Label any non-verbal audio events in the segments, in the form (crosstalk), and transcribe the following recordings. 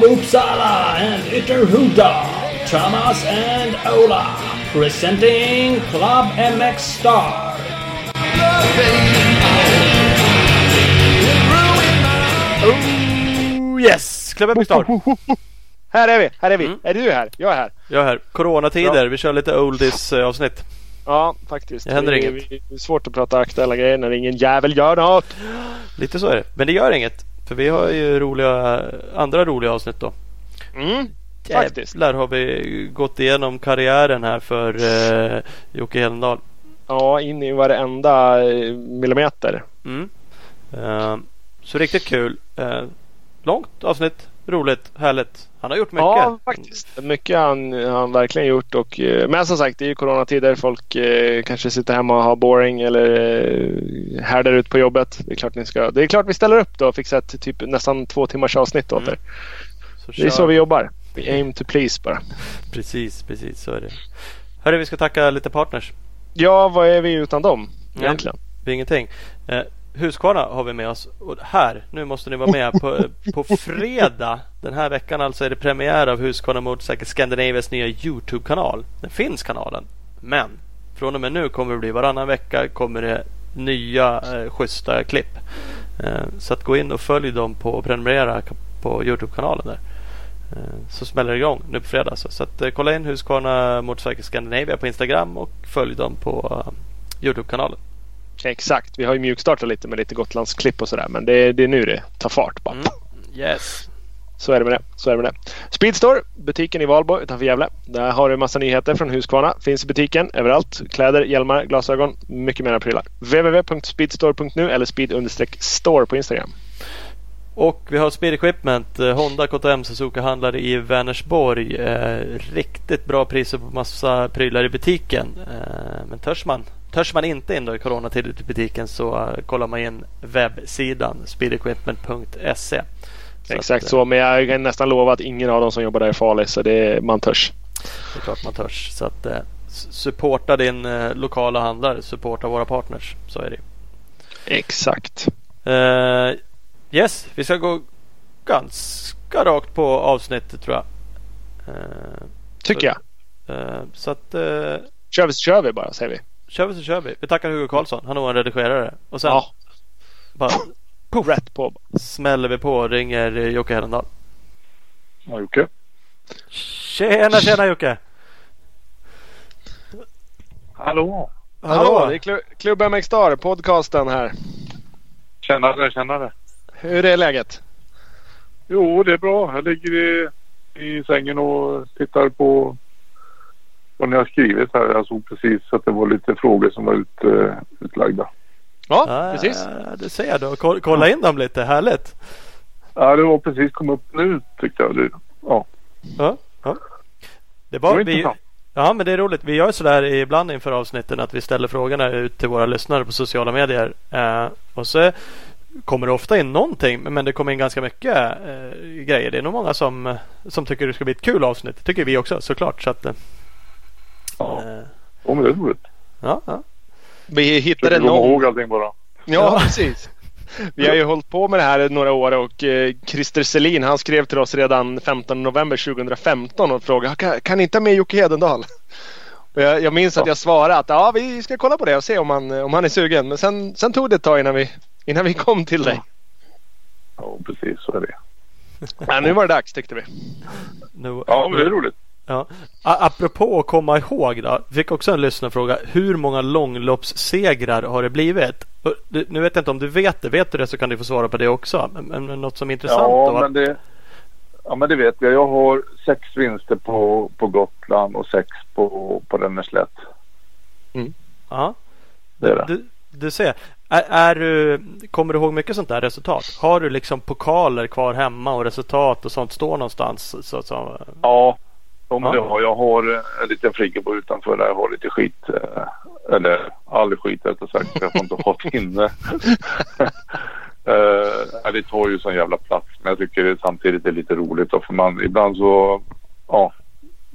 from Uppsala and Ytterhuda, Thomas and Ola, presenting Club MX Star. Oh yes! Club Epic Star. Här är vi, här är vi. Mm. Är du här? Jag är här. Jag är här. Coronatider. Vi kör lite oldies eh, avsnitt. Ja, faktiskt. Det händer det, inget. Det är svårt att prata aktuella grejer när ingen jävel gör något. Lite så är det. Men det gör inget. För vi har ju roliga, andra roliga avsnitt då. Mm, faktiskt. Jävlar har vi gått igenom karriären här för eh, Jocke Hedendahl. Ja, in i varenda eh, millimeter. Mm. Eh, så riktigt kul. Eh, långt avsnitt. Roligt. Härligt. Han har gjort mycket. Ja, faktiskt. Mycket har han, han verkligen gjort. Och, eh, men som sagt, det är ju coronatider. Folk eh, kanske sitter hemma och har boring eller eh, härdar ut på jobbet. Det är klart ni ska. Det är klart vi ställer upp då och fixar ett typ nästan två timmars avsnitt åt Mm. er. Så Det är så vi jobbar. We aim to please bara. Precis, precis så är det. Hörru, vi ska tacka lite partners. Ja, vad är vi utan dem egentligen? Det är ingenting. Eh, Husqvarna har vi med oss. Och här, nu måste ni vara med. På, (laughs) på fredag den här veckan alltså är det premiär av Husqvarna Motorcycle Scandinavias nya Youtube-kanal. Den finns kanalen. Men från och med nu kommer det bli varannan vecka kommer det nya eh, schyssta klipp. Eh, så att gå in och följ dem på och prenumerera på Youtube-kanalen där. Eh, så smäller det igång nu på fredag. Så, så att, eh, kolla in Husqvarna Motorcycle Scandinavia på Instagram och följ dem på eh, Youtube-kanalen. Exakt. Vi har ju mjukstartat lite med lite Gotlandsklipp och sådär. Men det, det är nu det tar fart. Bara. Mm. Yes. Så är det med det. Så är det med det. Speedstore, butiken i Valbo utanför Gävle. Där har du massa nyheter från Husqvarna. Finns i butiken överallt. Kläder, hjälmar, glasögon, mycket mera prylar. www.speedstore.nu eller speed-store på Instagram. Och vi har Speed Equipment, eh, Honda KTM Suzuka-handlare i Vänersborg. Eh, riktigt bra priser på massa prylar i butiken. Eh, men törs man, törs man inte in då i coronatider till butiken så eh, kollar man in webbsidan speedequipment.se. Så Exakt att, så. Men jag kan nästan lova att ingen av dem som jobbar där är farlig. Så det, man törs. Det är klart man törs. Så att, eh, supporta din eh, lokala handlare, supporta våra partners. Så är det Exakt. Eh, Yes, vi ska gå ganska rakt på avsnittet tror jag. Eh, Tycker jag. eh, så att eh, Kör vi så kör vi bara säger vi. Kör vi så kör vi. Vi tackar Hugo Karlsson. Han är vår redigerare. Och sen Ja, bara (coughs) rätt på. smäller vi på och ringer Jocke Hedendahl. Ja, Jocke. Tjena tjena Jocke! Hallå! Hallå, det är Klu- Klubb MX Star, podcasten här. Tjenare, tjenare. Hur är läget? Jo, det är bra. Jag ligger i, i sängen och tittar på vad ni har skrivit här. Jag såg precis att det var lite frågor som var ut, uh, utlagda. Ja, Ah, precis. Det ser jag då. Kolla, kolla in dem lite. Härligt! Ja, det var precis kom upp nu tyckte jag. Det, ja, Ja, ja. Det det var, var vi, intressant. Ja men det är roligt. Vi gör sådär ibland inför avsnitten att vi ställer frågorna ut till våra lyssnare på sociala medier. Eh, och så kommer det ofta in någonting men det kommer in ganska mycket eh, grejer. Det är nog många som, som tycker det ska bli ett kul avsnitt. Det tycker vi också såklart. Så att, eh, Ja, eh, ja men det är roligt. ja, ja. Vi hittade Försöker någon... ihåg allting bara. Ja, precis. Vi har ju hållit på med det här några år och eh, Christer Selin han skrev till oss redan 15 november 2015 och frågade kan, kan ni inte ha med Jocke Hedendal? Och jag, jag minns att jag svarade att ja, vi ska kolla på det och se om han, om han är sugen. Men sen, sen tog det ett tag innan vi, innan vi kom till dig. Ja, precis så är det. Ja, nu var det dags tyckte vi. Nu, Ja, men det är roligt. Ja. Apropå att komma ihåg då. Fick också en lyssnarfråga. Hur många långloppssegrar har det blivit? Nu vet jag inte om du vet det. Vet du det så kan du få svara på det också. Men, men, något som är intressant Ja, då. men det, ja, men det vet jag. Jag har sex vinster på, på Gotland och sex på, på Ränneslätt. Ja. Det är det. Du, du ser. Är, är du, kommer du ihåg mycket sånt där resultat? Har du liksom pokaler kvar hemma och resultat och sånt står någonstans? Så, så, Ja, men Ja. det har jag. har en liten friggebod utanför där jag har lite skit. eh, Eller all skit rättare sagt. Jag får inte (laughs) ha det inne. (laughs) Eh, det tar ju sån jävla plats. Men jag tycker det samtidigt är lite roligt. Då, för man, ibland så, ja,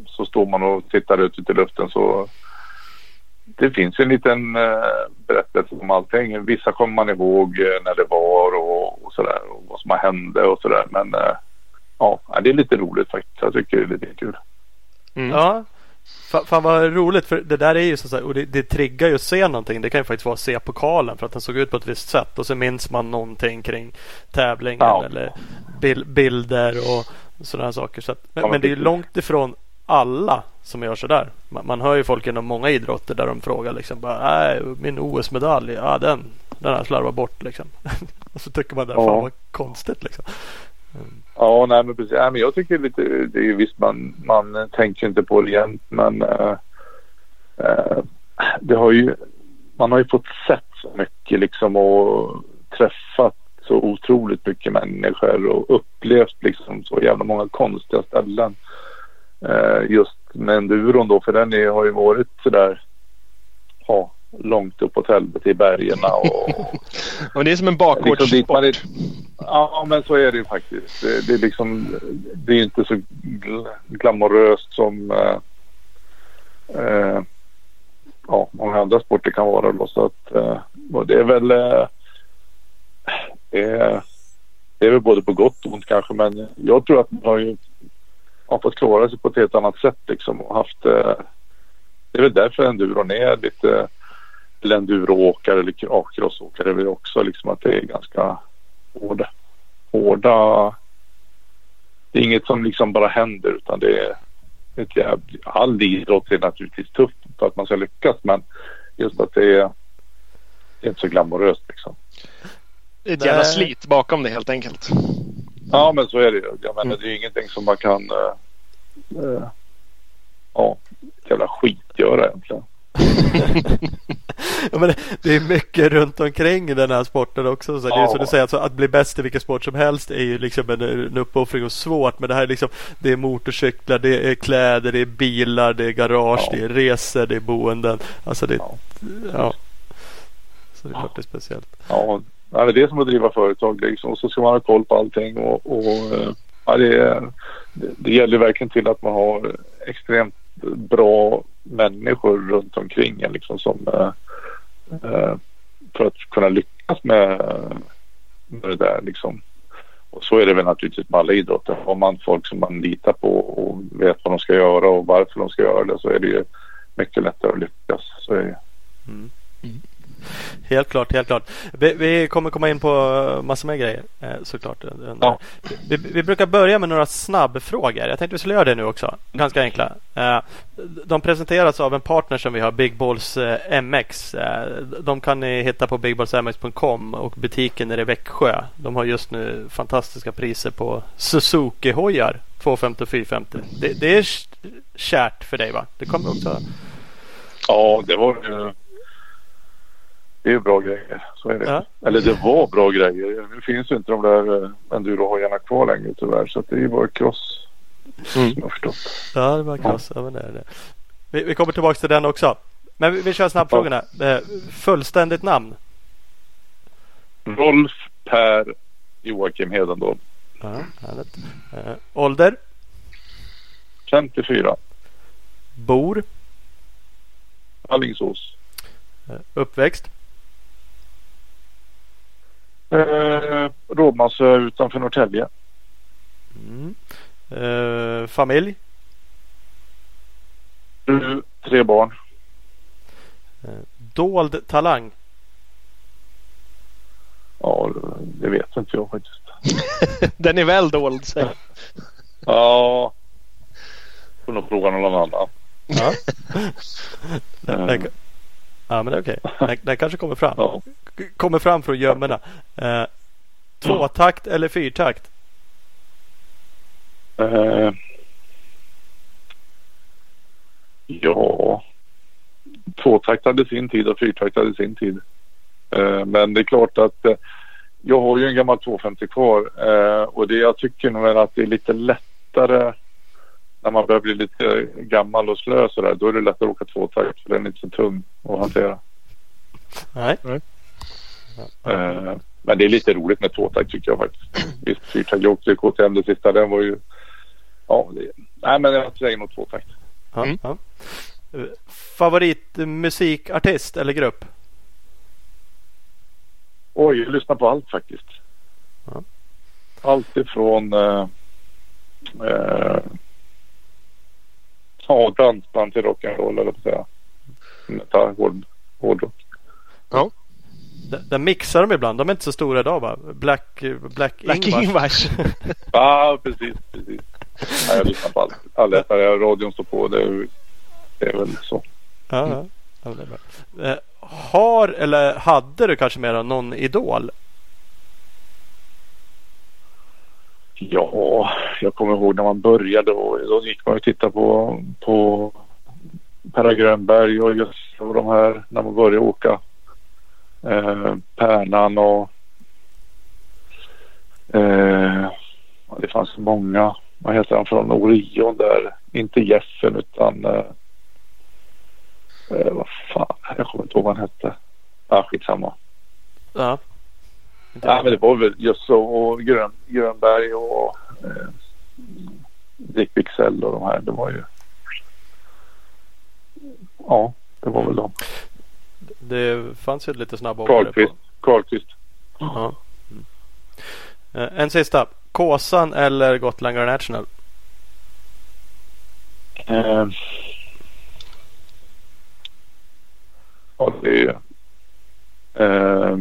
så står man och tittar ut i luften så det finns en liten eh, berättelse om allting. Vissa kommer man ihåg eh, när det var och, och sådär och vad som hände och sådär. Men eh, ja, det är lite roligt faktiskt. Jag tycker det är lite kul. Mm. Ja, Fan, fan vad roligt för det där är ju så här, och det, det triggar ju att se någonting. Det kan ju faktiskt vara att se pokalen för att den såg ut på ett visst sätt och så minns man någonting kring tävlingen ja. eller bil, bilder och sådana saker. Så att, men, ja, men det är långt ifrån alla som gör sådär. Man, man hör ju folk inom många idrotter där de frågar liksom bara, Nej, min OS-medalj, ja den, den har jag slarvat bort liksom. (laughs) och så tycker man det, ja. fan vad konstigt liksom. Ja, nej men precis. Nej, men jag tycker lite, det är visst man, man tänker inte på det jämt men äh, äh, det har ju, man har ju fått sett så mycket liksom och träffat så otroligt mycket människor och upplevt liksom så jävla många konstiga ställen. Äh, just med enduron då, för den är, har ju varit sådär, ja, långt uppåt helvete i bergen. Och, (laughs) och det är som en bakgårdssport. Liksom ja men så är det ju faktiskt. Det, det är liksom det är inte så gl glamoröst som eh, eh, ja, många andra sporter kan vara. Då, så att, eh, det är väl eh, det, är, det är väl både på gott och ont kanske men jag tror att man har ju har fått klara sig på ett helt annat sätt liksom och haft eh, det är väl därför enduron är lite eller enduroåkare eller crossåkare är väl också liksom att det är ganska hårda, hårda det är inget som liksom bara händer utan det är ett jävligt, all idrott är naturligtvis tufft för att man ska lyckas men just att det är, det är inte så glamoröst liksom. Det är ett jävla slit bakom det helt enkelt. Ja men så är det ju. Jag menar mm. det är ingenting som man kan äh, äh, ja, jävla skit göra egentligen. Ja, men det är mycket runt omkring den här sporten också. Så. Det är som du säger, alltså, att bli bäst i vilken sport som helst är ju liksom en, en uppoffring och svårt. Men det här är liksom Det är motorcyklar, det är kläder, det är bilar, det är garage, det är resor, det är boenden. Alltså det, ja. ja. Så det är klart det är speciellt. Ja, det är det som att driva företag liksom. Och så ska man ha koll på allting och, och ja, det, det, det gäller verkligen till att man har extremt bra människor runt omkring en liksom som eh, eh, för att kunna lyckas med, med det där liksom. Och så är det väl naturligtvis med alla idrotter. Har man folk som man litar på och vet vad de ska göra och varför de ska göra det så är det ju mycket lättare att lyckas. Så är det. Mm. Mm. Helt klart, helt klart. Vi, vi, kommer komma in på massor med grejer eh, såklart. Ja. Vi, vi, brukar börja med några snabbfrågor. Jag tänkte vi skulle göra det nu också. Ganska enkla. Eh, de presenteras av en partner som vi har, Big Balls eh, MX. De kan ni hitta på bigballsmx.com och butiken är i Växjö. De har just nu fantastiska priser på Suzuki-hojar. 250 och 450. Det, det är kärt för dig va? Det kommer också. Ja, det var ju det är bra grejer. Så är det. Ja. Eller det var bra grejer. Nu finns ju inte de där eh, endurohojarna kvar längre tyvärr. Så det är bara cross. Mm. Som jag förstått. Ja, det var cross. Ja. ja det är det. Vi, vi kommer tillbaka till den också. Men vi, vi kör snabbfrågorna. Ja. Eh, fullständigt namn? Rolf Per Joakim Hedendal. Ja, härligt. Äh, ålder? 54. Bor? Alingsås. Uppväxt? Eh, Rådmansö utanför Norrtälje. Mm. Eh, familj? Fru, tre barn. Eh, dold talang? Ja, det vet inte jag faktiskt. (laughs) Den är väl dold säg. ja. Får nog fråga någon annan. Ja. (laughs) den, ja men det är okej. Okay. Den, den kanske kommer fram. Ja kommer fram från gömmorna. Eh, tvåtakt eller fyrtakt? Eh, ja, tvåtakt hade sin tid och fyrtakt hade sin tid. Eh, men det är klart att eh, jag har ju en gammal 250 kvar eh, och det jag tycker nog är att det är lite lättare när man börjar bli lite gammal och slö sådär. Då är det lättare att åka tvåtakt för den är inte så tung att hantera. Nej. Uh, men det är lite roligt med tvåtakt tycker jag faktiskt. Visst, fyrtakt. Jag åkte KTM det sista. Den var ju... Ja, det... nej men jag säger nog tvåtakt. Mm. Ja, Favoritmusikartist eller grupp? Oj, jag lyssnar på allt faktiskt. Ja. Allt ifrån uh, eh, ja, dansband till rock'n'roll eller vad säga. Metall, hård, hårdrock. Där, mixar de ibland. De är inte så stora idag va? Black, Black, Black Ingvars. (laughs) Ja, precis. precis. Ja, jag lyssnar på allt. Alla ja, radion står på. Det är, det är väl så. Ja, ja. Ja. Eh, har eller hade du kanske mera någon idol? Ja, jag kommer ihåg när man började och då gick man och tittade på, på Per Grönberg och just och de här när man började åka. Eh, Pärnan och eh, det fanns många. Vad heter han från Orion där? Inte Jeffen utan eh, eh, vad fan, jag kommer inte ihåg vad han hette. Ja, skitsamma. Ja. Inte Ja, men det var väl just så och Grön, Grönberg och eh, Dick Wicksell och de här. Det var ju. Ja, det var väl de. Det fanns ju lite snabba Karlqvist. Karlqvist. Ja. Mm. En sista. Kåsan eller Gotland National? Eh, ja, det är. Eh,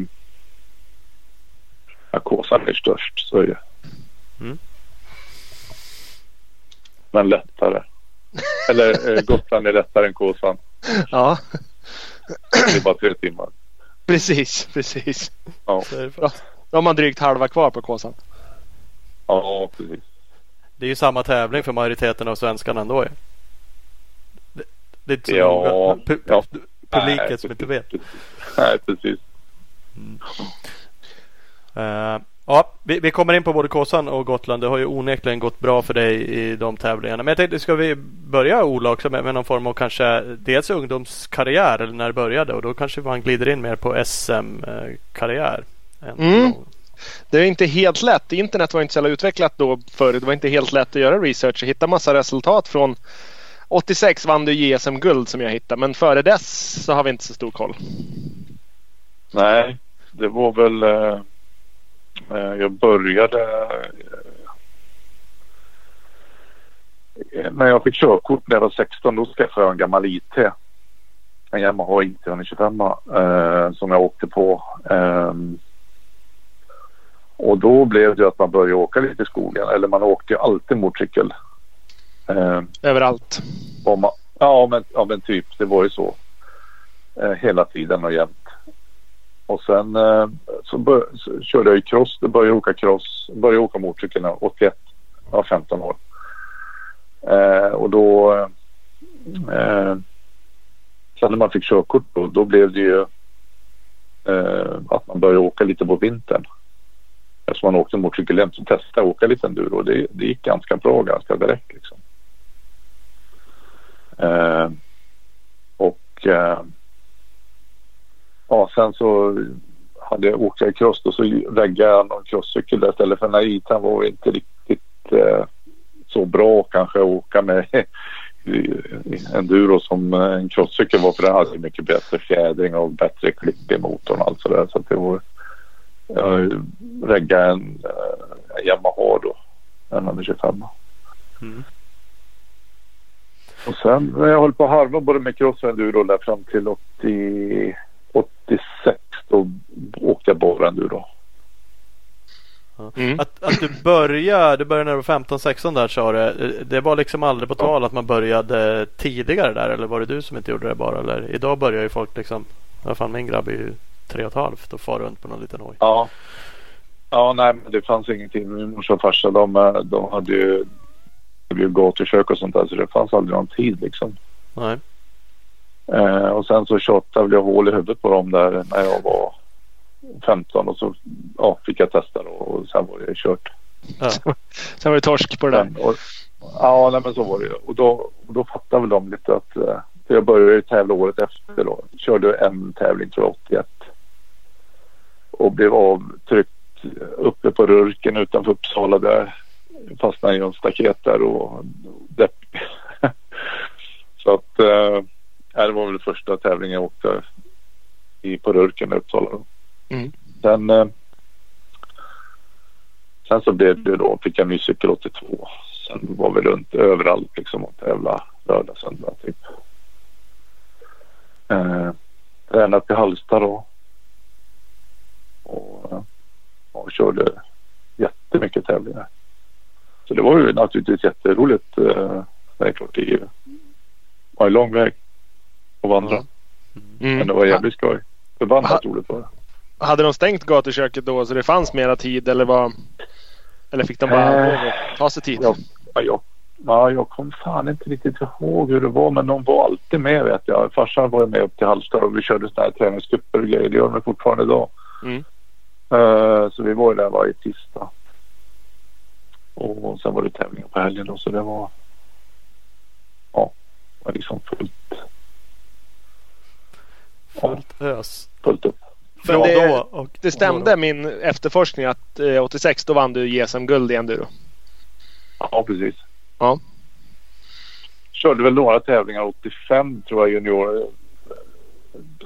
ja, Kåsan är störst, så är det. Mm. Men lättare. Eller eh, Gotland är lättare än Kåsan. Ja, Det är bara tre timmar. (clears throat) precis, precis. Ja, Det är, Då har man drygt halva kvar på Kåsan. ja precis. det är ju samma tävling för majoriteten av svenskarna ändå. Det, det är inte så Ja, noga. Pu- ja. Publiken som inte vet. precis. Nej, precis. Eh, ja, vi, vi kommer in på både Kåsan och Gotland. Det har ju onekligen gått bra för dig i de tävlingarna. Men jag tänkte, ska vi börja Ola också med, med någon form av kanske dels ungdomskarriär eller när det började och då kanske man glider in mer på SM-karriär. Mm. Det är inte helt lätt. Internet var inte så jävla utvecklat då förr. Det var inte helt lätt att göra research och hitta massa resultat från 86 vann du JSM-guld som jag hittade. Men före dess så har vi inte så stor koll. Nej, det var väl. Eh, jag började. Eh, när jag fick körkort när jag var 16 då skaffade jag en gammal IT. En Yamaha IT 125 eh, som jag åkte på. Eh, och då blev det att man började åka lite i skogen. Eller man åkte ju alltid motorcykel. Eh, Överallt. man, ja, men, ja men typ det var ju så. Eh, hela tiden och jämt. Och sen så, bör, så körde jag ju cross. Då började jag åka cross. Började åka motorcykel när jag var 81. Jag var 15 år. Eh, och då eh, sen när man fick körkort då, då blev det ju eh, att man började åka lite på vintern. Eftersom man åkte motorcykel jämt så testade jag att åka lite enduro. Det, det gick ganska bra ganska direkt liksom. Eh, och eh, ja, sen så hade jag cross och så väggade jag någon crosscykel där istället för den här itan var inte riktigt eh, så bra kanske att åka med (laughs) enduro som en crosscykel var för den hade mycket bättre fjädring och bättre klipp i motorn och allt sådär så att det var jag reggade en, eh, Yamaha då en 125 Mm. och sen när jag höll på att harva både med cross och enduro där fram till 80, 86 då åkte jag bara enduro. Mm. Att, att du började, du började när du var 15-16 där sa du. Det var liksom aldrig på tal att man började tidigare där eller var det du som inte gjorde det bara? Eller idag börjar ju folk liksom, vad fan min grabb är ju tre och ett halvt och far runt på någon liten hoj. Ja. Ja, nej, men det fanns ingenting. Min morsa och farsa de, de hade ju, det blev gatukök och sånt där så det fanns aldrig någon tid liksom. Nej. Eh, och sen så tjatade väl jag hål i huvudet på dem där när jag var 15 och så ja, fick jag testa då, och sen var det kört. Ja. Sen var det torsk på det där. Och, ja, nej, men så var det ju. Och då, och då fattade väl de lite att eh, för jag började ju tävla året efter då. Körde en tävling tror jag 81. Och blev avtryckt uppe på Rurken utanför Uppsala där. Fastnade i en staket där och depp. (laughs) Så att eh, det var väl första tävlingen jag åkte i, på Rurken i Uppsala. Mm. Sen, eh, sen så blev det då, fick jag en ny cykel 82 sen var vi runt överallt liksom och tävla lördag, söndag typ. Eh, tränat i Halmstad då. Och, och körde jättemycket tävlingar. Så det var ju naturligtvis jätteroligt. Eh, det är klart det var en lång väg att vandra. Mm. Men det var jävligt skoj. Förbannat roligt var det. Hade de stängt gatuköket då så det fanns mera tid eller var Eller fick de bara Eh, ta sig tid? Ja, ja, jag, ja, jag kom fan inte riktigt ihåg hur det var men de var alltid med vet jag. Farsan var ju med upp till Halmstad och vi körde sådana här träningsgrupper och grejer. Det gör de fortfarande idag. Mm. Eh, så vi var ju där varje tisdag. Och sen var det tävlingar på helgen då så det var ja, det var liksom fullt, Fullt ös. fullt upp. Men Ja, det- då och Det stämde min efterforskning att eh, 86 då vann du JSM-guld i enduro. Ja, precis. Ja. Körde väl några tävlingar 85 tror jag junior.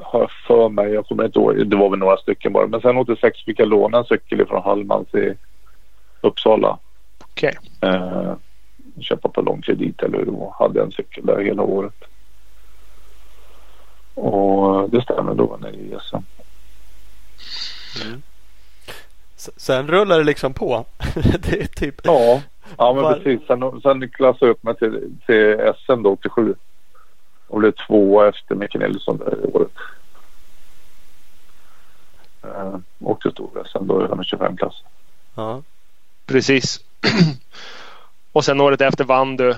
Har jag för mig. Jag kommer inte ihåg. Det var väl några stycken bara. Men sen 86 fick jag låna en cykel från Hallmans i Uppsala. Okej. Eh, köpa på lång kredit eller hur det var. Hade en cykel där hela året. Och det stämmer då var jag nere i SM. S- Sen rullar det liksom på. (laughs) det är typ Ja, ja men Var- precis. Sen, sen klassade jag upp mig till, till SM då 87. Och blev tvåa efter Micke Nilsson det året. Eh, åkte stor-SM då i 125 klass. ja. Precis. (clears throat) och sen året efter vann du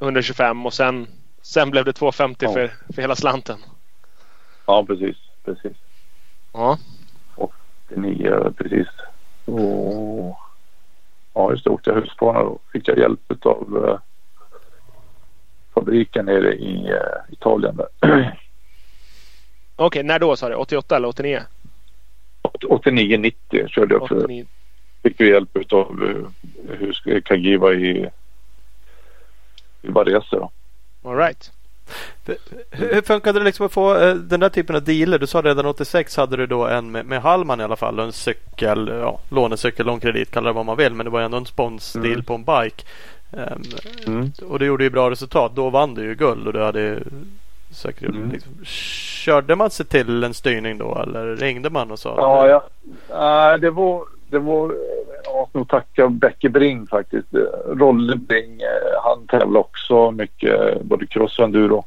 125 och sen, sen blev det 250 Ja. för, för hela slanten. Ja, precis. Precis. Ja. 89 precis. Och ja, just det. Åkte jag Husqvarna då. Fick jag hjälp av eh, fabriken nere i eh, Italien där. (clears throat) Okej, när då sa du? 88 eller 89? 89-90 körde jag för 89. fick vi hjälp av uh, hur Kagiva i, i Varese då. All right. Hur, hur funkade det liksom att få eh, den där typen av dealer? Du sa redan 86 hade du då en med, med Hallman i alla fall en cykel, ja, lånecykel, långkredit, kalla det vad man vill. Men det var ändå en sponsdeal Mm. på en bike. Ehm, Mm. och du gjorde ju bra resultat. Då vann du ju guld och du hade säkert Mm. liksom, Körde man sig till en styrning då eller ringde man och sa? Ja, ja. Nej, det var, det var, jag måste nog tacka Becke Bring faktiskt. Rolle Bring, eh, han tävlar också mycket, eh, både cross och enduro.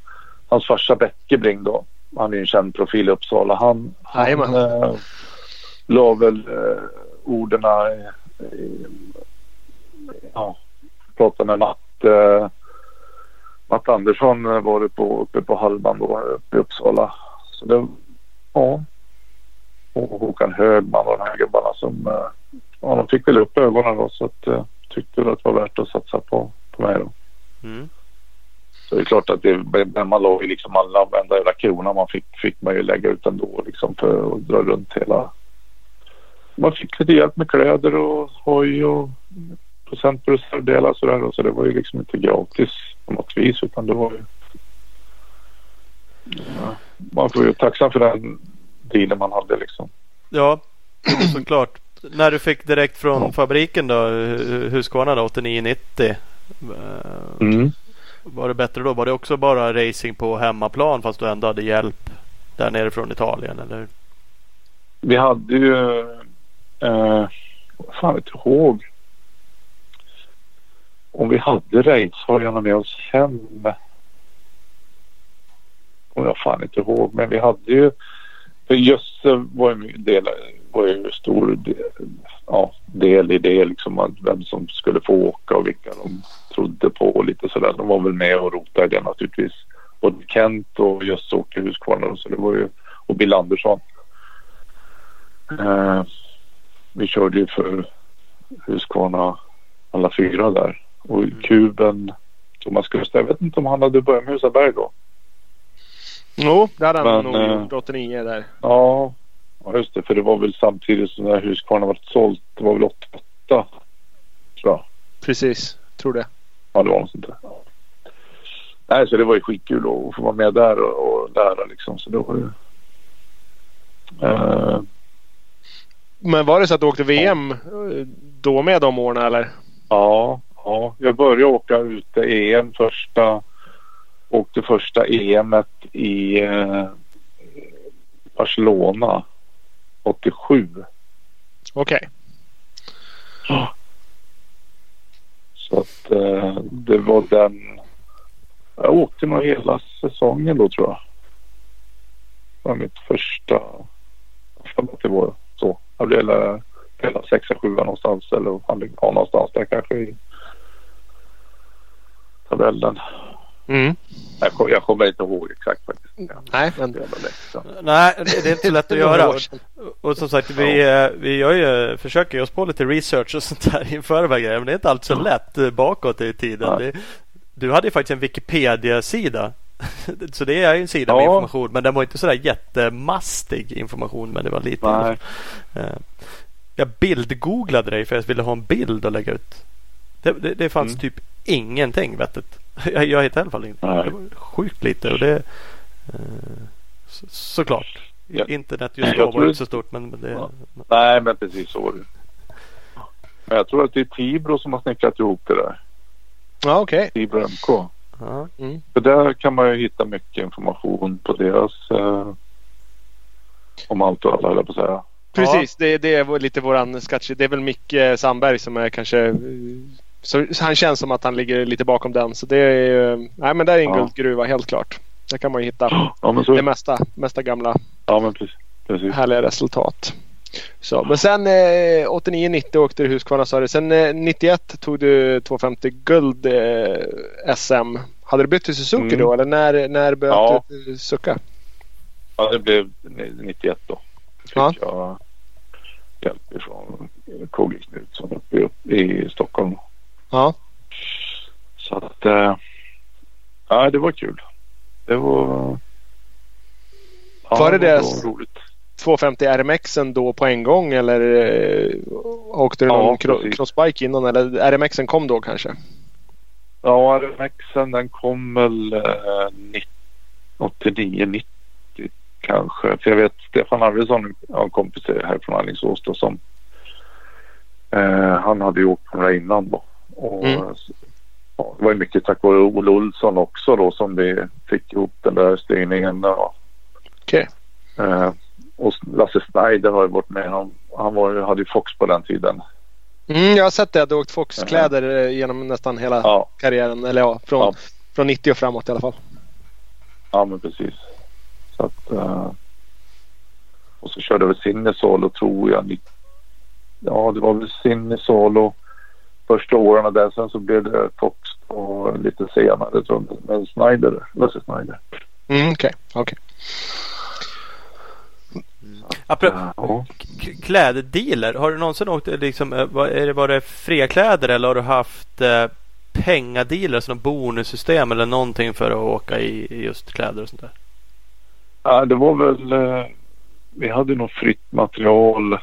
Hans farsa Becke Bring då, han är ju en känd profil i Uppsala. Han, han eh, la väl eh, orden ja, pratade med Matt, eh, Matt Andersson eh, var det på, uppe på Hallman då, uppe i Uppsala. Så det, ja. Och Håkan Högman och de här gubbarna som, eh, ja de fick väl upp ögonen då så att eh, tyckte väl att det var värt att satsa på, på mig då. Mm. Så det är klart att det, man la ju liksom alla, varenda jävla krona man fick, fick man ju lägga ut ändå liksom för att dra runt hela. Man fick lite hjälp med kläder och hoj och procent på reservdelar och sådär. och Så det var ju liksom inte gratis på något vis utan det var ju. Ja, man får ju tacksam för den dealen man hade liksom. Ja, (clears throat) såklart. När du fick direkt från Ja. fabriken då, Hu- Husqvarna då, 89-90. eh, Mm. Var det bättre då? Var det också bara racing på hemmaplan fast du ändå hade hjälp där nere från Italien eller? Vi hade ju, eh, fan vet jag ihåg. Om vi hade racehojarna med oss hem. Kommer jag fan inte ihåg men vi hade ju, för Jösse var ju del, var ju stor del, ja, del i det liksom att vem som skulle få åka och vilka de trodde på och lite sådär. De var väl med och rotade i det naturligtvis. Både Kent och Jösse åkte Husqvarna så det var ju, och Bill Andersson. Eh, vi körde ju för Husqvarna alla fyra där. Och i kuben Thomas Gustaf, jag vet inte om han hade börjat med Husaberg då. Jo, det hade han nog eh, gjort 89 där. Ja, ja, just det. För det var väl samtidigt som när Husqvarna var sålt. Det var väl 88 tror jag. Precis, tror det. Ja, det var något sånt där. Nej, så det var ju skitkul att få vara med där och, och lära liksom. Så det var ju... Eh, Men var det så att du åkte VM eh, då med de åren eller? ja, Ja, jag började åka ute EM första. Åkte första EMet i eh, Barcelona 87. Okej. Så att eh, det var den. Jag åkte nog hela säsongen då tror jag. Det var mitt första. Jag att det var så. Jag blev hela, hela sexa, sjua någonstans eller det var någonstans där kanske i tabellen. Mm. Jag, kom- jag kommer inte ihåg exakt faktiskt. Nej, men Det är jävla lätt, så. Nej, det är inte så lätt att göra. Och, som sagt, vi, eh, vi gör ju, försöker ju oss på lite research och sånt där (laughs) inför de här grejerna. Men det är inte alltid så lätt eh, bakåt i tiden. Nej. Det, du hade ju faktiskt en Wikipedia-sida. (laughs) Så det är ju en sida med Ja. information. Men den var inte sådär jättemastig information. Men det var lite. Nej. Eh, Jag bildgooglade dig för jag ville ha en bild att lägga ut. Det, det, det fanns Mm. typ ingenting vettigt. (laughs) Jag, jag hittade i alla fall ingenting. Nej. Det var sjukt lite. Och det, eh, så, såklart. Ja. Internet just Jag då var inte så stort. Men, men det, Ja. Nej, men precis så var det. Men jag tror att det är Tibro som har snickrat ihop det där. Ja, okej. Tibro MK. ja. Mm. För där kan man ju hitta mycket information på deras eh, om allt och alla höll på att säga. Precis, det, det är lite våran sketch. Det är väl Micke Sandberg som är kanske... Så, så han känns som att han ligger lite bakom den. Så det är ju... Nej men det är en Ja. guldgruva helt klart. Där kan man ju hitta (gasps) Ja så, det mesta, mesta gamla ja, men precis. precis. härliga resultat. Så, men sen eh, 89-90 åkte du Husqvarna sa du. Sen eh, 91 tog du 250 guld eh, SM. Hade du bytt till Suzuki Mm. då eller när, när bytte Ja. du Suzuka? Ja, det blev 91 då. Fick Ja. jag hjälp ifrån KG Knutsson uppe i Stockholm. Ja. Så att eh, ja, det var kul. Det var... Ja, Var det det- var roligt. 250 RMXen då på en gång eller eh, åkte du Ja, någon precis. crossbike innan eller RMXen kom då kanske? Ja, RMXen den kom väl eh, 89, 90 kanske. För jag vet Stefan Arvidsson, ja, en kompis här från Alingsås som eh, han hade ju åkt några innan då. Och, Mm. ja, det var ju mycket tack vare Olle Olsson också då som vi fick ihop den där styrningen. Ja. Okej. Eh, och Lasse Snyder har ju varit med. Han, han var, hade ju Fox på den tiden. Mm, jag har sett det. Du har åkt Fox-kläder eh, genom nästan hela Ja, karriären. Eller ja, från, Ja. från 90 och framåt i alla fall. Ja men precis. Så att, eh, och så körde vi Sinne Solo tror jag. Ja det var väl Sinne Solo första åren där. Sen så blev det Fox och lite senare tror jag med Snyder. Lasse Snyder. Mm, Okej, okej. Apropå Ja. k- kläddealer. Har du någonsin åkt liksom, eh, är det bara fria-kläder eller har du haft eh, pengadealer, alltså något bonussystem eller någonting för att åka i i just kläder och sånt där? ja det var väl. Eh, vi hade nog fritt material.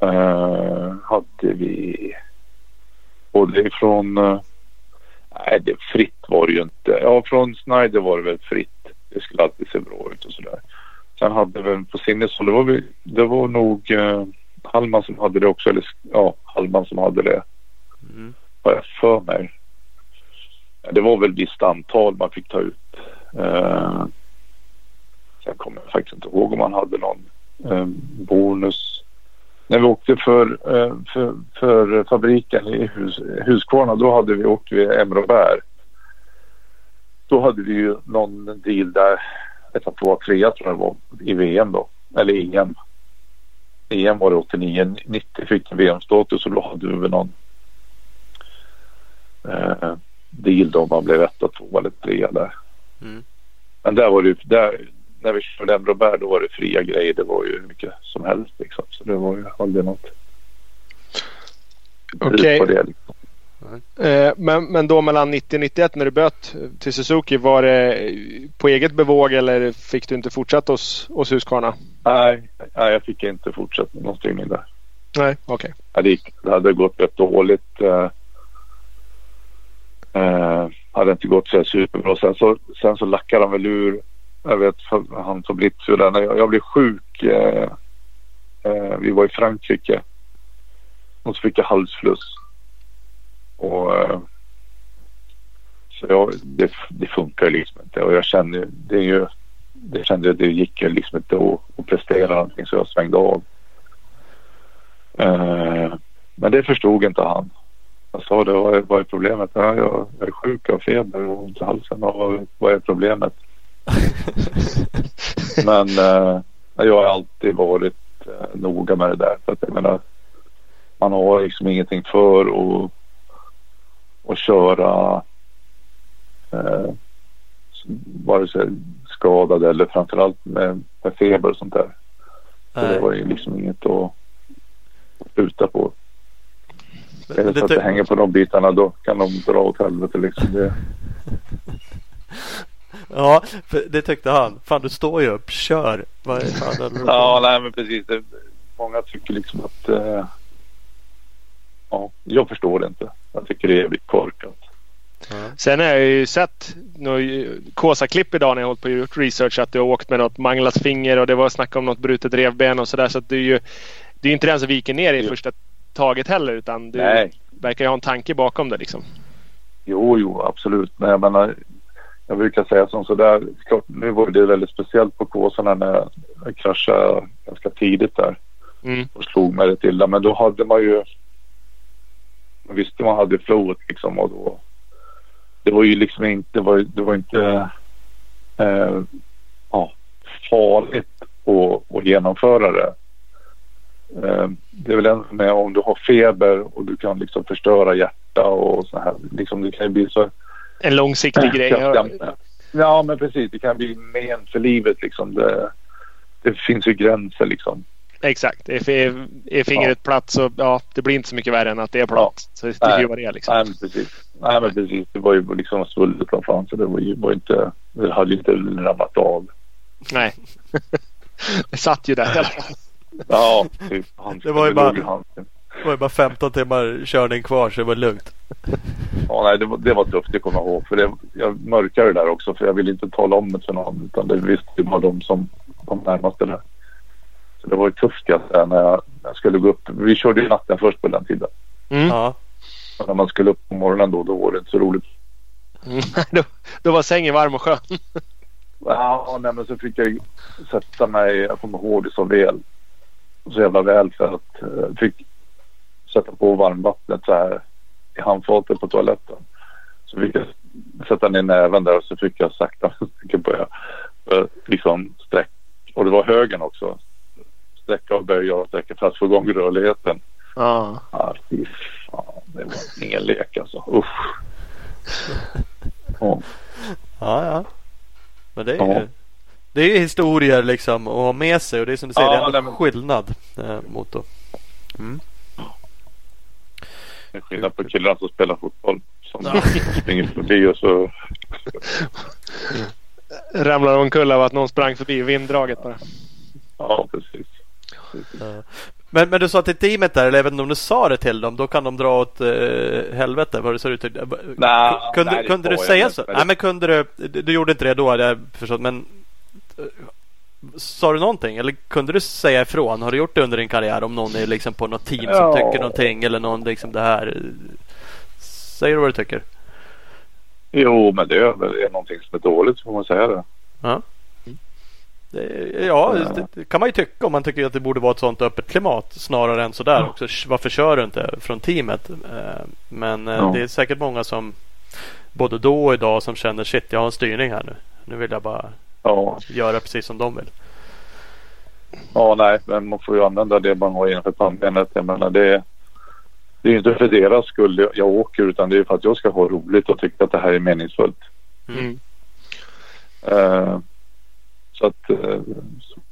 Eh, hade vi. Både ifrån. Eh, nej det fritt var det ju inte. Ja från Snyder var det väl fritt. Det skulle alltid se bra ut och sådär. Sen hade vi på Sinnes det var, vi, det var nog eh, Hallman som hade det också. Eller ja, Hallman som hade det. Mm. Har jag för mig. Ja, Det var väl visst antal man fick ta ut. Eh, sen kommer jag faktiskt inte ihåg om man hade någon eh, bonus. När vi åkte för, eh, för, för fabriken i hus, Huskvarna då hade vi åkt vid Bär. Då hade vi ju någon deal där. Etta, tvåa, trea tror jag det var i VM då. Eller EM. EM var det 89. 90 fick vi VM-status och då hade vi väl någon eh, deal då om man blev etta, tvåa eller trea där. Mm. Men där var det ju, där, när vi körde och Bär då var det fria grejer. Det var ju hur mycket som helst liksom. Så det var ju aldrig något Okej. det. Liksom. Eh, men, men då mellan 90 och 91 när du böt till Suzuki. Var det på eget bevåg eller fick du inte fortsätta hos, hos Husqvarna? Nej, nej, jag fick inte fortsätta med någon styrning där. Nej, okej. Ja, det, gick, det hade gått rätt dåligt. Eh, eh, hade inte gått så superbra. Sen så, sen så lackade han väl ur. Jag vet han Fabrizio där. När jag, jag blev sjuk. Eh, eh, vi var i Frankrike. Och så fick jag halsfluss. Och, eh, så jag, det, det funkar ju liksom inte och jag kände det är ju det kände det gick ju liksom inte att, att prestera någonting så jag svängde av. Eh, men det förstod inte han. Jag sa det, vad är, vad är problemet? Ja, jag, jag är sjuk av feber och ont i halsen. Och vad, vad är problemet? (laughs) Men eh, jag har alltid varit eh, noga med det där. För att jag menar, man har liksom ingenting för att, att köra eh, vare sig skadad eller framförallt med, med feber och sånt där. Så det var ju liksom inget att sluta på. Är det så att det hänger på de bitarna då kan de dra åt helvete liksom. Det... (laughs) Ja, för det tyckte han. Fan du står ju upp, kör. Vad är fan, ja, nej men precis. Många tycker liksom att eh, ja, jag förstår det inte. Jag tycker det är jävligt korkat. Mm. Sen har jag ju sett Kåsa-klipp idag när jag hållit på och gjort research att du har åkt med något manglat finger och det var snack om något brutet revben och sådär. Så att det är ju det är inte den som viker ner i jo. första taget heller utan du Nej. verkar ju ha en tanke bakom det liksom. Jo, jo, absolut. Men jag menar, jag brukar säga som sådär. Klart, nu var det väldigt speciellt på Kåsarna när jag kraschade ganska tidigt där. Mm. Och slog mig rätt illa. Men då hade man ju. Man visste man hade flowet liksom och då. Det var ju liksom inte. Det var, det var inte. Eh, ja, farligt att, att genomföra det. Eh, det är väl en med om du har feber och du kan liksom förstöra hjärta och så här. Liksom det kan ju bli så en långsiktig grej. Ja, men precis. Det kan bli men för livet liksom. Det, det finns ju gränser liksom. Exakt. Är, är fingret ja. platt så ja, det blir inte så mycket värre än att det är platt. Ja. Så det är ju vad det är liksom. Nej, men precis. Nej, men precis. Det var ju liksom svullet som fan så det var ju var inte, det hade ju inte ramlat av. Nej. (laughs) det satt ju där i alla fall. Ja, typ. det var ju bara, det var ju bara 15 timmar körning kvar så det var lugnt. Ja, nej, det var, det var tufft det kommer jag ihåg. För det, jag mörkade det där också för jag ville inte tala om det för någon. Utan det visste ju bara de som kom närmast där. Så det var ju tufft ska jag säga när jag, när jag skulle gå upp. Vi körde ju natten först på den tiden. Mm. Ja. Och när man skulle upp på morgonen då, då var det inte så roligt. Mm, (laughs) då, då var sängen varm och skön. ja, nej, men så fick jag sätta mig, jag kommer ihåg det så väl. Så jävla väl för att jag eh, fick sätta på varmvattnet så här i handfatet på toaletten. Så fick jag sätta ner näven där och så fick jag sakta börja liksom sträcka. Och det var högen också. Sträcka och böja och sträcka för att få igång rörligheten. Ja. Ah, fy fan. Det var ingen lek alltså. Usch. Ja. ja, ja. Men det är ju, ja. det är historier liksom att ha med sig och det är som du säger, ja, det är en skillnad eh, mot då. Mm. Det är skillnad på killar som spelar fotboll. Som ja. springer förbi och så... (laughs) Ramlar omkull av att någon sprang förbi vinddraget bara. Ja, precis. Men, men du sa till teamet där, eller jag vet inte om du sa det till dem, då kan de dra åt eh, helvete. Vad det ser ut Nej, kunde, nej, kunde du säga så? Nej, men kunde du, du gjorde inte det då, hade jag förstått, men Sa du någonting eller kunde du säga ifrån? Har du gjort det under din karriär om någon är liksom på något team som ja. tycker någonting eller någon liksom det här? Säger du vad du tycker? Jo, men det är någonting som är dåligt får man säga det. Ja. Det, ja, det, det, kan man ju tycka om man tycker att det borde vara ett sånt öppet klimat snarare än sådär ja. också. Varför kör du inte från teamet? Eh, men eh, ja. det är säkert många som både då och idag som känner shit, jag har en styrning här nu. Nu vill jag bara ja. göra precis som de vill. Ja, nej, men man får ju använda det man har innanför pannbenet. Jag menar det, det är inte för deras skull jag åker utan det är för att jag ska ha roligt och tycka att det här är meningsfullt. Mm. Uh, så att, uh,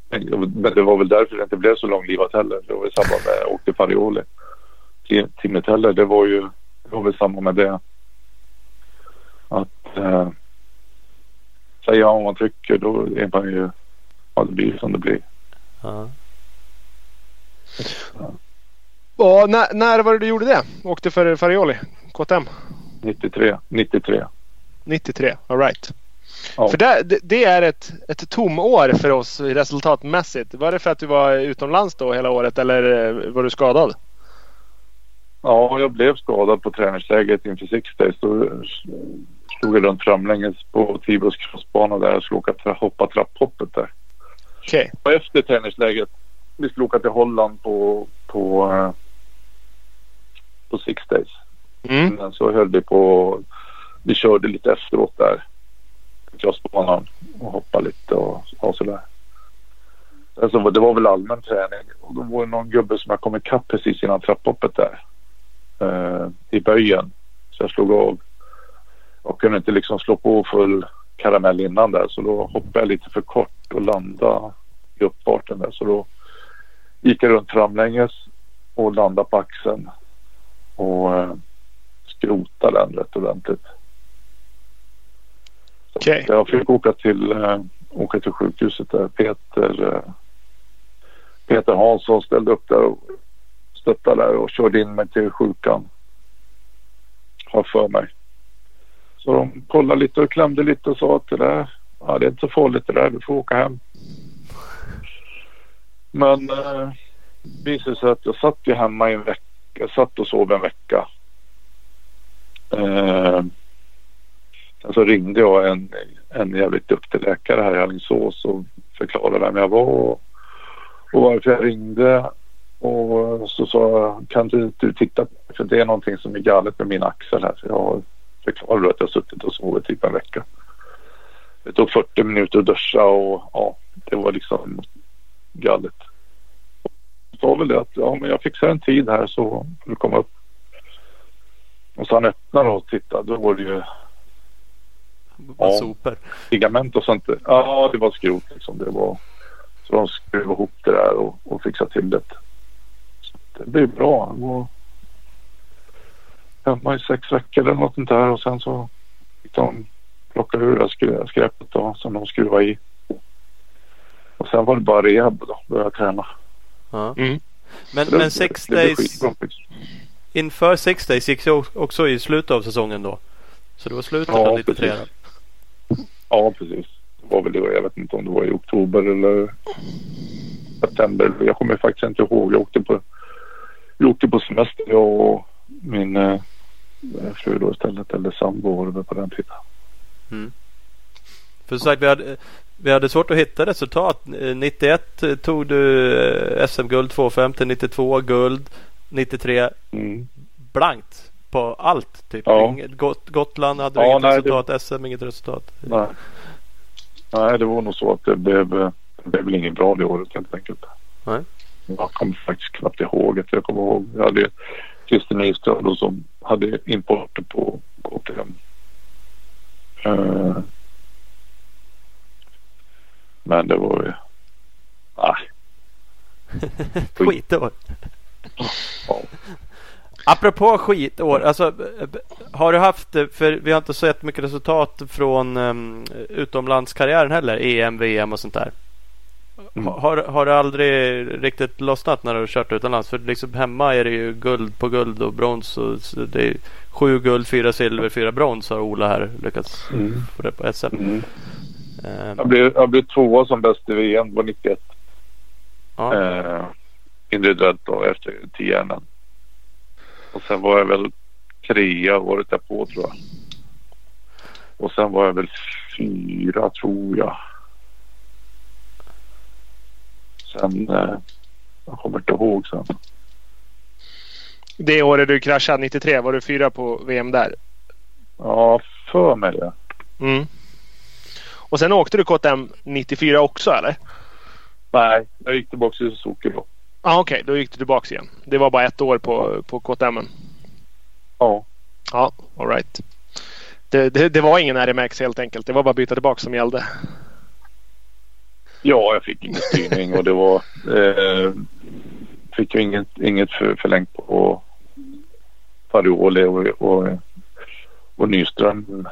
men det var väl därför det inte blev så långlivat heller. Det var i samband med att jag åkte Farioli. Timmet heller, det var ju det var väl samma med det. Att uh, säger man vad man tycker då är man ju, ja det blir som det blir. Ja. ja. när, när var det du gjorde det? Åkte för Farioli? KTM? 93. 93. 93, alright. Ja. För det, det, är ett, ett tomår för oss resultatmässigt. Var det för att du var utomlands då hela året eller var du skadad? Ja, jag blev skadad på träningsläget inför Six Days. Då stod jag runt framlänges på Tibros crossbana där jag skulle åka tra hoppa trapphoppet där. Okej. Och efter träningsläget, vi skulle åka till Holland på, på, eh, på Six Days. Mm. Men så höll vi på, vi körde lite efteråt där. på Crossbanan och hoppade lite och, och sådär. Alltså, det var väl allmän träning och då var det någon gubbe som jag kom ikapp precis innan trapphoppet där. Eh, I böjen. Så jag slog av. Och kunde inte liksom slå på full karamell innan där så då hoppade jag lite för kort och landade i uppfarten där. Så då gick jag runt framlänges och landade på axeln. Och eh, skrotade den rätt ordentligt. Okej. Jag fick åka till, eh, åka till sjukhuset där. Peter, eh, Peter Hansson ställde upp där och stöttade där och körde in mig till sjukan. Har för mig. Så de kollade lite och klämde lite och sa att det där, ja det är inte så farligt det där, du får åka hem. Men eh, det visade sig att jag satt ju hemma i en vecka. Jag satt och sov en vecka. Eh, sen så ringde jag en, en jävligt duktig läkare här i Alingsås och förklarade vem jag var och, och varför jag ringde. Och så sa jag, kan du, du titta på mig? För det är någonting som är galet med min axel här. För jag har förklarat att jag har suttit och sovit typ en vecka. Det tog 40 minuter att duscha och ja, det var liksom galet. Jag sa väl det att ja, men jag fixar en tid här så får du komma upp. Och så han öppnade och tittade. Då var det ju Ja. sopor. ligament och sånt. Ja, det var skrot liksom. Det var, så de skruvade ihop det där och, och fixade till det. Så det blev bra. Jag var hemma i sex veckor eller något sånt där och sen så fick de plocka ur det här skrä- skräpet då, som de skruvade i. Och sen var det bara rehab då, börja träna. Ja. Mm. Men, Det- men Six det Days faktiskt. inför Six Days gick ju också i slutet av säsongen då. Så det var slutet Ja, av 93. precis. Ja, precis. Det var väl det. Jag vet inte om det var i oktober eller september. Jag kommer faktiskt inte ihåg. Jag åkte på, jag åkte på semester jag och min eh, fru då istället. Eller sambo var det på den tiden. För som sagt vi hade, vi hade svårt att hitta resultat. Eh, 91 tog du eh, SM-guld 250, 92 guld, 93 Mm. blankt på allt. Typ. Ja. Inget, Got, Gotland hade Ja, inget nej, resultat, SM inget resultat. Nej. Nej, det var nog så att det blev, eh, det blev väl inget bra det året helt enkelt. Nej. Jag kommer faktiskt knappt ihåg att jag kommer ihåg. Jag hade Christer Nyström då som hade importer på KTM. Uh, eh, men det var ju... Nej. Ah. (laughs) Skitår. Ja. Apropå skitår. Alltså, eh, eh, har du haft, för vi har inte sett mycket resultat från um, utomlandskarriären heller. EM, VM och sånt där. Mm. Ha- Har, har det aldrig riktigt lossnat när du har kört utomlands? För liksom hemma är det ju guld på guld och brons. Och så det är sju guld, fyra silver, fyra brons har Ola här lyckats Mm. få det på SM. Mm. Eh, Jag, blev, jag blev tvåa som bäst i VM på 91. ja. Eh, individuellt då efter tio Och sen var jag väl trea året därpå tror jag. Och sen var jag väl fyra tror jag. Sen, eh, jag kommer inte ihåg sen. Det året du kraschade 93 var du fyra på VM där. Ja, för mig det. Mm. Och sen åkte du KTM 94 också eller? Nej, jag gick tillbaka till Suzuki då. Ja ah, okej, då gick du tillbaks igen. Det var bara ett år på, på KTM. Ja, Ja, alright. Det, det, det var ingen RMX helt enkelt. Det var bara byta tillbaka som gällde ja jag fick ingen styrning och det var... Eh, fick ju inget, inget för, förlängt på Farioli och, och, och Nyström.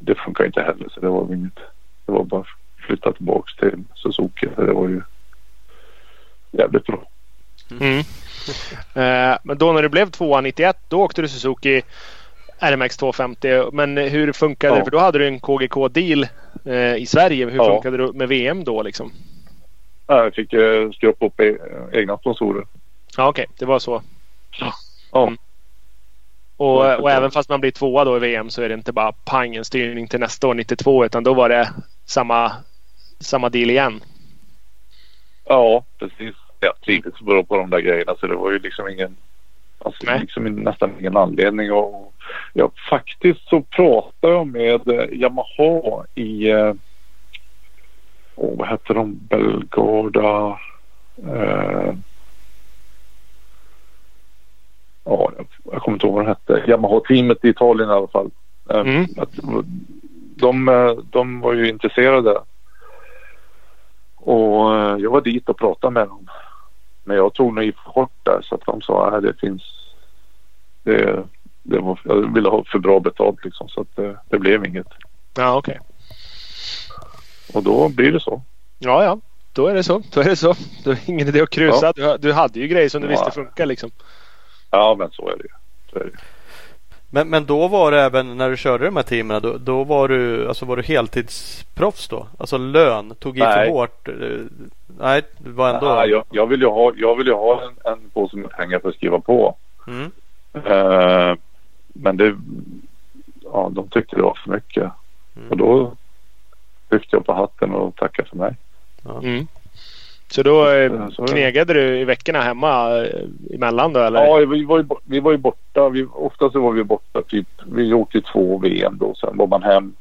Det funkar inte heller så det var inget. Det var bara att flytta tillbaks till Suzuki. Så det var ju jävligt bra. Mm. (laughs) Eh, men då när du blev tvåa 91 då åkte du Suzuki RMX 250. Men hur funkade det? Ja. För då hade du en KGK-deal eh, i Sverige. Hur Ja. funkade det med VM då liksom? Ja, Jag fick eh, skrapa upp e- egna sponsorer. Ja okej, det var så. Ja. Mm. Och, och även fast man blir tvåa då i VM så är det inte bara pang en styrning till nästa år 92 utan då var det samma, samma deal igen. Ja, precis. Jag trivdes bra på de där grejerna så det var ju liksom ingen Alltså Nej. liksom nästan ingen anledning. Och, ja, faktiskt så pratade jag med eh, Yamaha i eh, åh, vad hette de? Belgarda. Eh, ja, jag, jag kommer inte ihåg vad de hette. Yamaha-teamet i Italien i alla fall. Eh, Mm. att, de, eh, de var ju intresserade. Och eh, jag var dit och pratade med dem. Men jag tog nog i för hårt där så att de sa att det finns. Det, det var, jag ville ha för bra betalt liksom så att det, det blev inget. Ja, okej. Och då blir det så. Ja, ja. Då är det så. Då är det så. Då är ingen idé att krusa. Ja. Du, du hade ju grejer som du Ja. visste funkar liksom. Ja men så är det ju. Så är det. ju. Men, men då var det även när du körde de här teamen då, då var du alltså var du heltidsproffs då? Alltså lön tog i för Nej. hårt? Nej, det var ändå. Ja, jag, jag vill ju ha, jag vill ju ha en, en påse med pengar för att skriva på. Mm. Eh, men det, ja, de tyckte det var för mycket. Mm. Och då lyfte jag på hatten och tackade för mig. Mm. Så då eh, så det. knegade du i veckorna hemma eh, emellan då eller? Ja, vi var ju, vi var ju borta. Vi, ofta så var vi borta typ. Vi åkte två VM då. Sen var man hem.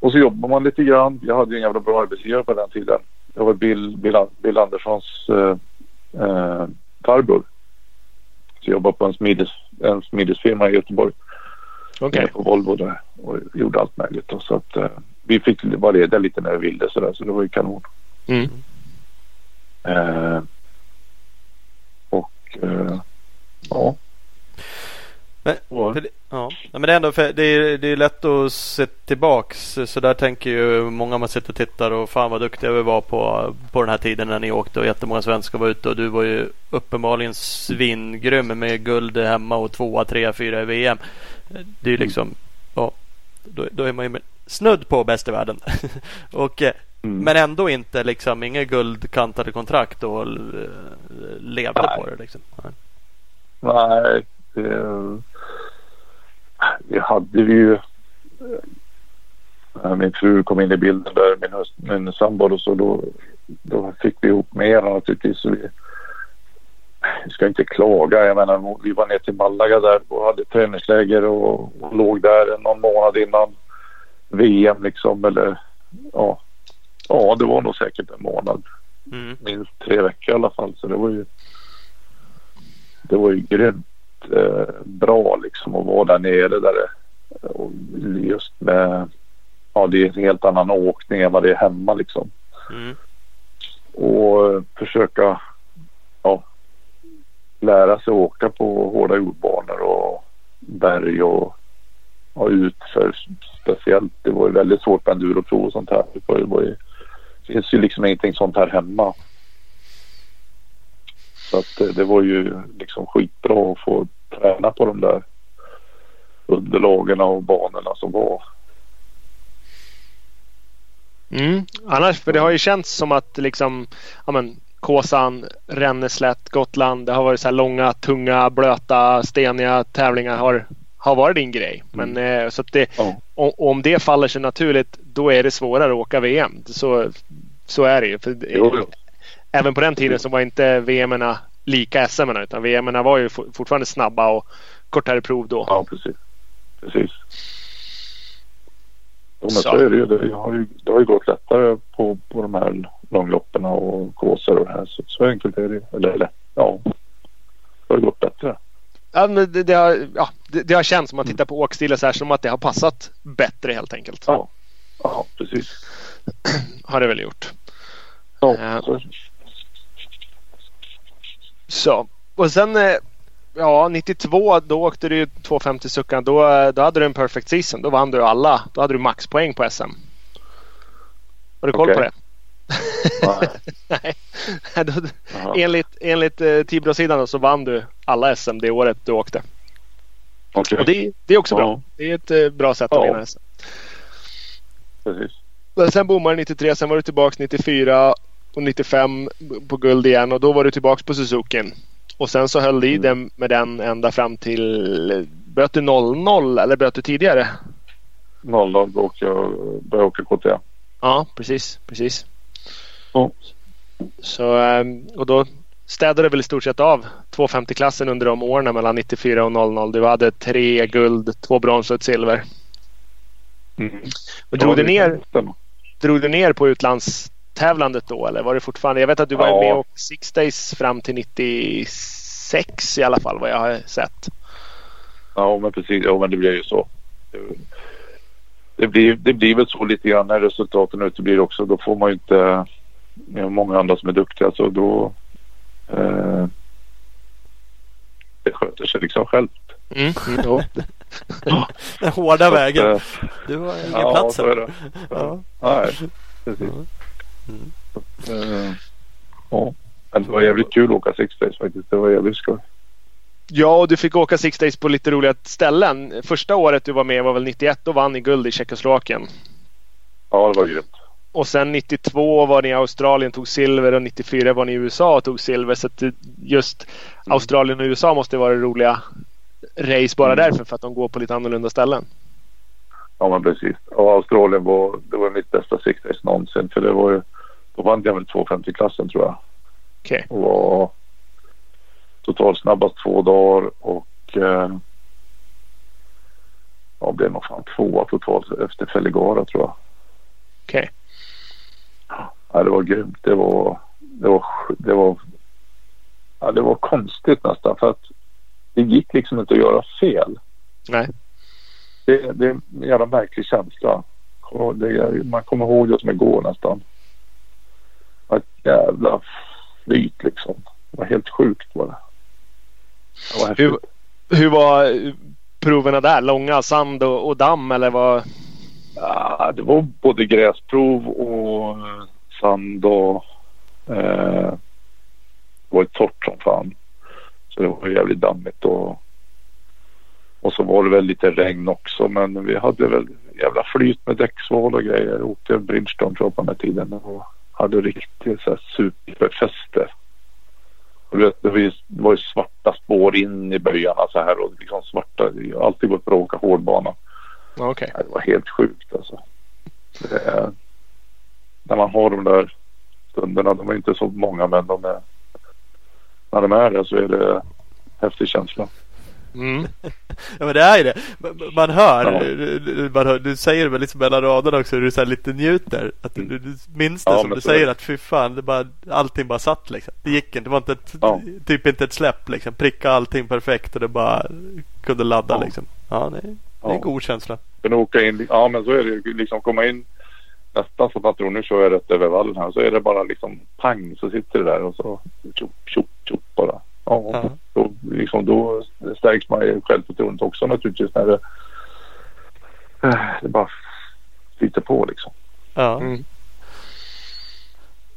Och så jobbar man lite grann. Jag hade ju en jävla bra arbetsgivare på den tiden. Jag var Bill, Bill, Bill Anderssons eh, eh, farbror. Så jag jobbade på en, smides, en smidesfirma i Göteborg. Nere På Volvo där. Och gjorde allt möjligt. Och så att eh, vi fick vara lediga lite när vi ville sådär. Så det var ju kanon. Mm. Eh, och eh, ja. Men- det, ja. Men det är ändå för det är, det är lätt att se tillbaks. Så där tänker ju många man sitter och tittar och fan vad duktiga vi var på, på den här tiden när ni åkte och jättemånga svenskar var ute och du var ju uppenbarligen svingrym med guld hemma och tvåa, trea, fyra i VM. Det är ju liksom, ja, då, då är man ju snudd på bäst i världen. (laughs) och, eh, Mm. Men ändå inte liksom, inga guldkantade kontrakt och eh, levde Nej. på det liksom. Nej. Nej, det, det hade vi ju. När min fru kom in i bilden där, min, höst, min sambo och så då, då fick vi ihop mer naturligtvis. Så vi, vi ska inte klaga. Jag menar, vi var ner till Malaga där och hade träningsläger och, och låg där någon månad innan VM liksom. Eller ja, ja, det var nog säkert en månad Mm. minst tre veckor i alla fall. Så det var ju det var ju grymt eh, bra liksom att vara där nere där det, och just med ja det är en helt annan åkning än vad det är hemma liksom. Mm. Och eh, försöka ja, lära sig åka på hårda jordbanor och berg och, och utför speciellt. Det var ju väldigt svårt med enduroprov och sånt här. Det var ju, var ju, det finns ju liksom ingenting sånt här hemma. Så att eh, det var ju liksom skitbra att få träna på de där underlagen och banorna som var. Mm. Annars, för det har ju känts som att liksom, ja men Kåsan, Ränneslätt, Gotland. Det har varit så här långa, tunga, blöta, steniga tävlingar har, har varit din grej. Men eh, så det, Ja. och, om det faller sig naturligt då är det svårare att åka VM. Så, så är det ju. För, Jo. Även på den tiden så var inte VM lika SM utan VM var ju for- fortfarande snabba och kortare prov då. Ja, precis. Precis. Men Så. så. är det ju. Det har ju, det har ju gått lättare på, på de här långloppen och kåsor och det här. Så, så enkelt är det ju. Eller, eller ja. Det har ju gått bättre. Ja, men det, det, har, ja, det, det har känts om man tittar på åkstil så här som att det har passat bättre helt enkelt. Ja. Ja, precis. Har det väl gjort. Ja, Ja. så. Och sen eh, ja 92 då åkte du ju 250 suckan. Då, då hade du en perfect season. Då vann du alla. Då hade du maxpoäng på SM. Har du koll på Okej. det? (laughs) Nej. Nej. då, enligt enligt eh, Tibro-sidan så vann du alla SM det året du åkte. Okej, Och det, det är också bra. Ja. Det är ett eh, bra sätt att Ja. vinna SM. precis. Men sen bommade du 93, sen var du tillbaks 94 och 95 på guld igen och då var du tillbaks på Suzuki. Och sen så höll du i Mm. den med den ända fram till Böt du 0-0 eller böt du tidigare? 00 då åkte jag, började jag åka KTM. Ja, precis. precis. Ja. Så, ehm, och då städade du väl i stort sett av 250-klassen under de åren mellan 94 och 00. Du hade tre guld, två brons och ett silver. Mm. Men drog, Ja, du ner, drog du ner på utlandstävlandet då eller var det fortfarande? Jag vet att du var Ja. med och Six Days fram till 96 i alla fall vad jag har sett. Ja men precis, ja men det blir ju så. Det, det, blir, det blir väl så lite grann när resultaten uteblir också. Då får man ju inte, är många andra som är duktiga så då eh, det sköter sig liksom självt. Mm. Mm. (laughs) Den hårda Så vägen. eh, Du har ingen Ja, plats så här. är det. Ja. Nej, precis. Mm. Eh, ja. Men det var jävligt kul att åka Six Days faktiskt. Det var jävligt skoj. Ja, och du fick åka Six Days på lite roliga ställen. Första året du var med var väl 91. Då vann ni guld i Tjeckoslovakien. Ja, det var grymt. Och sen 92 var ni i Australien tog silver och 94 var ni i USA och tog silver. Så just Australien och USA måste vara roliga race bara Mm. därför för att de går på lite annorlunda ställen. Ja men precis. Och Australien var, det var mitt bästa Six Days någonsin. För det var ju, då vann jag väl 250-klassen tror jag. Okej. Och var totalt snabbast två dagar och eh, ja, blev nog fan tvåa totalt efter Feligara tror jag. Okej. Ja, det var grymt. Det var, det var, det var, ja, det var konstigt nästan för att det gick liksom inte att göra fel. Nej. Det, det är en jävla märklig känsla. Det, man kommer ihåg det som igår nästan. Ett jävla flyt liksom. Det var helt sjukt var det. Det var. Hur, hur var eh, proverna där? Långa sand och, och damm eller vad? Ja, det var både gräsprov och eh, sand och eh, det var ju torrt som fan. Så det var jävligt dammigt och och så var det väl lite regn också men vi hade väl jävla flyt med däcksval och grejer. Åkte Bridgestone tror jag på den här tiden och hade riktigt så här superfäste. Och det var ju, det var ju svarta spår in i böjarna så här och liksom svarta. Jag har alltid gått bra att åka hårdbana. Nej, Det var helt sjukt alltså. Det när man har de där stunderna, de är inte så många men de är, när de är det så är det häftig känsla. Mm. (laughs) Ja men det är ju det. Man- hör, Ja. du, man hör du säger det väl liksom mellan raderna också hur du så lite njuter. Att du, du, minns det Ja, som du säger det. att fy fan, det bara, allting bara satt liksom. Det gick inte, det var inte ett, Ja. typ inte ett släpp liksom. Pricka allting perfekt och det bara kunde ladda Ja. liksom. Ja, det är, det är en god känsla. Kunna åka in, ja men så är det ju liksom komma in nästan så att man tror nu kör jag rätt över vallen här. Så är det bara liksom pang så sitter det där och så tjopp tjopp tjopp bara. Ja, Ja. Då, liksom, då stärks man ju självförtroendet också naturligtvis när det, eh, det bara flyter på liksom. Ja. Mm.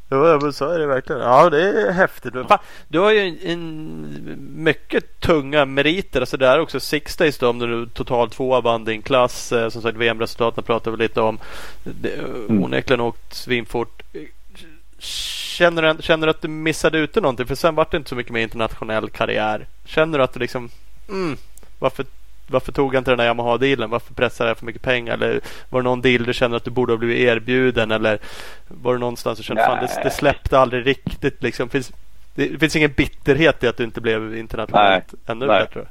Jo, ja, men så är det verkligen. Ja, det är häftigt. Fan, du har ju en, en mycket tunga meriter. Alltså det är också Six Days då, om du totalt tvåa vann din klass. Eh, Som sagt VM-resultaten pratar vi lite om. Det, Mm. Onekligen åkt svinfort. Känner du, känner du att du missade ute någonting? För sen var det inte så mycket mer internationell karriär. Känner du att du liksom mm, varför, varför tog jag inte den där Yamaha-dealen? Varför pressade jag för mycket pengar? Eller var det någon deal du känner att du borde ha blivit erbjuden? Eller var det någonstans du kände fan det, Nej. det släppte aldrig riktigt liksom? Finns, det, finns ingen bitterhet i att du inte blev internationellt ännu Nej. bättre?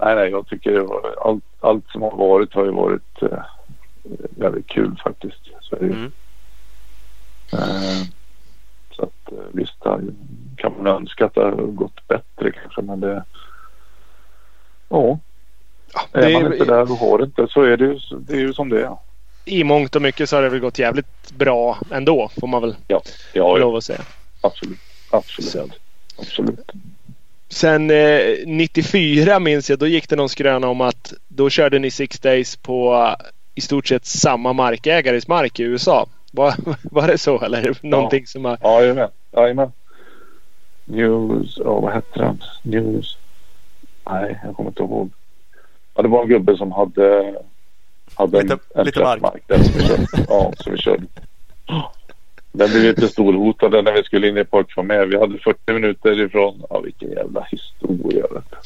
Nej, nej, jag tycker det var, allt, allt som har varit har ju varit eh, väldigt kul faktiskt. Så. Mm. eh, så att eh, visst kan man önska att det har gått bättre kanske men det Ja, Det är man inte är, där och har inte så är det ju, det är ju som det är. I mångt och mycket så har det väl gått jävligt bra ändå får man väl Ja, ja, lov att säga. absolut. Absolut. Så. Absolut. Sen eh, 94 minns jag, då gick det någon skröna om att då körde ni Six Days på eh, i stort sett samma markägares mark i USA. Var, (laughs) var det så eller? Någonting som har... Jajamän. Jajamän. News, ja vad hette den? News. Nej, jag kommer inte ihåg. Ja, det var en gubbe som hade, hade Lite- en, en lite mark. där som vi körde. (laughs) Ja, som vi körde. Den blev lite storhotad när vi skulle in i Park för med. Vi hade 40 minuter ifrån. Ja, vilken jävla historia. Vet du.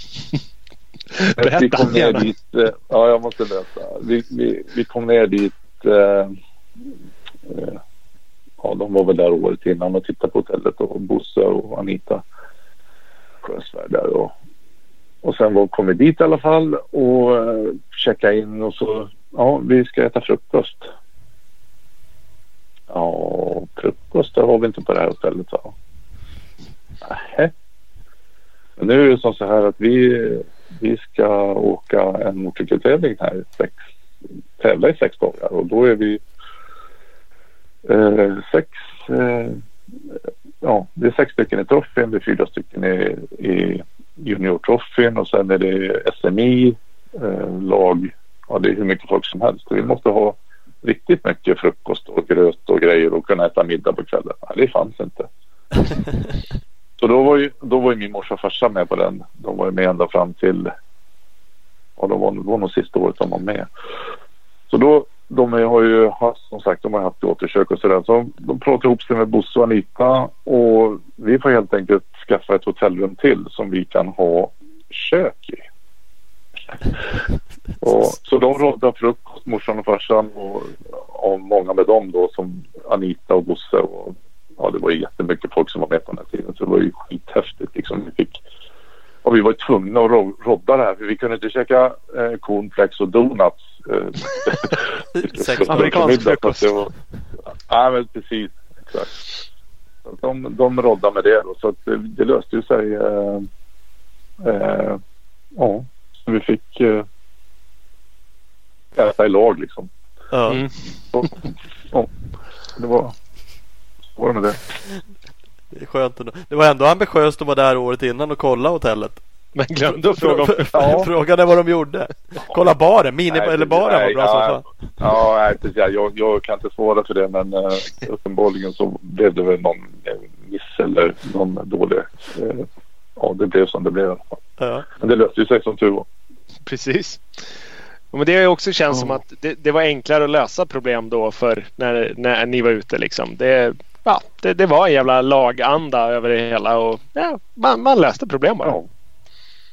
(laughs) vi Berätta kom ner dit. eh, Ja, jag måste berätta. Vi, vi, vi kom ner dit. Eh, eh, ja, de var väl där året innan och tittade på hotellet och Bosse och Anita Sjösvärd där och, och sen var, kom vi dit i alla fall och eh, checkade in och så ja, vi ska äta frukost. Ja, frukost det har vi inte på det här hotellet va? Nej. Men nu är det som så här att vi, vi ska åka en motorcykeltävling här sex, tävla i sex dagar och då är vi eh, sex eh, ja, det är sex stycken i troffin, det är fyra stycken i, i juniortroffin och sen är det SMI, eh, lag, ja det är hur mycket folk som helst. Vi måste ha riktigt mycket frukost och gröt och grejer och kunna äta middag på kvällen. Nej, det fanns inte. (laughs) Så då var ju, då var ju min morsa och farsa med på den. De var ju med ända fram till, ja de var, det var nog sista året de var med. Så då, de har ju haft, som sagt, de har haft återkök och sådär. Så de pratade ihop sig med Bosse och Anita och vi får helt enkelt skaffa ett hotellrum till som vi kan ha kök i. (laughs) Och, så de rådde frukost, morsan och farsan och, och många med dem då som Anita och Bosse och ja, det var ju jättemycket folk som var med på den här tiden så det var ju skithäftigt liksom. Vi fick och vi var tvungna att ro- rodda det här för vi kunde inte käka eh, cornflakes och donuts. Eh, (laughs) Amerikansk frukost. var- Ja men precis. Exakt. De, de roddade med det då så att det, det löste ju sig. Eh, eh, ja, så vi fick eh, äta i lag liksom. Ja. Mm. Så, ja, det var så var det med det. Det är skönt ändå. Det var ändå ambitiöst att vara där året innan och kolla hotellet. Men glömde att fråga om (laughs) Ja. Frågan är vad de gjorde. Kolla baren, mini Nej, eller baren var Nej, bra som ja, fan. Ja, nej, precis. Jag, jag kan inte svara för det men uh, uppenbarligen så blev det väl någon eh, miss eller någon dålig. eh, ja, det blev som det blev i alla fall. Ja. Men det löste ju sig som tur var. Precis. Men det har ju också känts som Ja. att det, det var enklare att lösa problem då för när, när ni var ute liksom. Det, ja, det, det var en jävla laganda över det hela och ja, man, man löste problem bara. Ja,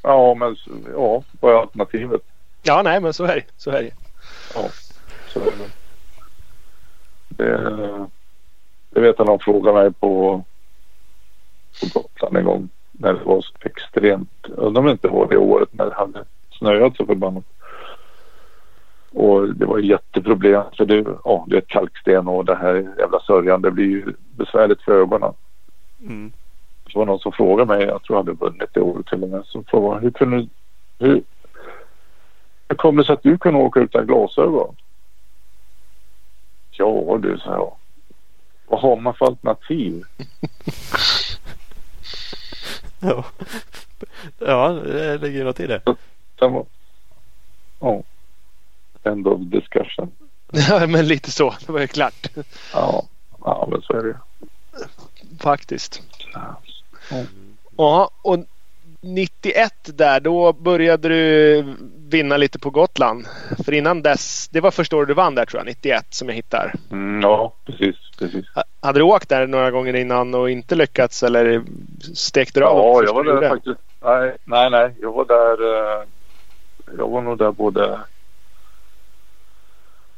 ja men ja, vad är alternativet? Ja, nej men så är det. Så är det. Ja, så är det. Det, det vet jag någon frågade mig på, på Gotland en gång när det var så extremt, undrar om det inte var det året när det hade snöat så förbannat. Och det var jätteproblem för det, ja, det är ett kalksten och det här jävla sörjan det blir ju besvärligt för ögonen. Mm. Det var någon som frågade mig, jag tror jag hade vunnit det året till och med, som frågade hur kunde hur, hur kommer det sig att du kunde åka utan glasögon? Ja du, sa jag. Vad har man för alternativ? (laughs) Ja. ja, det ligger något i det. Sen var, ja, end of discussion. Ja, men lite så. Det var ju klart. Ja, ja men så är det. Faktiskt. Ja. Ja, och 91 där då började du vinna lite på Gotland. För innan dess, det var första året du vann där tror jag, 91 som jag hittar. Mm, ja, precis, precis. Ha- Hade du åkt där några gånger innan och inte lyckats eller stekte du av? Ja, jag var där faktiskt. Nej, nej, nej. Jag var där. eh, Jag var nog där både.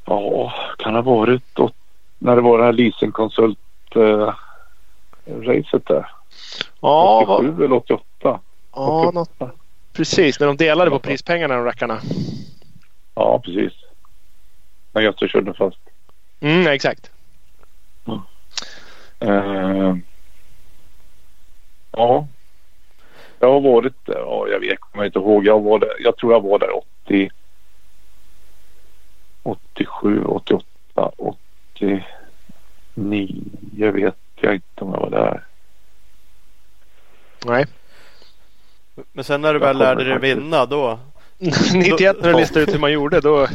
Ja, kan ha varit då, när det var det här leasingkonsult eh, racet där. Ja, vad, 87 eller 88. ja något, precis. När de delade på prispengarna de rackarna. Ja, precis. När Göte körde fast. Mm, exakt. Eh, ja. Jag har varit där. Ja, jag vet kommer inte ihåg. Jag, var där, jag tror jag var där 80. 87, 88, 89 vet jag inte om jag var där. Nej. Men sen när du väl lärde dig vinna då, (laughs) 91 när du listade ut hur man gjorde då,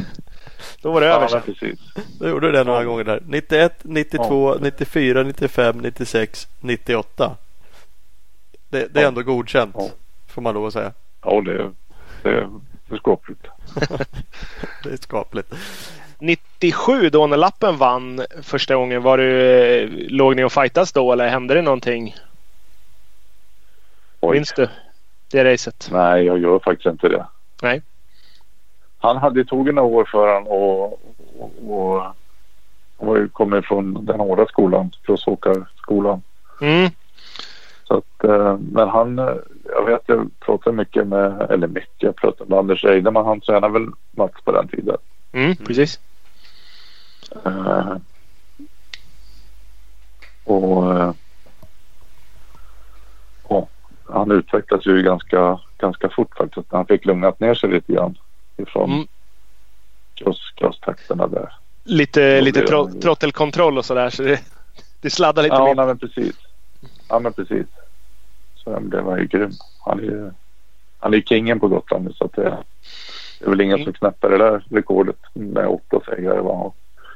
då var det över Ja, precis. då gjorde du det några gånger där. 91, 92, 94, 95, 96, 98. Det, det är Ja. ändå godkänt. Ja. Får man lov att säga. Ja, det, det, det är skapligt. (laughs) Det är skapligt. 97 då när lappen vann första gången. Var du, låg ni och fightas då eller hände det någonting? Oj. Minns du det racet? Nej, jag gör faktiskt inte det. Nej. Han hade tagit några år för han och, och, och, och kommer från den hårda skolan, crossåkarskolan. Mm. Så att, eh, men han, eh, jag vet jag pratade mycket med, eller mycket, jag pratade med Anders Eideman. Han tränade väl Mats på den tiden. Mm, precis. Eh, och, eh, och han utvecklades ju ganska, ganska fort faktiskt. Han fick lugnat ner sig lite grann ifrån Mm. cross, crosstakterna där. Lite, lite tro, trottelkontroll och sådär så det, det sladdar lite Ja, mer. nej, men precis. Ja, men precis. Så han blev han ju grym. Han är ju han är kingen på Gotland nu så att det, det är väl ingen som knäpper det där rekordet med åtta segrar. han.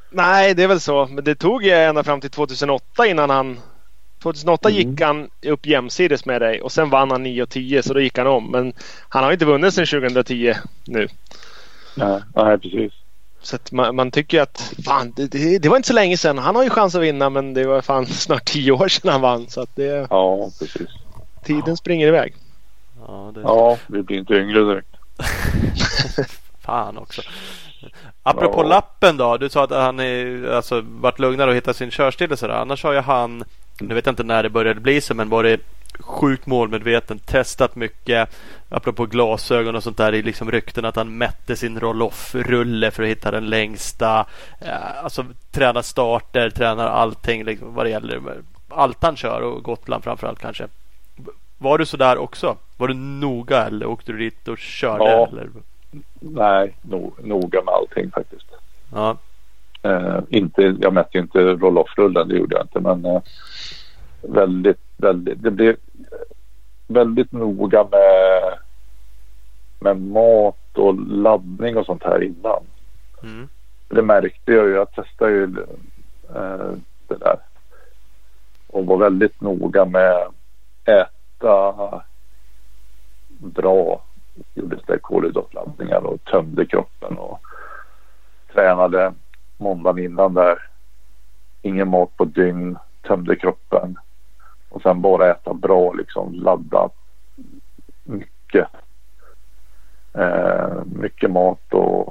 Nej, det är väl så. Men det tog ju ända fram till 2008 innan han... 2008 Mm. gick han upp jämsides med dig och sen vann han 9 och 10 så då gick han om. Men han har inte vunnit sedan 2010 nu. Nej, nej, precis. Så att man, man tycker att fan, det, det, det var inte så länge sedan. Han har ju chans att vinna men det var fan (laughs) snart 10 år sedan han vann. Så att det, Ja, precis. tiden springer iväg. Ja, det... Ja, vi blir inte yngre direkt. (laughs) Fan också. Apropå Ja. lappen då. Du sa att han är, alltså, varit lugnare och hittat sin körstil och sådär. Annars har ju han, nu vet jag inte när det började bli så, men varit sjukt målmedveten. Testat mycket. Apropå glasögon och sånt där. Det är liksom rykten att han mätte sin roll-off-rulle för att hitta den längsta. Eh, Alltså tränar starter, tränar allting liksom, vad det gäller. Allt han kör och Gotland framförallt kanske. Var du sådär också? Var du noga eller åkte du dit och körde? Ja. Eller? Nej, no, noga med allting faktiskt. Ja. Eh, inte, jag mätte ju inte roll-off-rullen, det gjorde jag inte. Men eh, väldigt, väldigt, det blev väldigt noga med, med mat och laddning och sånt här innan. Mm. Det märkte jag ju. Jag testade ju eh, det där. Och var väldigt noga med äta bra. Gjorde kolhydratladdningar och tömde kroppen och tränade måndagen innan där. Ingen mat på dygn. Tömde kroppen. Och sen bara äta bra liksom. Ladda mycket. Eh, mycket mat och,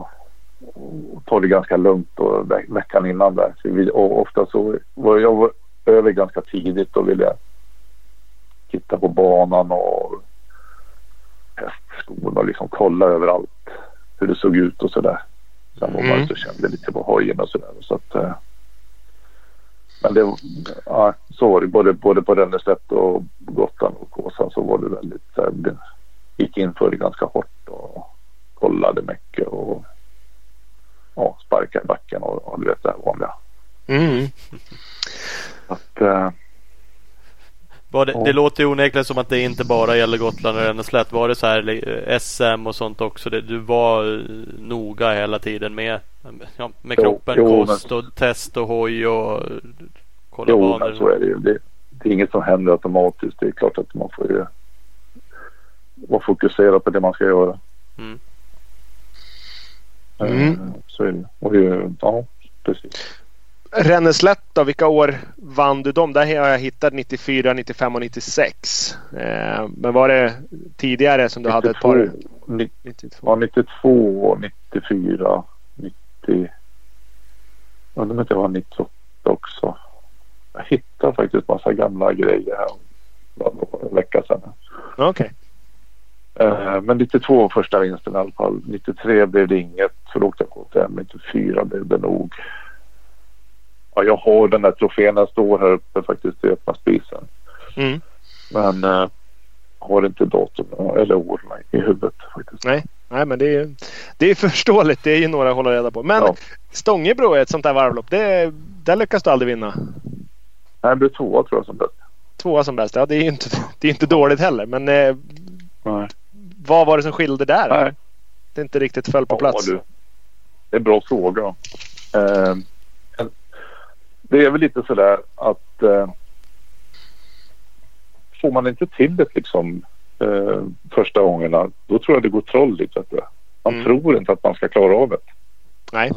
och ta det ganska lugnt och ve- veckan innan där. Så vi, och ofta så var jag var över ganska tidigt och ville titta på banan och hästskorna och liksom kolla överallt hur det såg ut och sådär. Sen var man Mm. ute och kände lite på hojen och sådär. Så att, eh, men det, ja, så var det både, både på Ränneslätt och Gotland och Kåsan så var det väldigt det gick in för det ganska hårt och kollade mycket och ja, sparkade i backen och, och du vet det här vanliga. Mm. Att, eh, det, Ja. det låter ju onekligen som att det inte bara gäller Gotland och Ränneslätt. Var det så här SM och sånt också? Det, du var eh, noga hela tiden med, ja, med Jo, kroppen, jo, kost och test och hoj och eh, kolla jo, banor. men så är det ju. Det, det är inget som händer automatiskt. Det är klart att man får ju vara fokuserad på det man ska göra. Mm. Mm. Eh, Så är det. Och ja, precis. Ränneslätt då, vilka år vann du dem? Där har jag hittat 94, 95 och 96. Eh, men var det tidigare som du hade ett par? 92, ni- 92. Ja, 92, 94, 90. Undrar om inte jag var 98 också. Jag hittade faktiskt massa gamla grejer här bara en vecka sedan. Okej. Eh, Men 92 var första vinsten i alla fall. 93 blev det inget för då åkte jag KTM. 94 blev det nog. Ja, jag har den där trofén. Den står här uppe faktiskt i öppna spisen. Mm. Men eh, har inte datum eller år i huvudet faktiskt. Nej. Nej, men det är, ju- det är (laughs) förståeligt. Det är ju några att hålla reda på. Men Ja. Stångebro är ett sånt där varvlopp. Det, där lyckas du aldrig vinna. Nej, det blev tvåa tror jag som bäst. Tvåa som bäst. Ja, det är ju inte, det är inte dåligt heller. Men eh, vad var det som skilde där? Nej. Det inte riktigt föll på plats. Ja, du. Det är en bra fråga. Eh, det är väl lite sådär att eh, får man inte till det liksom eh, första gångerna då tror jag det går troll lite. Man Mm. tror inte att man ska klara av det. Nej.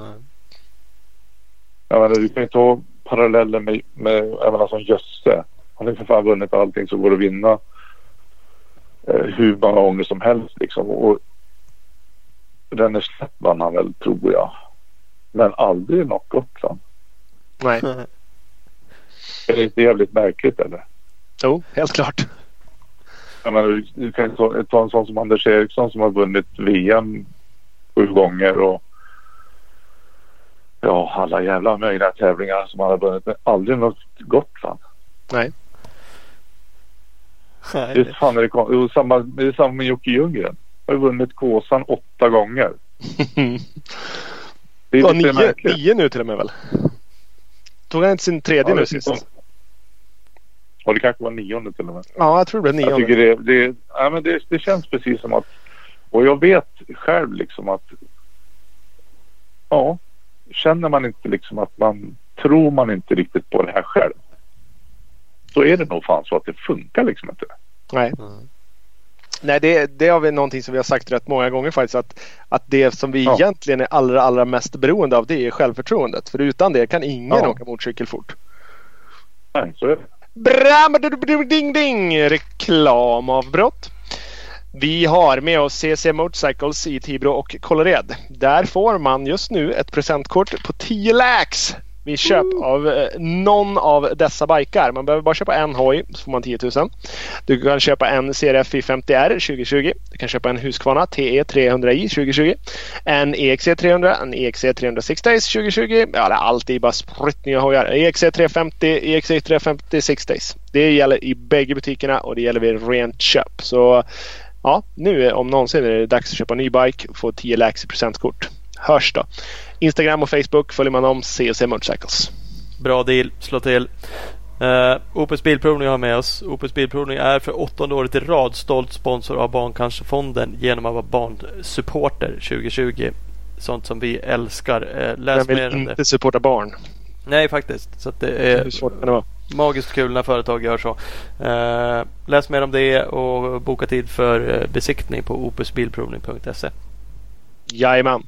Jag menar, du kan ju ta paralleller med, med jag menar, som Jösse. Han har ju för fan vunnit allting som går att vinna eh, hur många gånger som helst. Liksom. Och Ränneslätt vann han väl tror jag. Men aldrig något Gotland. Nej. (laughs) Är det inte jävligt märkligt eller? Jo, helt klart. Jag menar, du- du kan ta, ta en sån som Anders Eriksson som har vunnit VM sju gånger och ja, alla jävla möjliga tävlingar som han har vunnit men aldrig något Gotland. Nej. Det är, fan är det, jo, samma, det är samma med Jocke Ljunggren. Har ju vunnit Kåsan åtta gånger. (laughs) Det är lite nio, nio nu till och med väl? Tog han inte sin tredje Ja, nu det- sist? Ja, det kanske var nionde till och med. Ja, jag tror det blev Jag nionde. tycker det, det, ja, men det, det känns precis som att och jag vet själv liksom att ja, känner man inte liksom att man tror man inte riktigt på det här själv. Så är det nog fan så att det funkar liksom inte. Nej. Nej, det, det har vi någonting som vi har sagt rätt många gånger faktiskt. Att, att det som vi Ja. egentligen är allra, allra mest beroende av det är självförtroendet. För utan det kan ingen Ja. åka motorcykel fort. Nej, så är det. Bra, ding ding! Reklamavbrott. Vi har med oss CC Motorcycles i Tibro och Kållered. Där får man just nu ett presentkort på 10 lax vid köp av eh, någon av dessa bikar. Man behöver bara köpa en hoj så får man 10 000. Du kan köpa en CRF 50R 2020. Du kan köpa en Husqvarna TE 300i 2020. En EXC 300, en EXC 306 Days 2020. Ja, det är alltid bara spruttnya hojar. EXC 350, EXC 350 6 Days. Det gäller i bägge butikerna och det gäller vid rent köp. Så ja, nu om någonsin är det dags att köpa en ny bike och få 10 lax i presentkort. Hörs då! Instagram och Facebook följer man om CC Motorcycles. Bra deal, slå till. Uh, Opus Bilprovning har med oss. Opus Bilprovning är för åttonde året i rad stolt sponsor av Barncancerfonden genom att vara barnsupporter 2020. Sånt som vi älskar. Uh, läs Jag vill inte supporta barn. Nej faktiskt. Så det Hur är svårt kan det vara? magiskt kul när företag gör så. Eh, läs mer om det och boka tid för besiktning på opusbilprovning.se. Jajamän.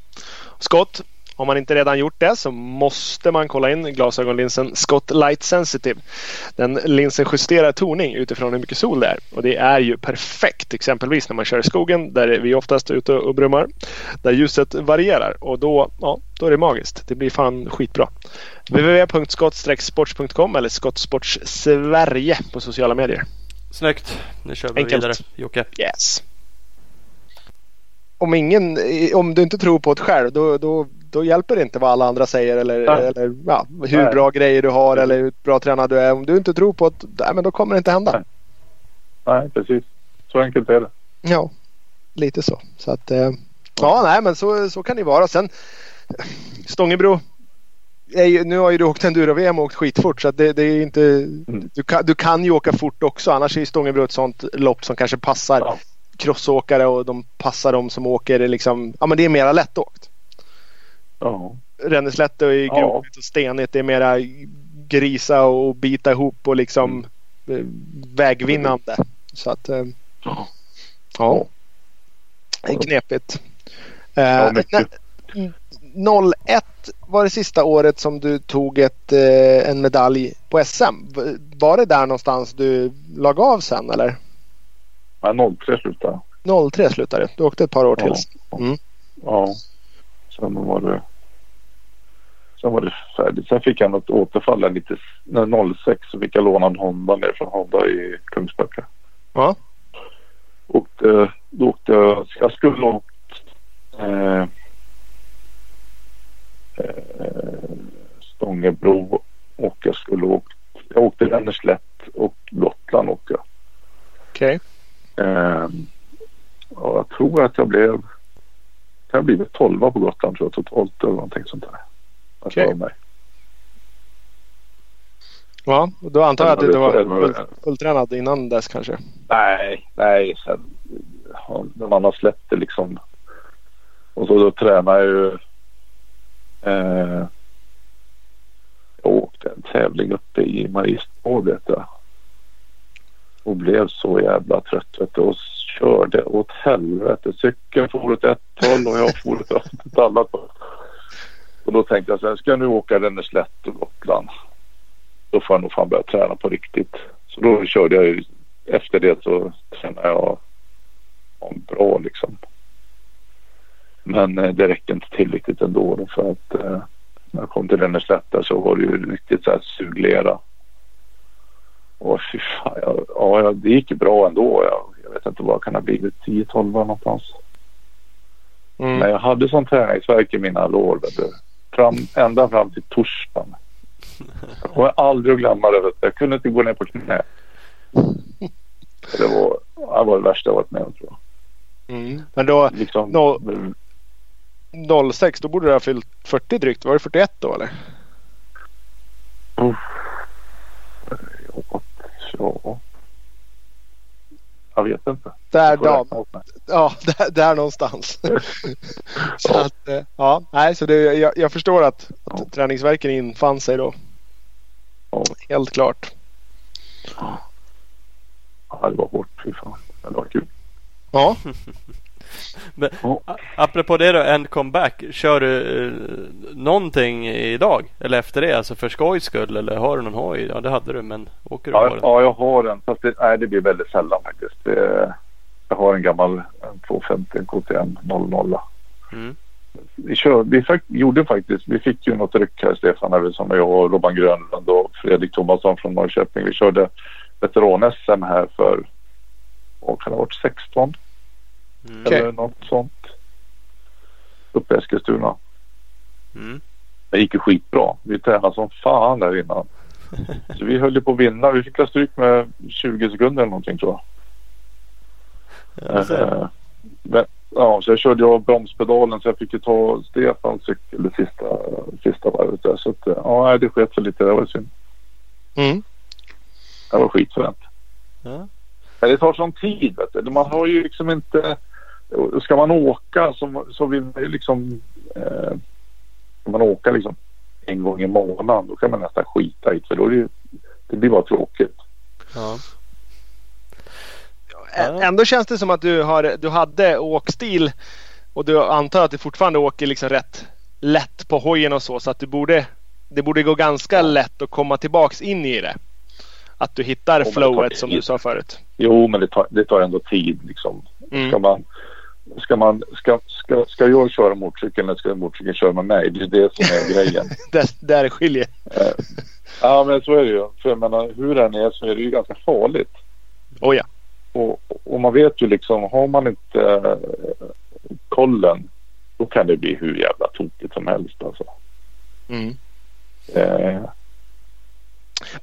Scott, om man inte redan gjort det så måste man kolla in glasögonlinsen Scott Light Sensitive. Den linsen justerar toning utifrån hur mycket sol det är. Och det är ju perfekt exempelvis när man kör i skogen där vi oftast är ute och brummar. Där ljuset varierar och då, ja, då är det magiskt. Det blir fan skitbra. www.skott-sports.com eller Skottsports Sverige på sociala medier. Snyggt! Nu kör vi Enkelt. vidare Jocke. Yes. Om, ingen, om du inte tror på det själv då, då, då hjälper det inte vad alla andra säger eller, Nej. eller ja, hur Nej. bra grejer du har eller hur bra tränad du är. Om du inte tror på det, nej, men då kommer det inte hända. Nej. Nej, precis. Så enkelt är det. Ja, lite så. Så att, eh, ja, nej men så, så kan det vara. Sen Stångebro. Ju, nu har ju du åkt enduro-VM och åkt skitfort så det, det är inte, du, kan, du kan ju åka fort också. Annars är ju Stångebro ett sånt lopp som kanske passar Ja. crossåkare och de passar de som åker liksom, ja men det är mera lättåkt. Ja. Ränneslätt är ju Ja. gropigt och stenigt. Det är mera grisa och bita ihop och liksom Mm. eh, vägvinnande. Så att eh, Ja. ja. Det är knepigt. Ja, Eh, mycket. när- 01 var det sista året som du tog ett, en medalj på SM. Var det där någonstans du lag av sen eller? Nej, 03 slutade jag. 03 slutade du. Du åkte ett par år till. Ja. Mm. Ja. Sen var det Sen var det färdigt. Sen fick jag något återfall där lite. När 06 så fick jag låna en Honda ner från Honda i Kungsbacka. Ja. Åkte, då åkte jag. Jag skulle åkt eh, eh, Stångebro och jag skulle åkt. Jag åkte Ränneslätt och Gotland åkte jag. Okej. Eh, och jag tror att jag blev. Jag blivit 12 på Gotland tror jag totalt eller någonting sånt där. Okej. tror mig. Ja, då antar jag att du var full, fulltränad innan dess kanske. Nej, nej. Sen, när man har släppt det liksom. Och så då tränar jag ju. Eh, jag åkte en tävling uppe i Mariestad vet jag. Och blev så jävla trött vet du, och körde åt helvete. Cykeln for åt ett håll och jag for åt (laughs) ett annat håll. Och då tänkte jag så här, ska jag nu åka Ränneslätt och Gotland. Då får jag nog fan börja träna på riktigt. Så då körde jag ju efter det så tränade jag om bra liksom. Men eh, det räcker inte till riktigt ändå då för att eh, när jag kom till Ränneslätta så var det ju riktigt så här suglera. Och fy fan, jag, ja, det gick ju bra ändå. Jag, jag vet inte vad det kan ha blivit, 10-12 någonstans. Mm. Men jag hade sån träningsvärk i mina lår. Vet du. Fram, ända fram till torsdagen. Jag kommer aldrig att glömma det. Jag kunde inte gå ner på knä. Det var, det var det värsta jag varit med om tror jag. Mm. Men då Liksom, Nå- 06 då borde du ha fyllt 40 drygt. Var det 41 då eller? ja, ja. Jag vet inte. Där dam. Ja, där, där någonstans. (laughs) så att, eh, ja, nej, så det, jag, jag förstår att, att Ja. träningsverken infann sig då. Ja. Helt klart. Ja, det var hårt. Fy fan. Men det var kul. Ja, (laughs) Men, a- apropå det då, en comeback. Kör du eh, någonting idag? Eller efter det? Alltså för skojs skull? Eller har du någon hoj? Ja det hade du men åker du på Ja, den? ja, jag har en. Fast det, nej, det blir väldigt sällan faktiskt. Det, jag har en gammal en 250 KTM 00. Mm. Vi, kör, vi fakt, gjorde faktiskt, vi fick ju något ryck här Stefan Arvidsson och jag och Robban Grönlund och Fredrik Thomasson från Norrköping. Vi körde veteran-SM här för, vad kan det ha varit, 16 Mm. Eller något sånt. Uppe i Eskilstuna. Mm. Det gick ju skitbra. Vi tränade som fan där innan. Så vi höll ju på att vinna. Vi fick stryk med 20 sekunder eller någonting tror jag. Eh, men, ja, så jag körde ju av bromspedalen så jag fick ju ta Stefans cykel det sista, sista varvet där. Så att, eh, ja, det sket sig lite. Det var synd. mm. Det var skitfränt. Ja. Men det tar sån tid vet du. Man har ju liksom inte... Ska man åka så, så vill man ju liksom... Eh, ska man åka liksom en gång i månaden då kan man nästan skita i det för då är det ju... Det blir bara tråkigt. Ja. Ä- Ändå känns det som att du, har, du hade åkstil och du antar att du fortfarande åker liksom rätt lätt på hojen och så. Så att du borde, det borde gå ganska lätt att komma tillbaks in i det. Att du hittar tar flowet som du sa förut. Jo, men det tar, det tar ändå tid liksom. Ska Mm. man... Ska, man, ska, ska, ska jag köra motorcykel eller ska motorcykeln köra med mig? Det är det som är grejen. (laughs) Där, där skiljer. Eh, ja, men så är det ju. För jag menar, hur den är så är det ju ganska farligt. Oh ja. Och, och man vet ju liksom, har man inte eh, kollen då kan det bli hur jävla tokigt som helst alltså. Mm. Eh,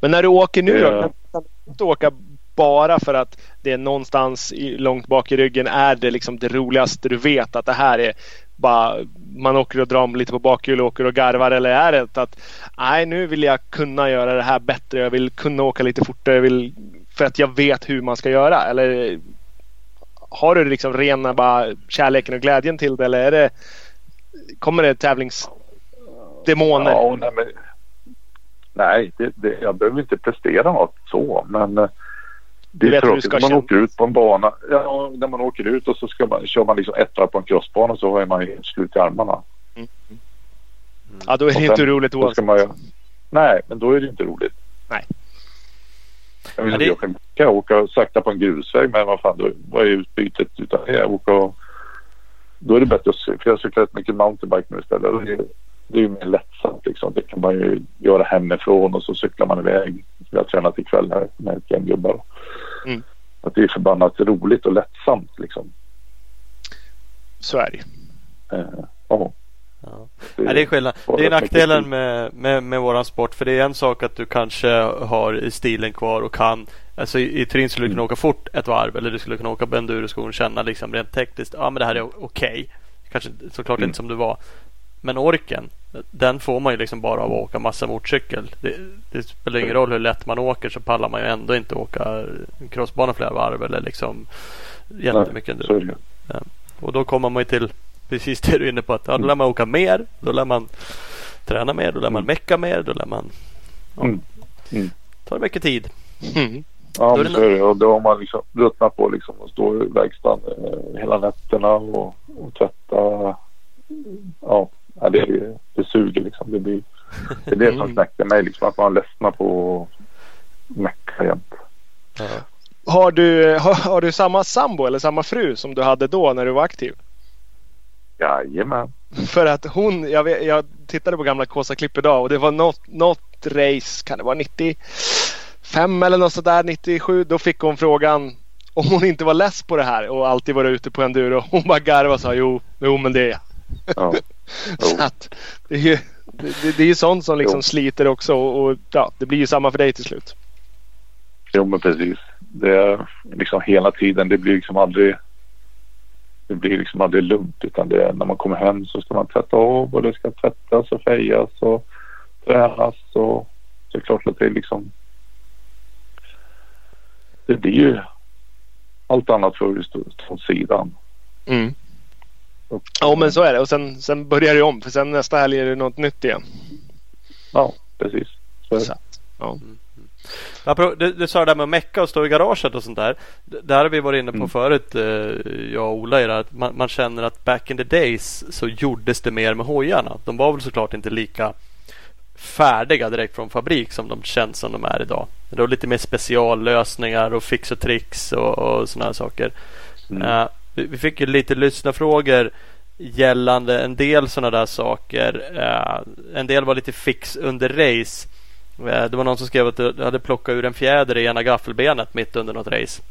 Men när du åker nu då? Ja. Kan du åka bara för att det är någonstans långt bak i ryggen är det liksom det roligaste du vet att det här är bara man åker och drar lite på bakhjul och åker och garvar eller är det att nej nu vill jag kunna göra det här bättre. Jag vill kunna åka lite fortare. Jag vill, för att jag vet hur man ska göra. Eller har du liksom rena bara kärleken och glädjen till det eller är det kommer det tävlingsdemoner? ja, nej, men, nej det, det, jag behöver inte prestera något så men eh, det är tråkigt när man känna. åker ut på en bana. Ja, när man åker ut och så ska man, kör man liksom ett varv på en crossbana så har man ju helt slut i armarna. Ja då är det Och inte sen- roligt Då oavsett. ska man nej, men då är det inte roligt. Nej. Jag, menar, Men det- jag kan, kan jag åka sakta på en grusväg men vad fan, då, vad är utbytet utan det? Då är det bättre att cykla. För jag cyklar rätt mycket mountainbike nu istället. Är- det är ju mer lättsamt liksom. Det kan man ju göra hemifrån och så cyklar man iväg. Vi har tränat ikväll här med ett gäng gubbar. Mm. Att det är förbannat roligt och lättsamt liksom. Så är det. Eh, ja. Ja. Det- Nej, det är skillnad. Det är nackdelen med, med, med våran sport. För det är en sak att du kanske har stilen kvar och kan. Alltså i, i teorin skulle du kunna Mm. åka fort ett varv. Eller du skulle kunna åka på enduroskon och känna liksom rent tekniskt. Ja men det här är okej. Kanske såklart Mm. inte som du var. Men orken. Den får man ju liksom bara av att åka massa motorcykel. Det, det spelar ingen roll hur lätt man åker så pallar man ju ändå inte åka crossbana flera varv. Eller liksom jättemycket Nej, enduro. Och då kommer man ju till precis det du är inne på. Att, ja, då lär man åka mer. Då lär man träna mer. Då lär man Mm. mecka mer. Då lär man ja, Mm. Mm. tar mycket tid. Mm. Ja, Då är men det så är det. Och då har man liksom ruttnat på liksom och stå i verkstaden eh, hela nätterna och, och tvätta. Ja, ja det, är- det suger liksom. Det, blir, det är det som Mm. knäckte mig liksom. Att man ledsnar på att mecka jämt. Har du, har, har du samma sambo eller samma fru som du hade då när du var aktiv? Jajamän. För att hon, jag, vet, jag tittade på gamla Kåsa-klipp idag och det var något, något race, kan det vara 95 eller något sådär, 97. Då fick hon frågan om hon inte var less på det här och alltid varit ute på enduro. Hon bara garvade och sa jo, jo men det är jag. Ja. Så att, det är ju det, det är sånt som liksom Jo. sliter också och, och ja, det blir ju samma för dig till slut. Jo men precis. Det är liksom hela tiden. Det blir liksom aldrig. Det blir liksom aldrig lugnt utan det är när man kommer hem så ska man tvätta av och det ska tvättas och fejas och tränas och det är klart att det är liksom. Det blir ju allt annat stå åt sidan. Mm. Och, Ja men så är det och sen, sen börjar det om för sen nästa helg är det något nytt igen. Ja precis. Så är det. Så ja. Apropå- Du, du sa det där med att mecka och stå i garaget och sånt där. D- Det här har vi varit inne på Mm. förut, eh, jag och Ola. Att man, man känner att back in the days så gjordes det mer med hojarna. De var väl såklart inte lika färdiga direkt från fabrik som de känns som de är idag. Det var lite mer speciallösningar och fix och tricks och, och sådana här saker. Mm. Vi, fick ju lite lyssnarfrågor gällande en del sådana där saker. Eh, en del var lite fix under race. Eh, det var någon som skrev att du hade plockat ur en fjäder i ena gaffelbenet mitt under något race.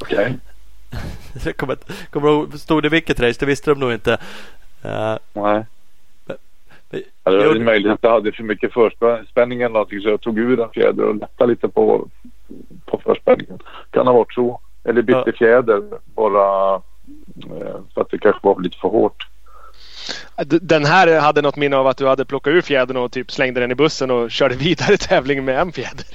Okej. (laughs) Jag kommer, kommer stod det vilket race? Det visste de nog inte. Eh, Nej. Ja, det var möjligt att jag hade för mycket förspänning eller någonting så jag tog ur en fjäder och lättade lite på, på förspänningen. Kan ha varit så. Eller bytte Ja. fjäder bara eh, för att det kanske var lite för hårt. Den här hade något minne av att du hade plockat ur fjädern och typ slängde den i bussen och körde vidare (laughs) tävling med en fjäder.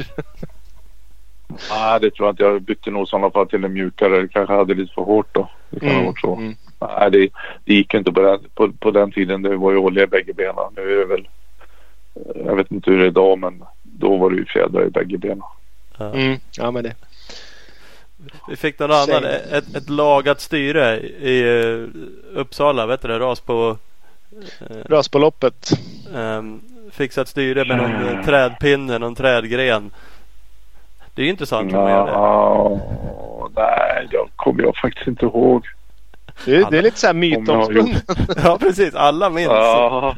Nej, det tror jag inte. Jag bytte nog i sådana fall till en mjukare. Det kanske hade lite för hårt då. Det kan ha varit så. Mm. Nej, det, det gick inte på den, på, på den tiden. Det var ju olja i bägge benen. Nu är det väl... eh, Jag vet inte hur det är idag men då var det ju fjädrar i bägge benen. Mm. Ja men det. Vi fick någon annan, ett, ett lagat styre i eh, Uppsala, vet du det? Ras på eh, Ras på loppet. um, Fixat styre med någon eh, trädpinne, någon trädgren. Det är ju intressant vad man gör det. Ja, nej, det kommer jag faktiskt inte ihåg. Det, är- det är lite så här jag mytomspunnet. (laughs) Ja precis, alla minns. Ja.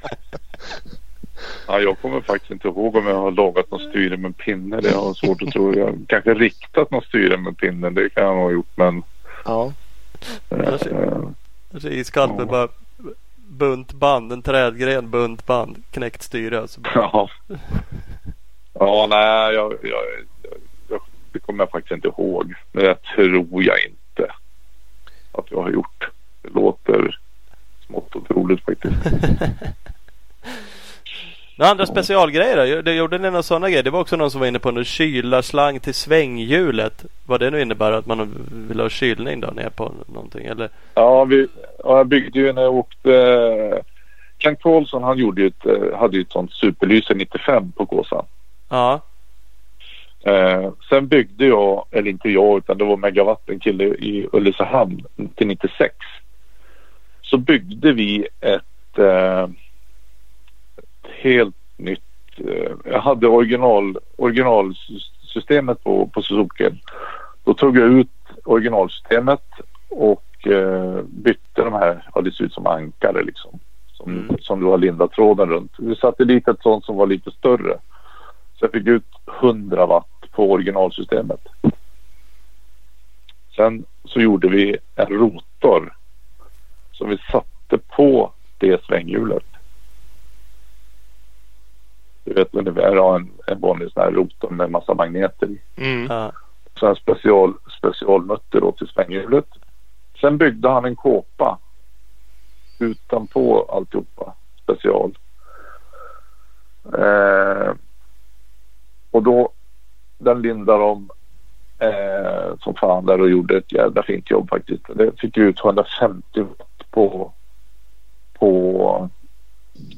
Ja, jag kommer faktiskt inte ihåg om jag har lagat något styre med pinne. Det har svårt att tro. Jag har kanske riktat något styre med pinnen. Det kan jag ha gjort men... Ja. Kanske. Kanske iskallt med bara bunt band, en trädgren, bunt band, knäckt styre. och Så bara, Ja. Ja, nej, jag, jag, jag, det kommer jag faktiskt inte ihåg. Men det tror jag inte att jag har gjort. Det låter smått otroligt faktiskt. (laughs) Några andra specialgrejer då? Det gjorde ni några sådana grejer? Det var också någon som var inne på en kylarslang till svänghjulet. Vad det nu innebär att man vill ha kylning då ner på någonting eller? Ja, vi, ja, jag byggde ju när jag åkte... Kent Paulsson han gjorde ju ett, eh, hade ju ett sånt superlyse 95 på Kåsan. Ja, Eh, sen byggde jag, eller inte jag utan det var Megawatt, en kille i Ulricehamn till 96. Så byggde vi ett, eh, ett helt nytt, eh, jag hade original, originalsystemet på, på Suzuki. Då tog jag ut originalsystemet och eh, bytte de här, ja det ser ut som ankare liksom. Som, Mm. som du har lindat tråden runt. Vi satte dit ett sånt som var lite större. Så jag fick ut 100 watt på originalsystemet. Sen så gjorde vi en rotor som vi satte på det svänghjulet. Du vet ungefär ja, en, en vanlig sån här rotor med massa magneter i. Mm. ja. Så en special, specialmutter då till svänghjulet. Sen byggde han en kåpa utanpå alltihopa. Special. Eh, och då den lindade de eh, som fan där och gjorde ett jävla fint jobb faktiskt. Det fick ut 150 watt på, på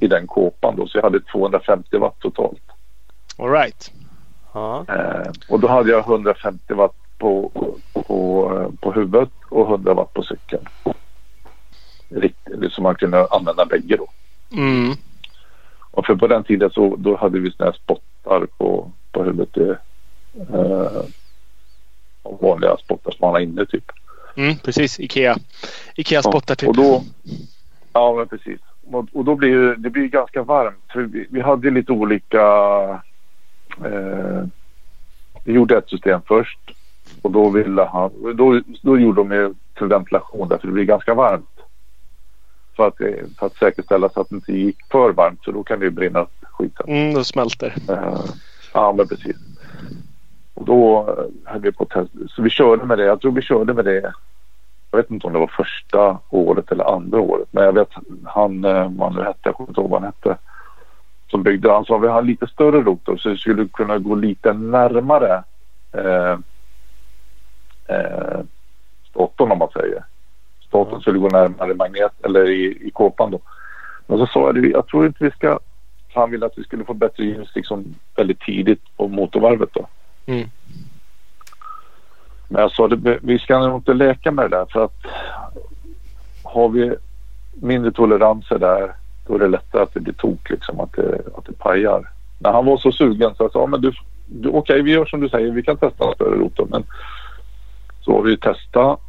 i den kåpan då. Så jag hade 250 watt totalt. All right. ja. Eh, och då hade jag 150 watt på, på, på huvudet och 100 watt på cykeln. Riktigt, så man kunde använda bägge då. Mm. Och för på den tiden så då hade vi såna här spottar på, på huvudet. Eh, vanliga spottar som man har inne typ. Mm, precis, Ikea. Ikea spottar typ. Och då, ja, men precis. Och, då blir ju, det blir ganska varmt. För vi, vi hade lite olika... Eh, vi gjorde ett system först och då ville han... Då, då gjorde de ju för ventilation därför det blir ganska varmt. För att, eh, för att säkerställa så att det inte gick för varmt för då kan det ju brinna skiten. Mm, då smälter. Eh, ja, men precis. Och då eh, höll vi på att testa. Så vi körde med det. Jag tror vi körde med det. Jag vet inte om det var första året eller andra året. Men jag vet han, eh, vad han nu hette, jag kommer inte ihåg vad han hette. Som byggde, han sa vi har lite större rotor så det skulle kunna gå lite närmare eh, eh, statorn om man säger. Statorn skulle gå närmare magnet eller i, i kåpan då. Men så sa jag jag tror inte vi ska han ville att vi skulle få bättre ljus liksom väldigt tidigt på motorvarvet då. Mm. Men jag sa det, vi ska nog inte leka med det där för att har vi mindre toleranser där då är det lättare att det blir tok liksom, att det, att det pajar. När han var så sugen så jag sa men du, du okej okay, vi gör som du säger, vi kan testa en större rotor men så har vi testat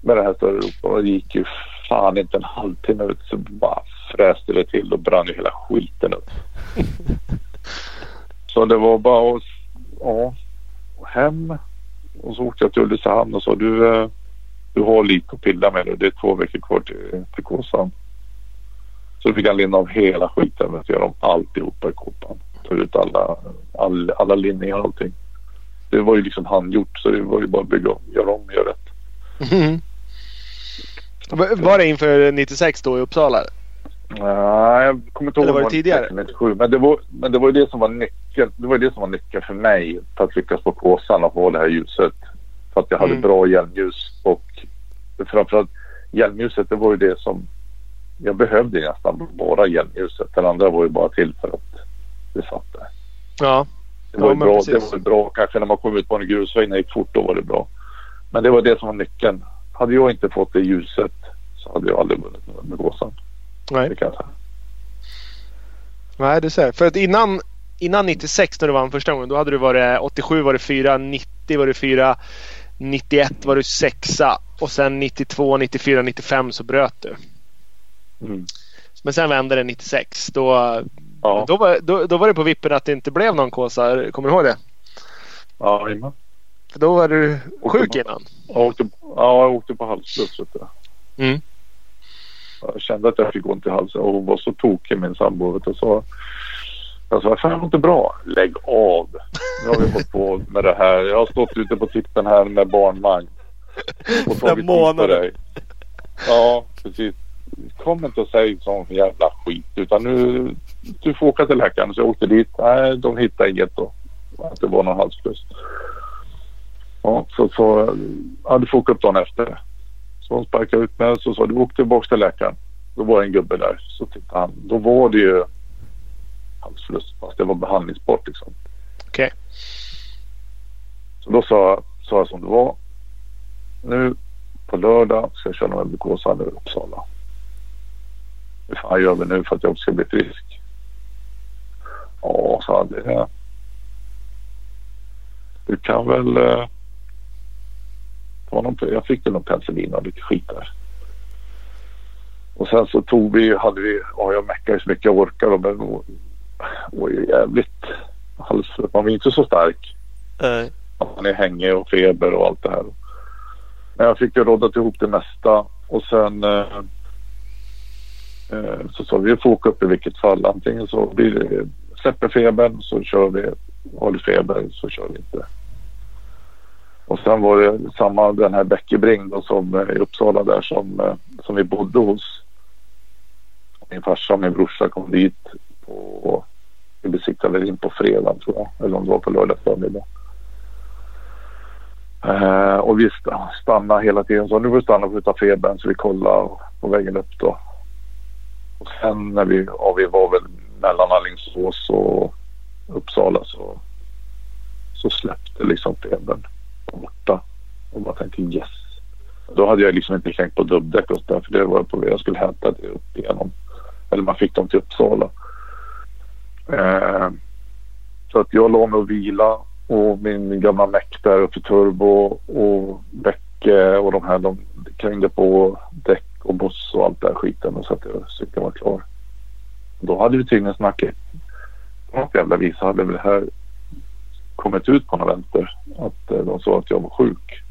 med det här större rotorn och det gick ju fan inte en halvtimme ut så bara fräste det till och brann ju hela skiten upp. (laughs) så det var bara att ja, hem och så åkte jag till Ulricehamn och sa du, eh, du har lite att pilla med och det är två veckor kvar till, till Kåsan. Så fick han linda av hela skiten med att göra om alltihopa i kåpan. Ta ut alla, all, alla linningar och allting. Det var ju liksom handgjort så det var ju bara att bygga om, göra om och göra rätt. Mm. Var det inför 96 då i Uppsala? Nej, jag kommer inte ihåg. Eller var det tidigare? 97, men det var, men det var ju det som var nyckeln. Det var det som var nyckeln för mig för att lyckas på Kåsan och få det här ljuset. För att jag hade Mm. bra hjälmljus och framförallt hjälmljuset det var ju det som jag behövde nästan bara hjälmljuset. Den andra var ju bara till för att det satt där. Ja. Det var, Ja, bra, precis. det var bra kanske när man kom ut på en grusväg när det gick fort då var det bra. Men det var det som var nyckeln. Hade jag inte fått det ljuset så hade jag aldrig vunnit med Gåsan. Nej. Det kan. Nej, det ser. För att innan, innan 96 när du vann första gången. Då hade du varit 87 var det 4, 90 var det 4, 91 var du 6 och sen 92, 94, 95 så bröt du. Mm. Men sen vände det 96. Då, Ja. då, var, då, då var det på vippen att det inte blev någon kåsa. Kommer du ihåg det? Ja, jajamän. För då var du sjuk på- innan. jag åkte, ja, jag åkte på halsfluss. du. Mm. Jag kände att jag fick ont i halsen och hon var så tokig min sambo. du, Så jag sa, fan inte bra. Lägg av. Nu har vi hållit på med det här. Jag har stått ute på tippen här med barnvagn. Och tagit tid på dig. Ja, precis. Kom inte och säg sån jävla skit. Utan nu, du får åka till läkaren. Så jag åkte dit. Nej, de hittade inget då. Att det var någon halsfluss. Ja, så, så ja, du får åka upp dagen efter. Hon sparkade ut mig och så sa du åk tillbaka till läkaren. Då var det en gubbe där. Så tittade han. Då var det ju halsfluss fast det var behandlingsbart liksom. Okej. Så då sa, sa jag som det var. Nu på lördag ska jag köra med glukosan i Uppsala. Hur fan gör vi nu för att jag ska bli frisk? Ja, sa han. Det, du kan väl någon, jag fick väl någon penicillin och lite skit där. Och sen så tog vi, hade vi, ja jag meckade så mycket jag orkade men det var ju jävligt halsfluss. Man var inte så stark. Eh, Man är hängig och feber och allt det här. Men jag fick ju råddat ihop det mesta och sen eh, eh, så sa vi vi får åka upp i vilket fall. Antingen så blir det, släpper febern så kör vi. Har du feber så kör vi inte. Och sen var det samma den här Bäckebring då som eh, i Uppsala där som, eh, som vi bodde hos. Min farsa och min brorsa kom dit på vi besiktade in på fredag tror jag. Eller om det var på lördag förmiddag. Eh, och vi stannade hela tiden. Så nu får vi stanna och skjuta febern så vi kollade på vägen upp då. Och sen när vi, ja, vi var väl mellan Alingsås och Uppsala så, så släppte liksom febern borta. Och bara tänkte yes. Då hade jag liksom inte tänkt på dubbdäck och sådär för det var jag på väg. Jag skulle hämta det upp igenom. Eller man fick dem till Uppsala. Eh, så att jag låg mig och vila och min gamla meck där uppe turbo och däck och de här de krängde på däck och buss och allt det här skiten och så att jag cykeln var klar. Då hade vi tydligen snackat. På något jävla vis hade väl det här kommit ut på något vänster. Att eh, de sa att jag var sjuk.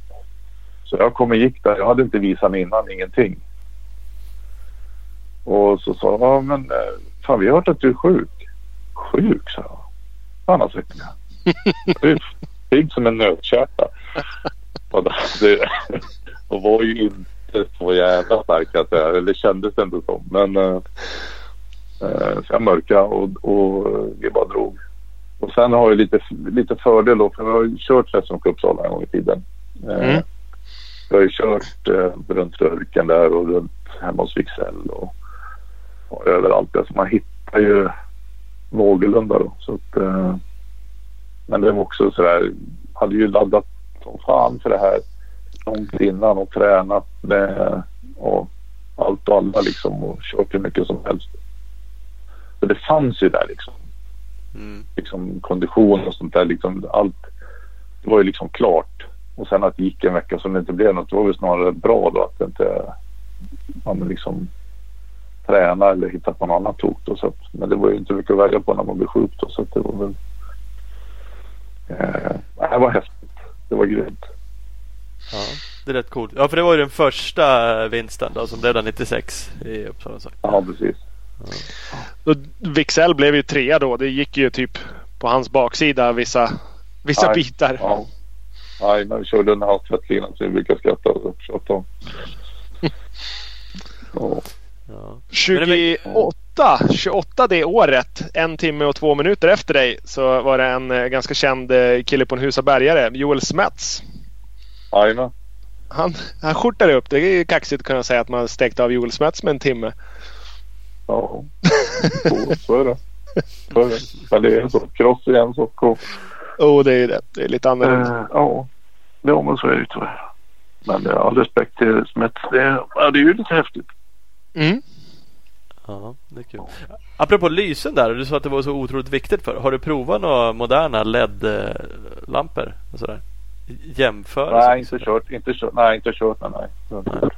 Så jag kom och gick där. Jag hade inte visat mig innan, ingenting. Och så sa de, ja men eh, fan vi har hört att du är sjuk. Sjuk, sa jag. Fan alltså. Jag är pigg som en nötkärta. Och det, var ju inte så jävla starka, att säga. Eller det kändes inte som. Men eh, eh, så jag mörkade och, och vi bara drog. Och sen har jag lite, lite fördel då. För jag har ju kört Cup Uppsala en gång i tiden. Eh, Mm. Jag har ju kört eh, runt Rörken där och runt hemma hos Wicksell och, och överallt. Alltså man hittar ju någorlunda då. Så att, eh, men det var också sådär, hade ju laddat som fan för det här långt innan och tränat med och allt och alla liksom och kört hur mycket som helst. Så det fanns ju där liksom, Mm. liksom kondition och sånt där liksom allt. Det var ju liksom klart. Och sen att det gick en vecka som det inte blev något, det var väl snarare bra då att det inte men liksom träna eller hitta på något annat tok då. Så att, men det var ju inte mycket att välja på när man blev sjuk då. Så att det var väl... Eh, det var häftigt. Det var grymt. Ja, det är rätt coolt. Ja, för det var ju den första vinsten då som blev den 96 i Uppsala. Så. Ja, precis. Wicksell blev ju trea då. Det gick ju typ på hans baksida vissa, vissa Nej. bitar. Ja. Nej, när vi körde den här tvättlinan som vi brukar skratta och tjata om. Ja. Ja. 28, 28 det året, en timme och två minuter efter dig, så var det en eh, ganska känd eh, kille på en Husabärgare, Joel Smets. Jajamän. Han, han skjortade upp. Det är ju kaxigt att kunna säga att man stekt av Joel Smets med en timme. Ja, så, så är det. Så är det. Men det är så. Cross är en sak och Oh, det är ju det. Det är lite annorlunda. Eh, ja, ja men så är det ju tyvärr. Men eh, all respekt till Smets. Det, ja, det är ju lite häftigt. Mm. ja, det är kul. Apropå lysen där, du sa att det var så otroligt viktigt för Har du provat några moderna LED-lampor? och sådär? Jämför? Nej, inte kört. Inte kört. Nej, inte kört. Nej, nej.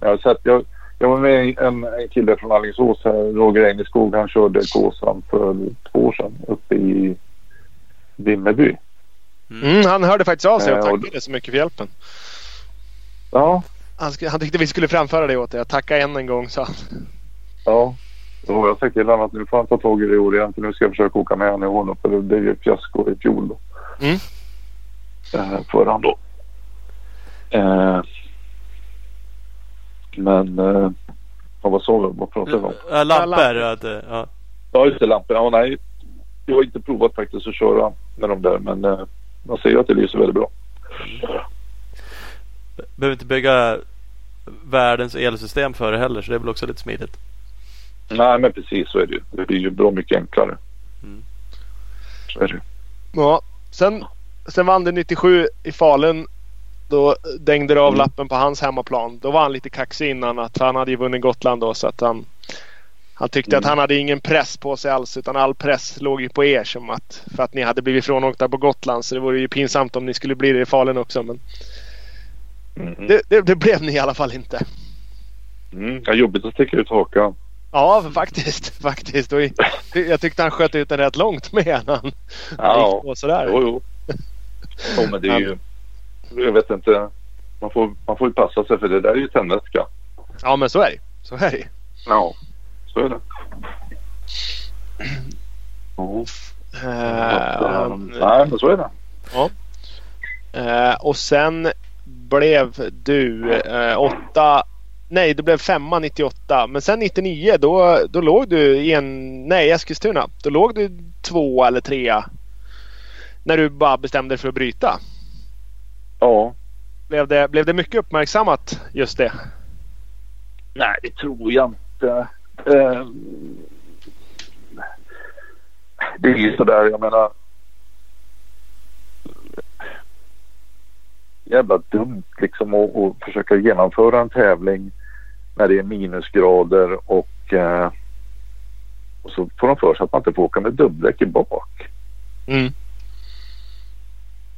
Jag har sett. Jag, jag var med en, en kille från Alingsås här, Roger Engeskog. Han körde Gåsan för två år sedan uppe i Vimmerby. Mm, han hörde faktiskt av sig och Eh, och- tackade så mycket för hjälpen. Ja, Han, han tyckte vi skulle framföra det åt dig. Jag tackar än en gång, sa han. ja. Har jag sagt till honom att nu får han ta tag i det i år igen. För nu ska jag försöka åka med honom i år. För det blev ju fiasko i fjol då. Mm. Eh, för han då. Eh, men eh, vad sa vi? Vad pratade vi om? Ja, lampor. lampor. Ja. Ja, just det. Lamporna. Ja, nej. Jag har inte provat faktiskt att köra med de där. Men eh, man ser ju att det lyser väldigt bra. Behöver inte bygga världens elsystem för det heller så det är väl också lite smidigt. Nej, men precis så är det ju. Det blir ju bra mycket enklare. Mm. Så är det ju. Ja, sen, sen vann det 97 i Falun. Då dängde det av Mm. lappen på hans hemmaplan. Då var han lite kaxig innan att han hade ju vunnit Gotland då så att han han tyckte Mm. att han hade ingen press på sig alls utan all press låg ju på er som att för att ni hade blivit frånåkta på Gotland så det vore ju pinsamt om ni skulle bli det i Falun också men Mm. det, det, det blev ni i alla fall inte. Mm. Ja, jobbigt att sticka ut hakan. Ja, faktiskt. (laughs) faktiskt. Och jag tyckte han sköt ut den rätt långt med han Ja. gick på sådär. Jo, jo. Jo, men det är ju... Jag vet inte. Man får, man får ju passa sig för det där är ju tändvätska. Ja, men så är det. Så är det. Ja, så är det. Ja. Eh, Nej, men så är det. Eh, och sen blev du eh, åtta Nej, du blev femma 98. Men sen 99 då, då låg du i en... Nej, Eskilstuna. Då låg du två eller trea. När du bara bestämde dig för att bryta. Ja. Blev det, blev det mycket uppmärksammat just det? Nej, det tror jag inte. Eh, det är ju sådär, jag menar. Jävla dumt liksom att, att försöka genomföra en tävling när det är minusgrader och, eh, och så får de för sig att man inte får åka med dubbdäck i bak. Mm.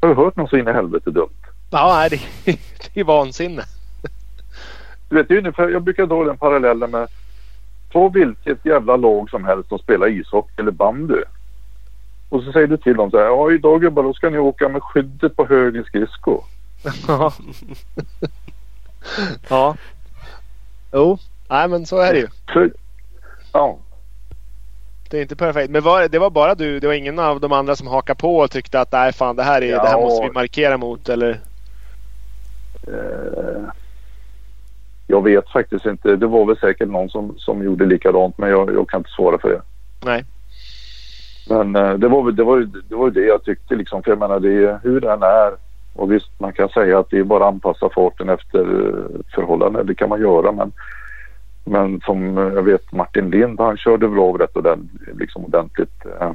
Har du hört något så in i helvete dumt? Ja, det, (laughs) det är vansinne. Du vet, ungefär, jag brukar dra den parallellen med ta vilket jävla lag som helst som spelar ishockey eller bandy. Och så säger du till dem så här, ja idag gubbar då ska ni åka med skyddet på höger skridsko. Ja. ja. Jo, nej men så är det ju. Ja, Det är inte perfekt. Men var, det var bara du, det var ingen av de andra som hakade på och tyckte att nej fan det här, är, Ja. det här måste vi markera mot eller? Eh, jag vet faktiskt inte. Det var väl säkert någon som, som gjorde likadant men jag, jag kan inte svara för det. Nej. Men eh, det var det, var, det, var det jag tyckte liksom. För jag menar det hur den är. Och visst man kan säga att det är bara att anpassa farten efter eh, förhållanden. Det kan man göra men men som jag vet Martin Lind han körde väl av rätt. Liksom ordentligt eh,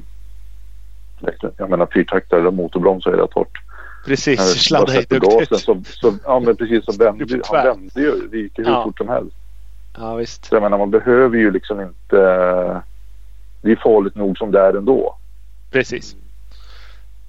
jag menar fyrtaktare eller motorbroms är det torrt. Precis, När sladda gasen duktigt. så, så, ja men precis så (laughs) vände han vände ju. Det gick ju hur Ja. fort som helst. Ja visst. Så jag menar man behöver ju liksom inte. Det är farligt nog som det är ändå. Precis.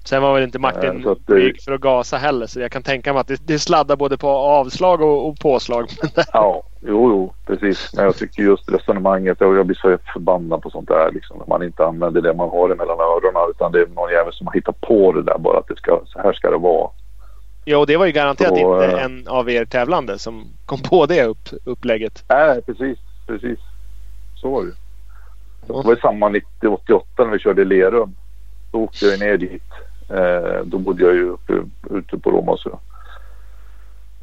Sen var väl inte Martin det- blyg för att gasa heller så jag kan tänka mig att det, det sladdar både på avslag och, och påslag. (laughs) Ja, jo, jo, precis. Men jag tycker just resonemanget, och jag blir så förbannad på sånt där liksom. När man inte använder det man har emellan öronen utan det är någon jävel som har hittat på det där bara att det ska, så här ska det vara. ja och det var ju garanterat Så, inte eh, en av er tävlande som kom på det upp, upplägget. Nej, precis, precis. Så var det. Det var ju samma 90-88 när vi körde i Lerum. Då åkte jag ner dit. Eh, då bodde jag ju uppe, ute på Romasö.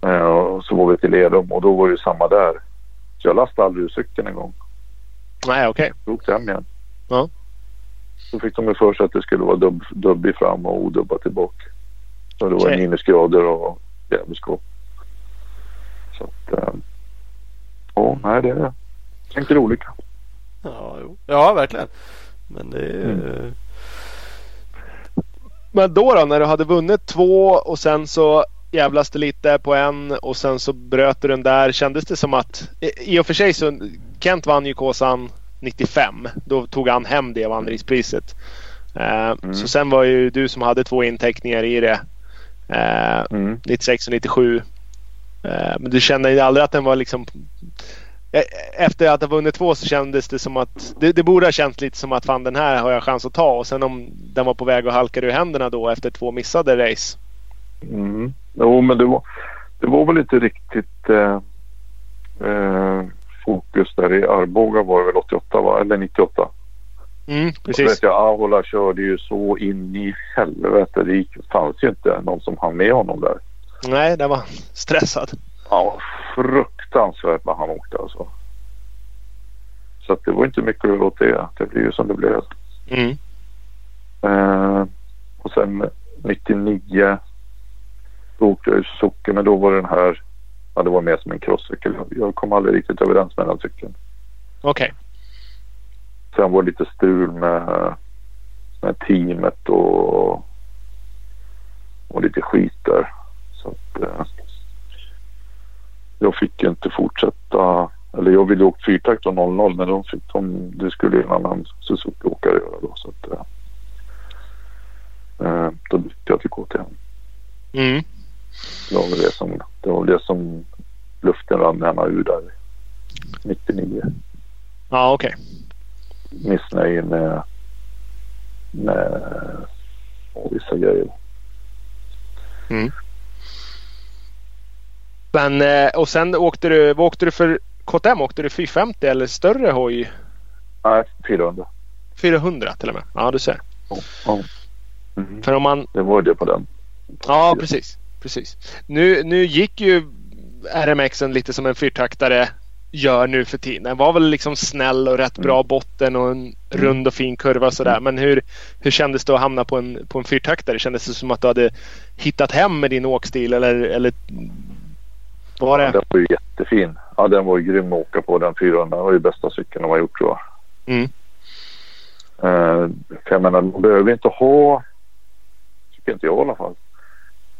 Eh, och så var vi till Lerum och då var det ju samma där. Så jag lastade aldrig ur cykeln en gång. Nej okej. Jag åkte hem igen. Ja. Då fick de ju för sig att det skulle vara dubb, dubbig fram och odubbat tillbaka. Så det var Okej. minusgrader och jävelskap. Så att... Eh, ja, nej det är... Tänker olika. Ja, jo. ja verkligen. Men det är Mm. Men då då när du hade vunnit två och sen så jävlas det lite på en och sen så bröt du den där. Kändes det som att i och för sig så Kent vann ju Kåsan 95. Då tog han hem det av andringspriset. Eh, Mm. Så sen var ju du som hade två inteckningar i det. Eh, Mm. 96 och 97. Eh, Men du kände aldrig att den var liksom... Eh, Efter att ha vunnit två så kändes det som att... Det, det borde ha känts lite som att fan den här har jag chans att ta. Och sen om den var på väg att halka ur händerna då efter två missade race. Mm. Jo, men det var, det var väl inte riktigt eh, eh, fokus där i Arboga var det väl 88 va? Eller 98. Mm, precis. vet jag Ahola körde ju så in i helvete. Det gick, fanns ju inte någon som hann med honom där. Nej, den var stressad. Ja, fruktansvärt vad han åkte alltså. Så det var inte mycket att göra åt det. Det blev ju som det blev. Mm. Eh, och sen 99 då åkte jag ju Suzuki men då var den här, ja det var mer som en crosscykel. Jag, kom aldrig riktigt överens med den cykeln. Okej. Sen var det lite strul med, med teamet och, och lite skit där. Så att, eh, jag fick inte fortsätta. Eller jag ville åka fyrtakt och 00 men de fick de, det skulle en annan Suzuki-åkare göra då. Så att, eh, eh, då bytte jag till KTM. Mm. Det var väl det som, det var det som luften rann hemma ur där 99. Ja, okej. Missnöje med, med vissa grejer. Men eh, och sen åkte du, vad åkte du för KTM? Åkte du 450 eller större hoj? Nej, 400. 400 till och med. Ja, du ser. Ja, ja. Mm. För om man... Det var det på den. Ja, precis. precis. Nu, nu gick ju RMXen lite som en fyrtaktare gör nu för tiden. Den var väl liksom snäll och rätt bra botten och en rund och fin kurva och sådär. Men hur, hur kändes det att hamna på en, på en fyrtaktare? Kändes det som att du hade hittat hem med din åkstil eller, eller var Ja, det? den var ju jättefin. Ja, den var ju grym att åka på den 400. Det var ju bästa cykeln de har gjort tror jag. Mm. Eh, för jag menar, man behöver inte ha, tycker inte jag i alla fall.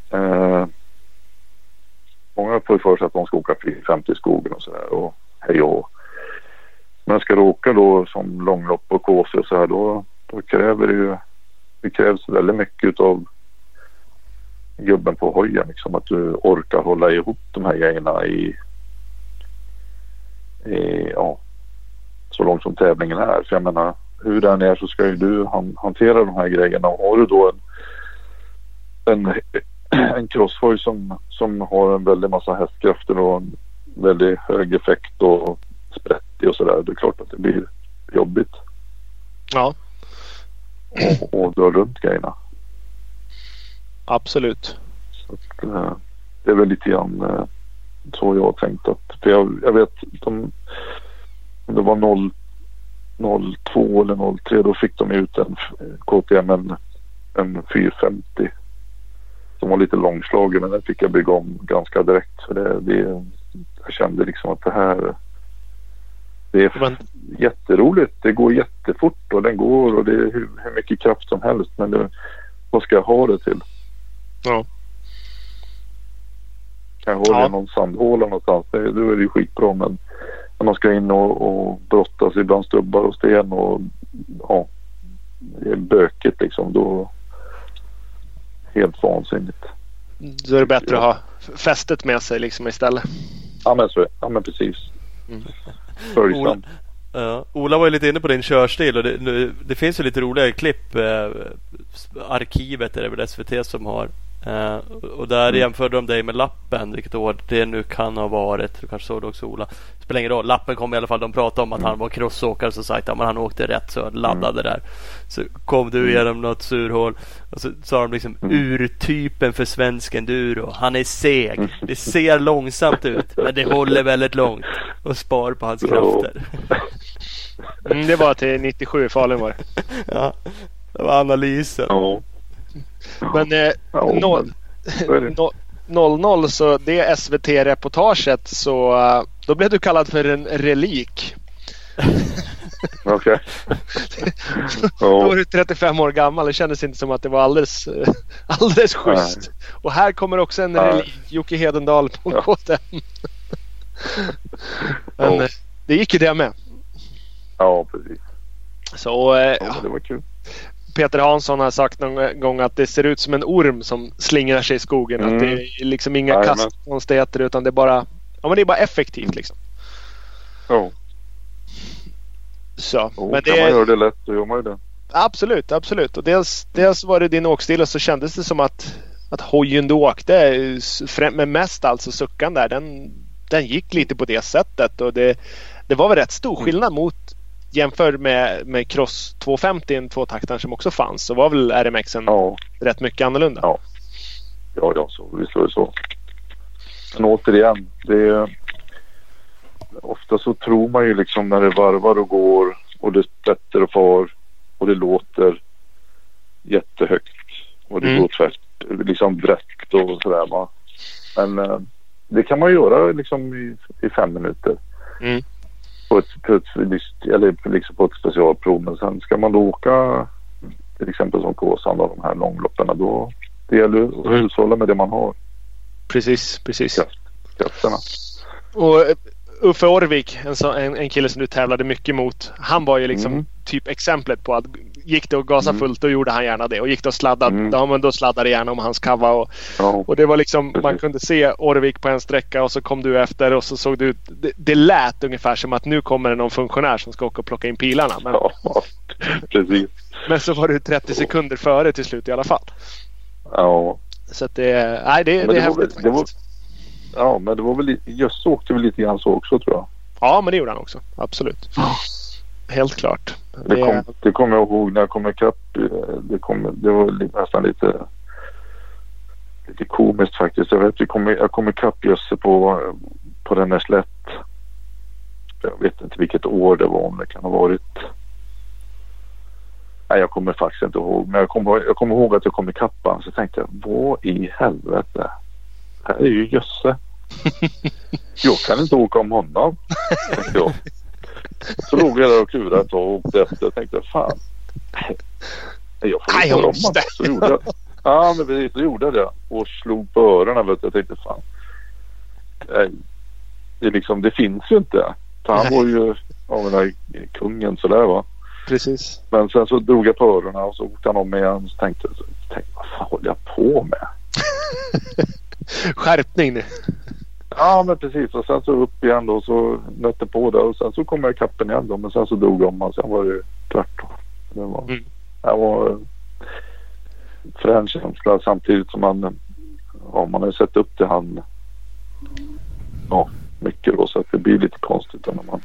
Eh, många får ju för sig att de ska åka 450 i skogen och sådär och hej och Men ska du åka då som långlopp och KC och så här då, då kräver det ju det krävs väldigt mycket utav gubben på hojen. Liksom, att du orkar hålla ihop de här grejerna i, i ja, så långt som tävlingen är. För jag menar, hur den är så ska ju du han, hantera de här grejerna. Och har du då en, en, (clears throat) en crosshoj som, som har en väldig massa hästkrafter och en väldigt hög effekt och sprättig och sådär. Det är klart att det blir jobbigt. Ja, Och, och dra runt grejerna. Absolut. Att, eh, det är väl lite grann eh, så jag har tänkt att. För jag, jag vet de, om det var 0, 02 eller 03 då fick de ut en KTM en, en 450. Som var lite långslagen men den fick jag bygga om ganska direkt. För det, det, jag kände liksom att det här det är Men- jätteroligt. Det går jättefort och den går och det är hur, hur mycket kraft som helst. Men det, vad ska jag ha det till? Ja. Kan jag ha det Ja. någon sandhåla någonstans, det, då är det ju skitbra. Men när man ska in och, och brottas bland stubbar och sten och ja, det är bökigt liksom. Då helt vansinnigt. Då är det bättre att ha fästet med sig liksom istället. Ja men så är Ja men precis. Mm. Följsamt. Ja, Ola var ju lite inne på din körstil och det, nu- det finns ju lite roliga klipp. Eh, arkivet är det väl SVT som har. Eh, och där Mm. jämförde de dig med lappen, vilket år det nu kan ha varit. Du kanske såg det också Ola. Spelar ingen roll. Lappen kom i alla fall. De pratade om att Mm. han var crossåkare så sagt att han åkte rätt så laddade där. Så kom du genom något surhål och så sa de liksom Mm. urtypen för svensk enduro. Han är seg. Mm. Det ser långsamt ut men det håller väldigt långt. Och spar på hans krafter. Mm, det var till 97 i Falun var det. (laughs) Ja, det var analysen. Men eh, Ja, (laughs) noll, så det. no, 00 så det SVT-reportaget så eh, då blev du kallad för en relik. (laughs) Okej. (laughs) Då var du 35 år gammal. Det kändes inte som att det var alldeles, eh, alldeles schysst. Och här kommer också en Nej. relik. Jocke Hedendal på Ja. KTM. Men eh, det gick ju det med. ja precis. Så eh, Ja, det var kul. Peter Hansson har sagt någon gång att det ser ut som en orm som slingrar sig i skogen. Mm. Att det är liksom inga kastkonstigheter utan det är bara, ja, men det är bara effektivt. Liksom. Ja. Så. Och Men kan det, man göra det lätt då gör man ju det. Absolut, absolut. Och dels, dels var det din åkstil och så kändes det som att, att hojen du åkte, främ- men mest alltså suckan där, den, den gick lite på det sättet. Och det, det var väl rätt stor Mm. skillnad mot jämför med, med Cross 250, en tvåtaktaren som också fanns, så var väl RMXen Ja. rätt mycket annorlunda. Ja. Ja, ja, så, visst var det så. Men återigen, det är... Ofta så tror man ju liksom när det varvar och går och det sprätter och far och det låter jättehögt och det Mm. går tvärt, liksom brett och sådär va. Men eh, det kan man göra liksom i, i fem minuter. Mm. På ett, på ett, eller liksom på ett specialprov. Men sen ska man då åka till exempel som Kåsan och de här långloppen då det gäller att hushålla med det man har. Precis, precis. Kraft, krafterna. Och eh, Uffe Orvik, en, så, en, en kille som du tävlade mycket mot. Han var ju liksom Mm. typ exemplet på att gick det att gasa Mm. fullt då gjorde han gärna det. Och gick det att sladda, Mm. ja, men då sladdade gärna om hans kava. Och, Ja, och det var liksom, man kunde se Orvik på en sträcka och så kom du efter och så såg du ut. Det, det lät ungefär som att nu kommer det någon funktionär som ska åka och plocka in pilarna. Men, ja, precis. men så var du 30 sekunder före till slut i alla fall. Ja, Så att det, nej, det, det är var väl- häftigt det var- faktiskt. ja men det var väl Jösse åkte väl lite grann så också tror jag. Ja, men det gjorde han också. Absolut. Helt klart. Det kom, det kommer jag ihåg när jag kom ikapp. Det, kom, det var nästan lite, lite komiskt faktiskt. Jag vet vi kom, jag kom ikapp Jösse på, på den där slätt. Jag vet inte vilket år det var om det kan ha varit. Nej jag kommer faktiskt inte ihåg. Men jag kommer, jag kommer ihåg att jag kom ikapp han. Så tänkte jag vad i helvete. Här är ju Jösse. (laughs) Jag kan inte åka om honom. Så låg jag där och klurade ett tag och åkte efter. Jag tänkte fan. Jag får Nej, inte jag måste. Så gjorde jag. Ja men precis, så gjorde jag det. Och slog på öronen. Vet du. Jag tänkte fan. Det, liksom, det finns ju inte. För han var ju av den där kungen sådär va. Precis. Men sen så drog jag på öronen och så åkte han om igen. Så tänkte jag, så tänkte, vad fan håller jag på med? (laughs) skärpning nu. Ja men precis och sen så upp igen då så nötte på det och sen så kom jag i kappen igen då men sen så drog de och sen var det tvärtom. Det var, Mm. det var frän känsla samtidigt som man ja, man har sett upp till han ja, mycket då så att det blir lite konstigt när man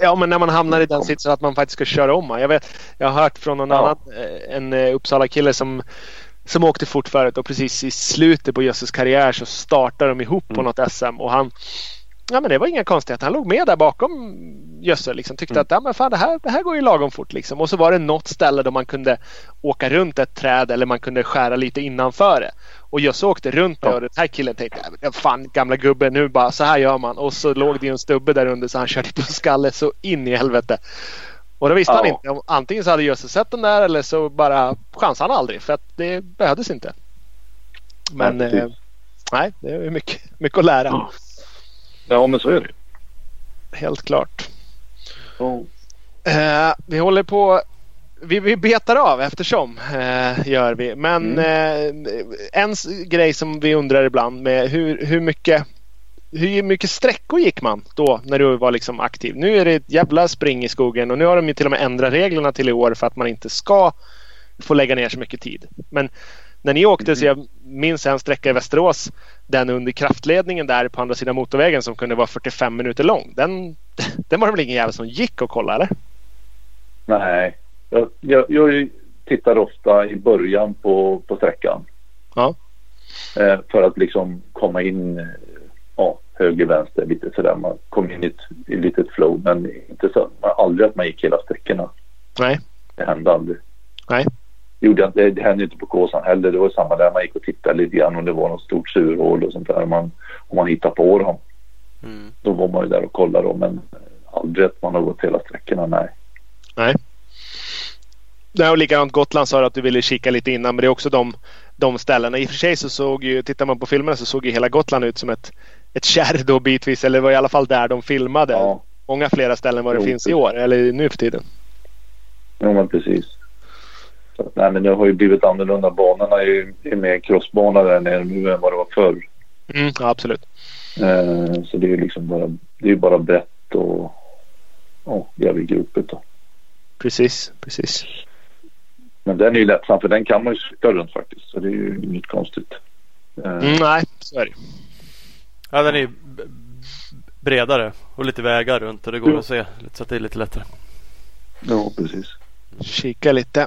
Ja, men när man hamnar i den sitsen att man faktiskt ska köra om. Jag, vet, jag har hört från någon Ja. annan, eh, en eh, Uppsala-kille som, som åkte fort förut och precis i slutet på Jösses karriär så startade de ihop på Mm. något SM och han Ja men det var inga konstigheter. Han låg med där bakom Jösse liksom. Tyckte Mm. att ja, men fan, det, här, det här går ju lagom fort liksom. Och så var det något ställe där man kunde åka runt ett träd eller man kunde skära lite innanför det. Och Jösse åkte runt det och den här killen tänkte "Ja, fan gamla gubben nu bara så här gör man. Och så låg det ju en stubbe där under så han körde på skalle så in i helvete. Och då visste han Ja. inte. om- Antingen så hade Jösse sett den där eller så bara chansade han aldrig för att det behövdes inte. Men Nej, eh, nej, det är mycket, mycket att lära. Ja. Ja men så är det. Helt klart. Ja. Eh, vi håller på vi, vi betar av eftersom eh, gör vi. Men eh, en grej som vi undrar ibland med hur, hur mycket hur mycket sträckor gick man då när du var liksom aktiv? Nu är det ett jävla spring i skogen och nu har de ju till och med ändrat reglerna till i år för att man inte ska få lägga ner så mycket tid. Men när ni åkte så jag minns en sträcka i Västerås den under kraftledningen där på andra sidan motorvägen som kunde vara 45 minuter lång. Den, (laughs) den var det väl ingen jävel som gick och kolla eller? Nej, jag, jag, jag tittar ofta i början på, på sträckan. Ja. Eh, för att liksom komma in eh, ja, höger, vänster lite sådär. Man kom in i ett, i ett litet flow men inte så. Man, aldrig att man gick hela sträckorna. Nej. Det hände aldrig. Nej. Det, gjorde det, det hände inte på Kåsan heller. Det var samma där. Man gick och tittade lite grann om det var något stort surhål och sånt där. Man, om man hittade på dem. Mm. Då var man ju där och kollade dem. Men aldrig att man har gått hela sträckorna. Nej. Nej. Nej, och likadant Gotland sa du att du ville kika lite innan men det är också de, de ställena. I och för sig så såg ju, tittar man på filmerna så såg ju hela Gotland ut som ett, ett kärr då bitvis. Eller det var i alla fall där de filmade. Ja, Många flera ställen vad det Jo, finns i år eller nu för tiden. ja men precis. Så, nej men det har ju blivit annorlunda. Banorna är ju är mer crossbana där nere nu än vad det var förr. Mm, ja, absolut. Eh, så det är ju liksom bara, det är bara brett och ja, jävligt gropigt då. Precis, precis. Men den är ju lättsam för den kan man ju cykla runt faktiskt. Så det är ju inget konstigt. Eh, Mm, nej, så är det. Ja, den är ju bredare och lite vägar runt och det går Jo. att se så att det är lite lättare. Ja, precis. Kika lite.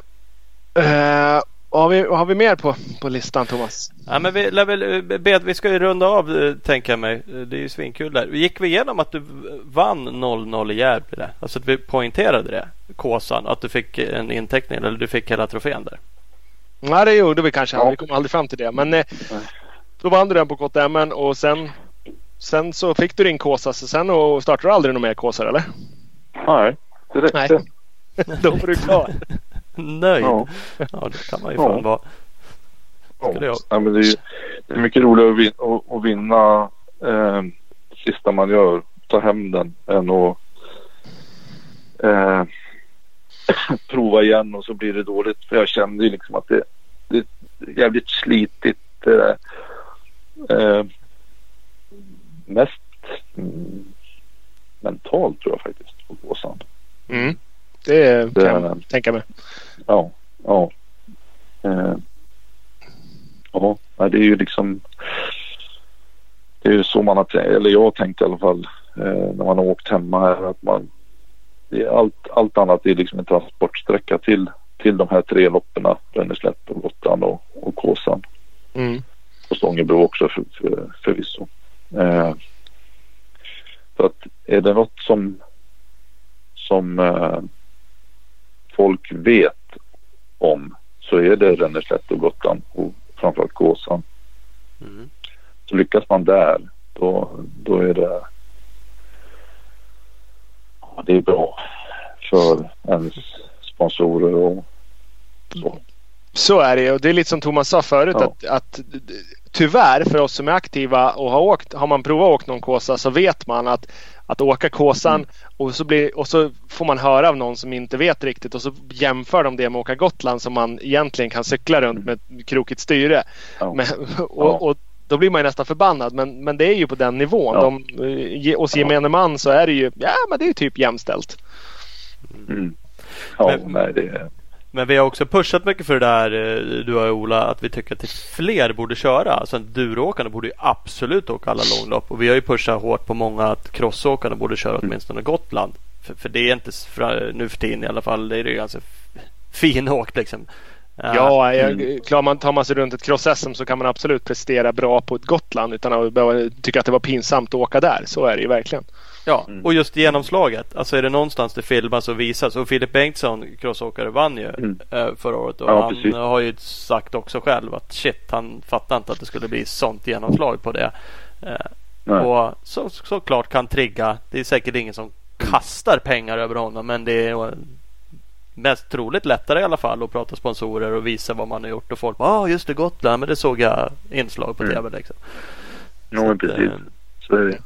Uh, har, vi, har vi mer på, på listan Thomas? Ja, men vi, väl, eh, vi ska ju runda av eh, tänker jag mig. Det är ju svinkul där. Gick vi igenom att du vann 0-0 i Järby där? Alltså att vi poängterade det? Kåsan, att du fick en inteckning eller du fick hela trofén där? Nej, det gjorde vi kanske. Ja. Vi kom aldrig fram till det. Men eh, då vann du den på KTM och sen, sen så fick du din Kåsa. Så sen och startade du aldrig någon mer Kåsar eller? Nej, det räckte. Nej. (laughs) då var du klar. Nöjd? Ja. Ja. det kan man ju Ja. fan vara. Ja. Ja, men det, är, ju- det är mycket roligare att vinna, att, att vinna eh, sista man gör. Ta hem den än att eh, (laughs) prova igen och så blir det dåligt. För jag kände ju liksom att det, det är jävligt slitigt. Eh, eh, mest mm, mentalt tror jag faktiskt på Gåsan. Mm. Det kan Det- jag tänka mig. Ja, ja. Eh, ja, det är ju liksom. Det är ju så man har tänkt, eller jag har tänkt i alla fall eh, när man har åkt hemma här att man. Det är allt, allt annat är liksom en transportsträcka till, till de här tre loppen. Rönneslätt och Gotland och, och Kåsan. Mm. Och Stångebro också för, för, förvisso. Eh, så att är det något som som eh, folk vet om så är det Rönneslätt och Gotland och framförallt Gåsan. Mm. Så lyckas man där då, då är det ja, det är bra för ens sponsorer och så. Så är det och det är lite som Thomas sa förut Ja. att, att tyvärr för oss som är aktiva och har åkt, har man provat att åka någon Kåsa så vet man att att åka Kåsan Mm. och, så blir, och så får man höra av någon som inte vet riktigt och så jämför de det med att åka Gotland som man egentligen kan cykla runt med krokigt styre. Ja. Men, och, Ja. och då blir man ju nästan förbannad. Men, men det är ju på den nivån. Ja. De, hos gemene man så är det ju, ja men det är ju typ jämställt. Mm. Ja, Men- nej det är... Men vi har också pushat mycket för det där eh, du och Ola att vi tycker att fler borde köra. Alltså enduroåkarna borde ju absolut åka alla långlopp och vi har ju pushat hårt på många att crossåkarna borde köra åtminstone Gotland. För, för det är inte fra- nu för tiden i alla fall. Det är ju ganska (laughs) finåkt liksom. Eh, Ja, jag, Mm. klar man tar man sig runt ett cross-SM så kan man absolut prestera bra på ett Gotland utan att behöva tycka att det var pinsamt att åka där. Så är det ju verkligen. Ja, Mm. och just genomslaget. Alltså är det någonstans det filmas och visas. Och Filip Bengtsson, crossåkare, vann ju Mm. eh, förra året. Och Ja, han precis. har ju sagt också själv att shit, han fattar inte att det skulle bli sånt genomslag på det. Eh, Nej. och så, såklart kan trigga. Det är säkert ingen som kastar pengar över honom. Men det är mest troligt lättare i alla fall att prata sponsorer och visa vad man har gjort. Och folk bara, ah, just det Gotland. Men det såg jag inslag på Mm. tv liksom. Jo, att, precis. eh, Så är det.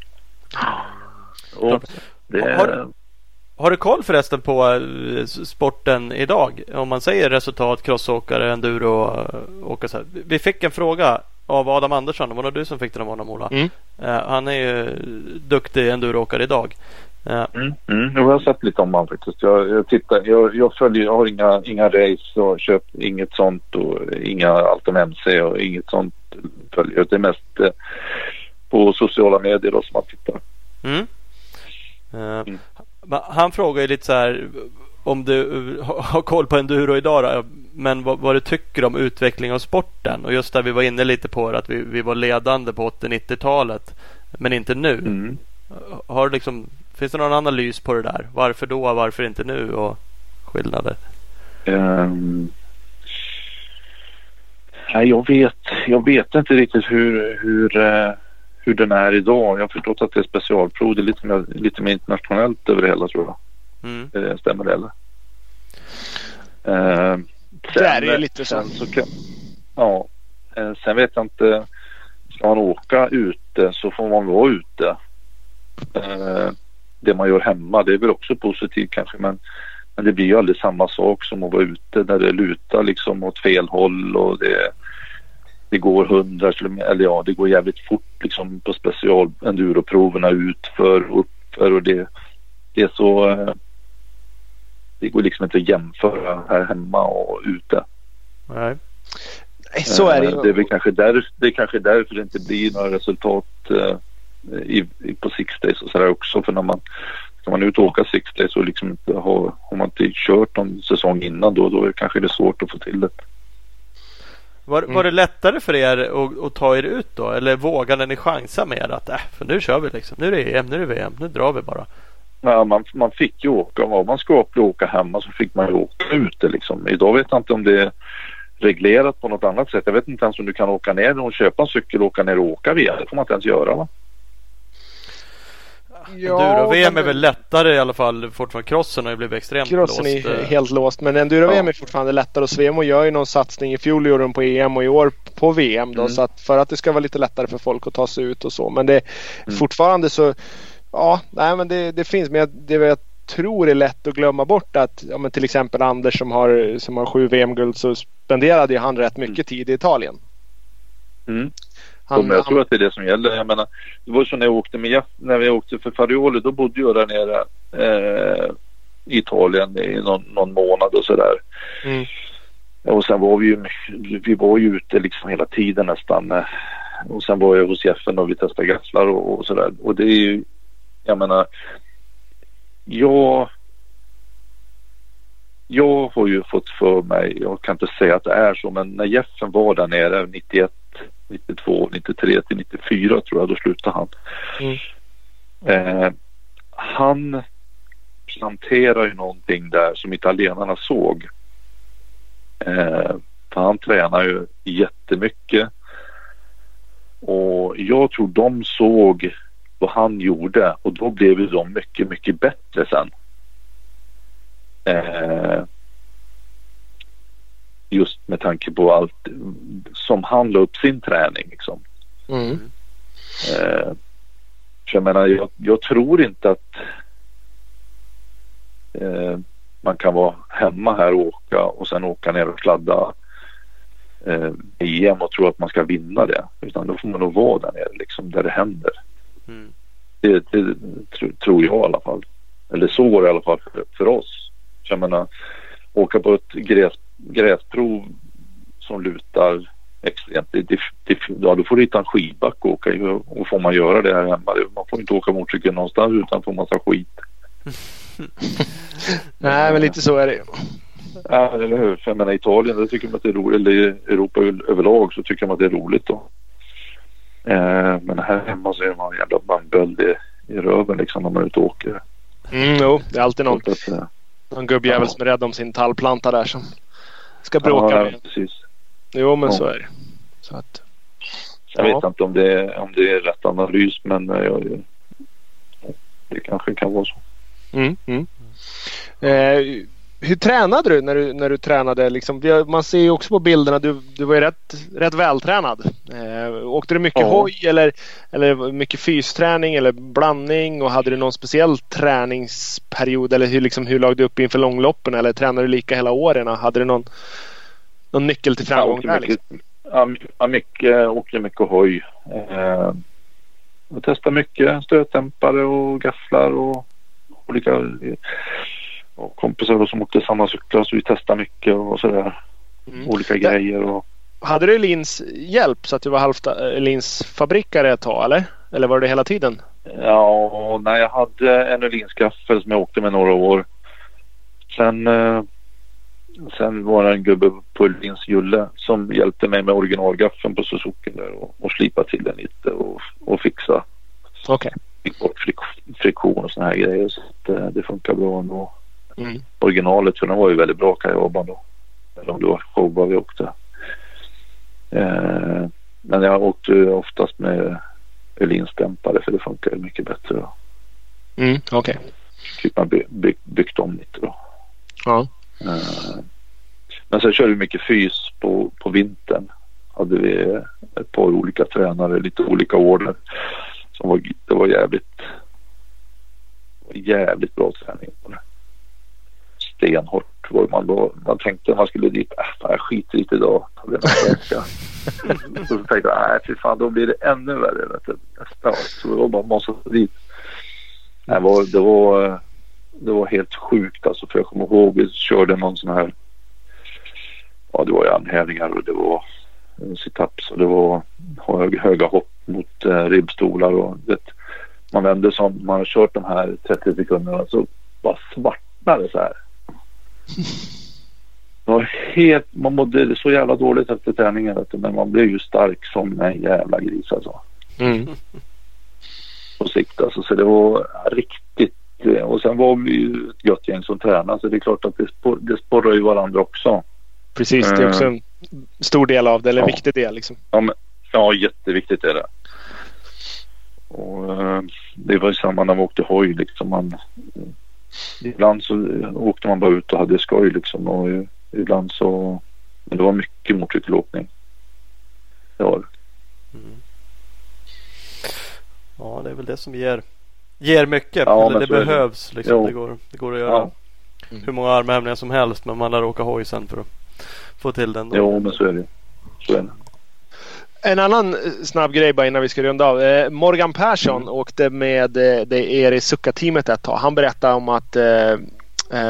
Och det. Har- Har du koll förresten på eh, sporten idag? Om man säger resultat, crossåkare, enduro, eh, åka så här. Vi fick en fråga av Adam Andersson. Det var nog du som fick den av honom Ola. Mm. Eh, han är ju duktig enduroåkare idag. Eh, Mm, mm. Jag har sett lite om han faktiskt. Jag, jag, tittar, jag, jag följer, jag har inga, inga race och köpt inget sånt och inga Alton MC och inget sånt följer. Det är mest eh, på sociala medier då som man tittar. Mm. Han frågar ju lite så här om du har- koll på enduro idag då, men vad, vad du tycker om utveckling av sporten och just där vi var inne lite på det att vi, vi var ledande på 80-90-talet men inte nu. Mm. Har du liksom, finns det någon analys på det där? Varför då? Varför inte nu? Och skillnader? Ehm, nej, jag vet, jag vet inte riktigt hur, hur, eh, hur den är idag. Jag har förstått att det är specialprov. Det är lite mer, lite mer internationellt över det hela tror jag. Mm. Eh, stämmer det eller? Ehm, Det är ju lite så. sen så kan, Ja. Eh, sen vet jag inte. Ska man åka ute så får man vara ute. Eh, det man gör hemma det är väl också positivt kanske men, men det blir ju aldrig samma sak som att vara ute där det lutar liksom åt fel håll och det, det går hundra kilometer, eller ja det går jävligt fort liksom på special enduroproverna utför och uppför och det, det är så eh, det går liksom inte att jämföra här hemma och ute. Nej. Så är det Eh, Det är väl ju. kanske, där, det är kanske därför det inte blir några resultat eh, i, i, på Six Days och sådär också. För när man ska man ut och åka Six Days och liksom inte har, har man inte kört någon säsong innan då, då är det kanske det svårt att få till det. Var, Mm. var det lättare för er att, att ta er ut då? Eller vågade ni chansa mer att äh, för nu kör vi liksom. Nu är det EM, nu är det VM, nu drar vi bara. Ja, man, man fick ju åka, var man skaplig och åka hemma så fick man ju åka ute liksom. Idag vet jag inte om det är reglerat på något annat sätt. Jag vet inte ens om du kan åka ner och köpa en cykel och åka ner och åka via. Det får man inte ens göra va? Enduro-VM men- är väl lättare i alla fall. Fortfarande crossen har ju blivit extremt Crossen låst. är eh. helt låst men enduro-VM Ja. är fortfarande lättare och Svemo gör ju någon satsning. I fjol gjorde de på EM och i år på VM då Mm. så att för att det ska vara lite lättare för folk att ta sig ut och så. Men det Mm. fortfarande så ja, nej men det, det finns men jag, det jag tror är lätt att glömma bort att ja, men till exempel Anders som har, som har sju VM-guld så spenderade ju han rätt mycket tid i Italien. Mm. Han, men jag tror att det är det som gäller. Jag menar, det var så när jag åkte med Jeff, när vi åkte för Farioli, då bodde jag där nere eh, i Italien i någon, någon månad och sådär. Mm. Och sen var vi ju, vi var ju ute liksom hela tiden nästan. eh, Och sen var jag hos Jeffen och vi testade gafflar och, och sådär. Och det är ju, jag menar, jag jag har ju fått för mig, jag kan inte säga att det är så, men när Jeffen var där nere 91, 92, 93 till 94 tror jag, då slutade han. Mm. Eh, han planterar ju någonting där som italienarna såg. Eh, för han tränar ju jättemycket. Och jag tror de såg vad han gjorde och då blev ju de mycket, mycket bättre sen. Eh, just med tanke på allt som han la upp sin träning. Liksom. Mm. Eh, så jag menar, jag, jag tror inte att eh, man kan vara hemma här och åka och sen åka ner och kladda eh, VM och tror att man ska vinna det. Utan då får man nog vara där nere liksom där det händer. Mm. Det, det tr- tror jag i alla fall. Eller så går det i alla fall för, för oss. Så jag menar, åka på ett gräs, gräsprov som lutar extremt. Det, det, det, ja, då får du hitta en skidback och åka i. Och får man göra det här hemma. Man får inte åka motorcykel någonstans utan får massa skit. (laughs) Nej, men lite så är det ju. Ja, eller hur? För jag menar Italien, det tycker man att det är roligt. Eller i Europa överlag så tycker man att det är roligt då. Eh, men här hemma så är man en jävla bamböld i, i röven liksom när man är ute och åker. Mm, jo, det är alltid någon, att, eh, någon gubbjävel Ja. som är rädd om sin tallplanta där som ska bråka ja, med. precis. Jo, men Ja. så är det. Så att, Jag Ja. vet inte om det, är, om det är rätt analys men eh, jag, det kanske kan vara så. Mm, mm. Eh, hur tränade du när du, när du tränade? Liksom, man ser ju också på bilderna, du, du var ju rätt, rätt vältränad. Eh, åkte du mycket Ja. hoj eller, eller mycket fysträning eller blandning? Och hade du någon speciell träningsperiod? Eller hur, liksom, hur lag du upp inför långloppen? Eller tränade du lika hela åren? Hade du någon, någon nyckel till Jag framgång där? mycket, Liksom? ja, my- ja, mycket, åkte mycket hoj. Eh, jag testade mycket stötdämpare och gafflar och olika och kompisar som åkte samma cyklar så vi testade mycket och sådär. Mm. Olika Ja. grejer och Hade du Lins hjälp så att du var halvt eh, Lins fabrikare ett tag eller? Eller var det hela tiden? Ja, nej, jag hade en Öhlins-gaffel som jag åkte med några år. Sen, eh, sen var det en gubbe på Öhlins Julle som hjälpte mig med originalgaffeln på Suzuki där och, och slipa till den lite och, och fixa. Okej. Fick bort frik- friktion och såna här grejer så att, eh, det funkar bra ändå. Mm. Originalet för den var ju väldigt bra Kajaban då. Eller om det var showa vi åkte. Eh, men jag åkte ju oftast med Öhlins dämpare för det funkar ju mycket bättre då. Mm. Okej. typ man by, by, byggt om lite då. Ja. Eh, Men sen körde vi mycket fys på, på vintern. Hade vi ett par olika tränare, lite olika order. Som var, det var jävligt, jävligt bra träning på det. Stenhårt var man då. Man tänkte man skulle dit, äh, fan, jag skiter idag. Ta det nästa vecka. så tänkte jag, nej fy fan då blir det ännu värre. Vet du, nästa år. Så det var bara masa dit. Det var, det var, det var helt sjukt alltså. För jag kommer ihåg vi körde någon sån här. Ja det var ju anhävningar och det var situps och det var hög, höga hopp mot eh, ribbstolar och vet, man vände som man har kört de här 30 sekunderna så bara svartnade så här. Var helt, man mådde så jävla dåligt efter träningen vet du, men man blev ju stark som en jävla gris alltså Mm. på sikt. Alltså, så det var riktigt. eh, Och sen var vi ju ett gött gäng som tränade så det är klart att det, spor, det sporrar ju varandra också. Precis, det är också en stor del av det, eller en Ja. viktig del. Liksom. Ja, jätteviktigt är det. Och, eh, det var ju samma när man åkte hoj liksom. Man, ibland så åkte man bara ut och hade skoj liksom. Och ibland så. Men det var mycket motorcykelåkning. Det var det. Mm. Ja, det är väl det som ger, ger mycket. Ja, Eller det behövs. Liksom. Det, går, det går att göra Ja. Mm. hur många armhävningar som helst. Men man lär åka hoj sen för att få till den. Då. Jo, men så är det. Så är det. En annan eh, snabb grej bara innan vi ska runda av. Eh, Morgan Persson Mm. åkte med eh, det er i Succa-teamet ett tag. Han berättade om att eh,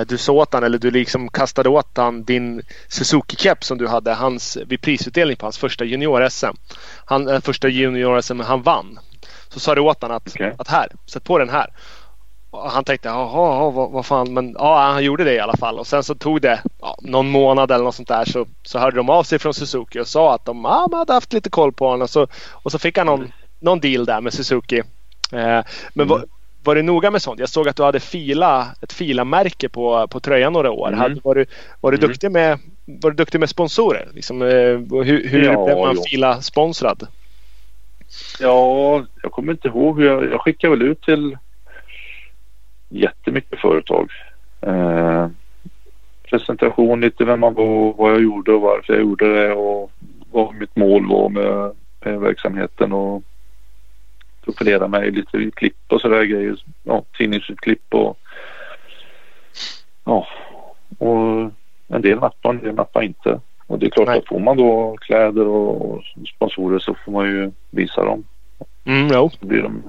du sa åt han, eller du liksom kastade åt han din Suzuki-keps som du hade hans, vid prisutdelning på hans första junior-SM. Han, första junior-SM han vann. Så sa du åt han att, Okej. att här, sätt på den här. Och han tänkte, jaha, vad, vad fan, men ja, han gjorde det i alla fall. Och sen så tog det ja, någon månad eller något sånt där så, så hörde de av sig från Suzuki och sa att de, ja, de hade haft lite koll på honom. Och så, och så fick han någon, någon deal där med Suzuki. Eh, men var, var du noga med sånt? Jag såg att du hade fila, ett filamärke på, på tröjan några år. Mm. Hade, var, du, var, du Mm. duktig med, var du duktig med sponsorer? Liksom, eh, hur hur Ja, blev man jo. fila sponsrad? Ja, jag kommer inte ihåg jag, jag skickade väl ut till jättemycket företag. Eh, presentation lite vem man var, vad jag gjorde och varför jag gjorde det och vad mitt mål var med, med verksamheten och profilera mig lite i klipp och sådär grejer. Ja, tidningsutklipp och ja, och en del nappar, en del nappar inte. Och det är klart Nej. att får man då kläder och sponsorer så får man ju visa dem. Mm, jo. Så, blir de...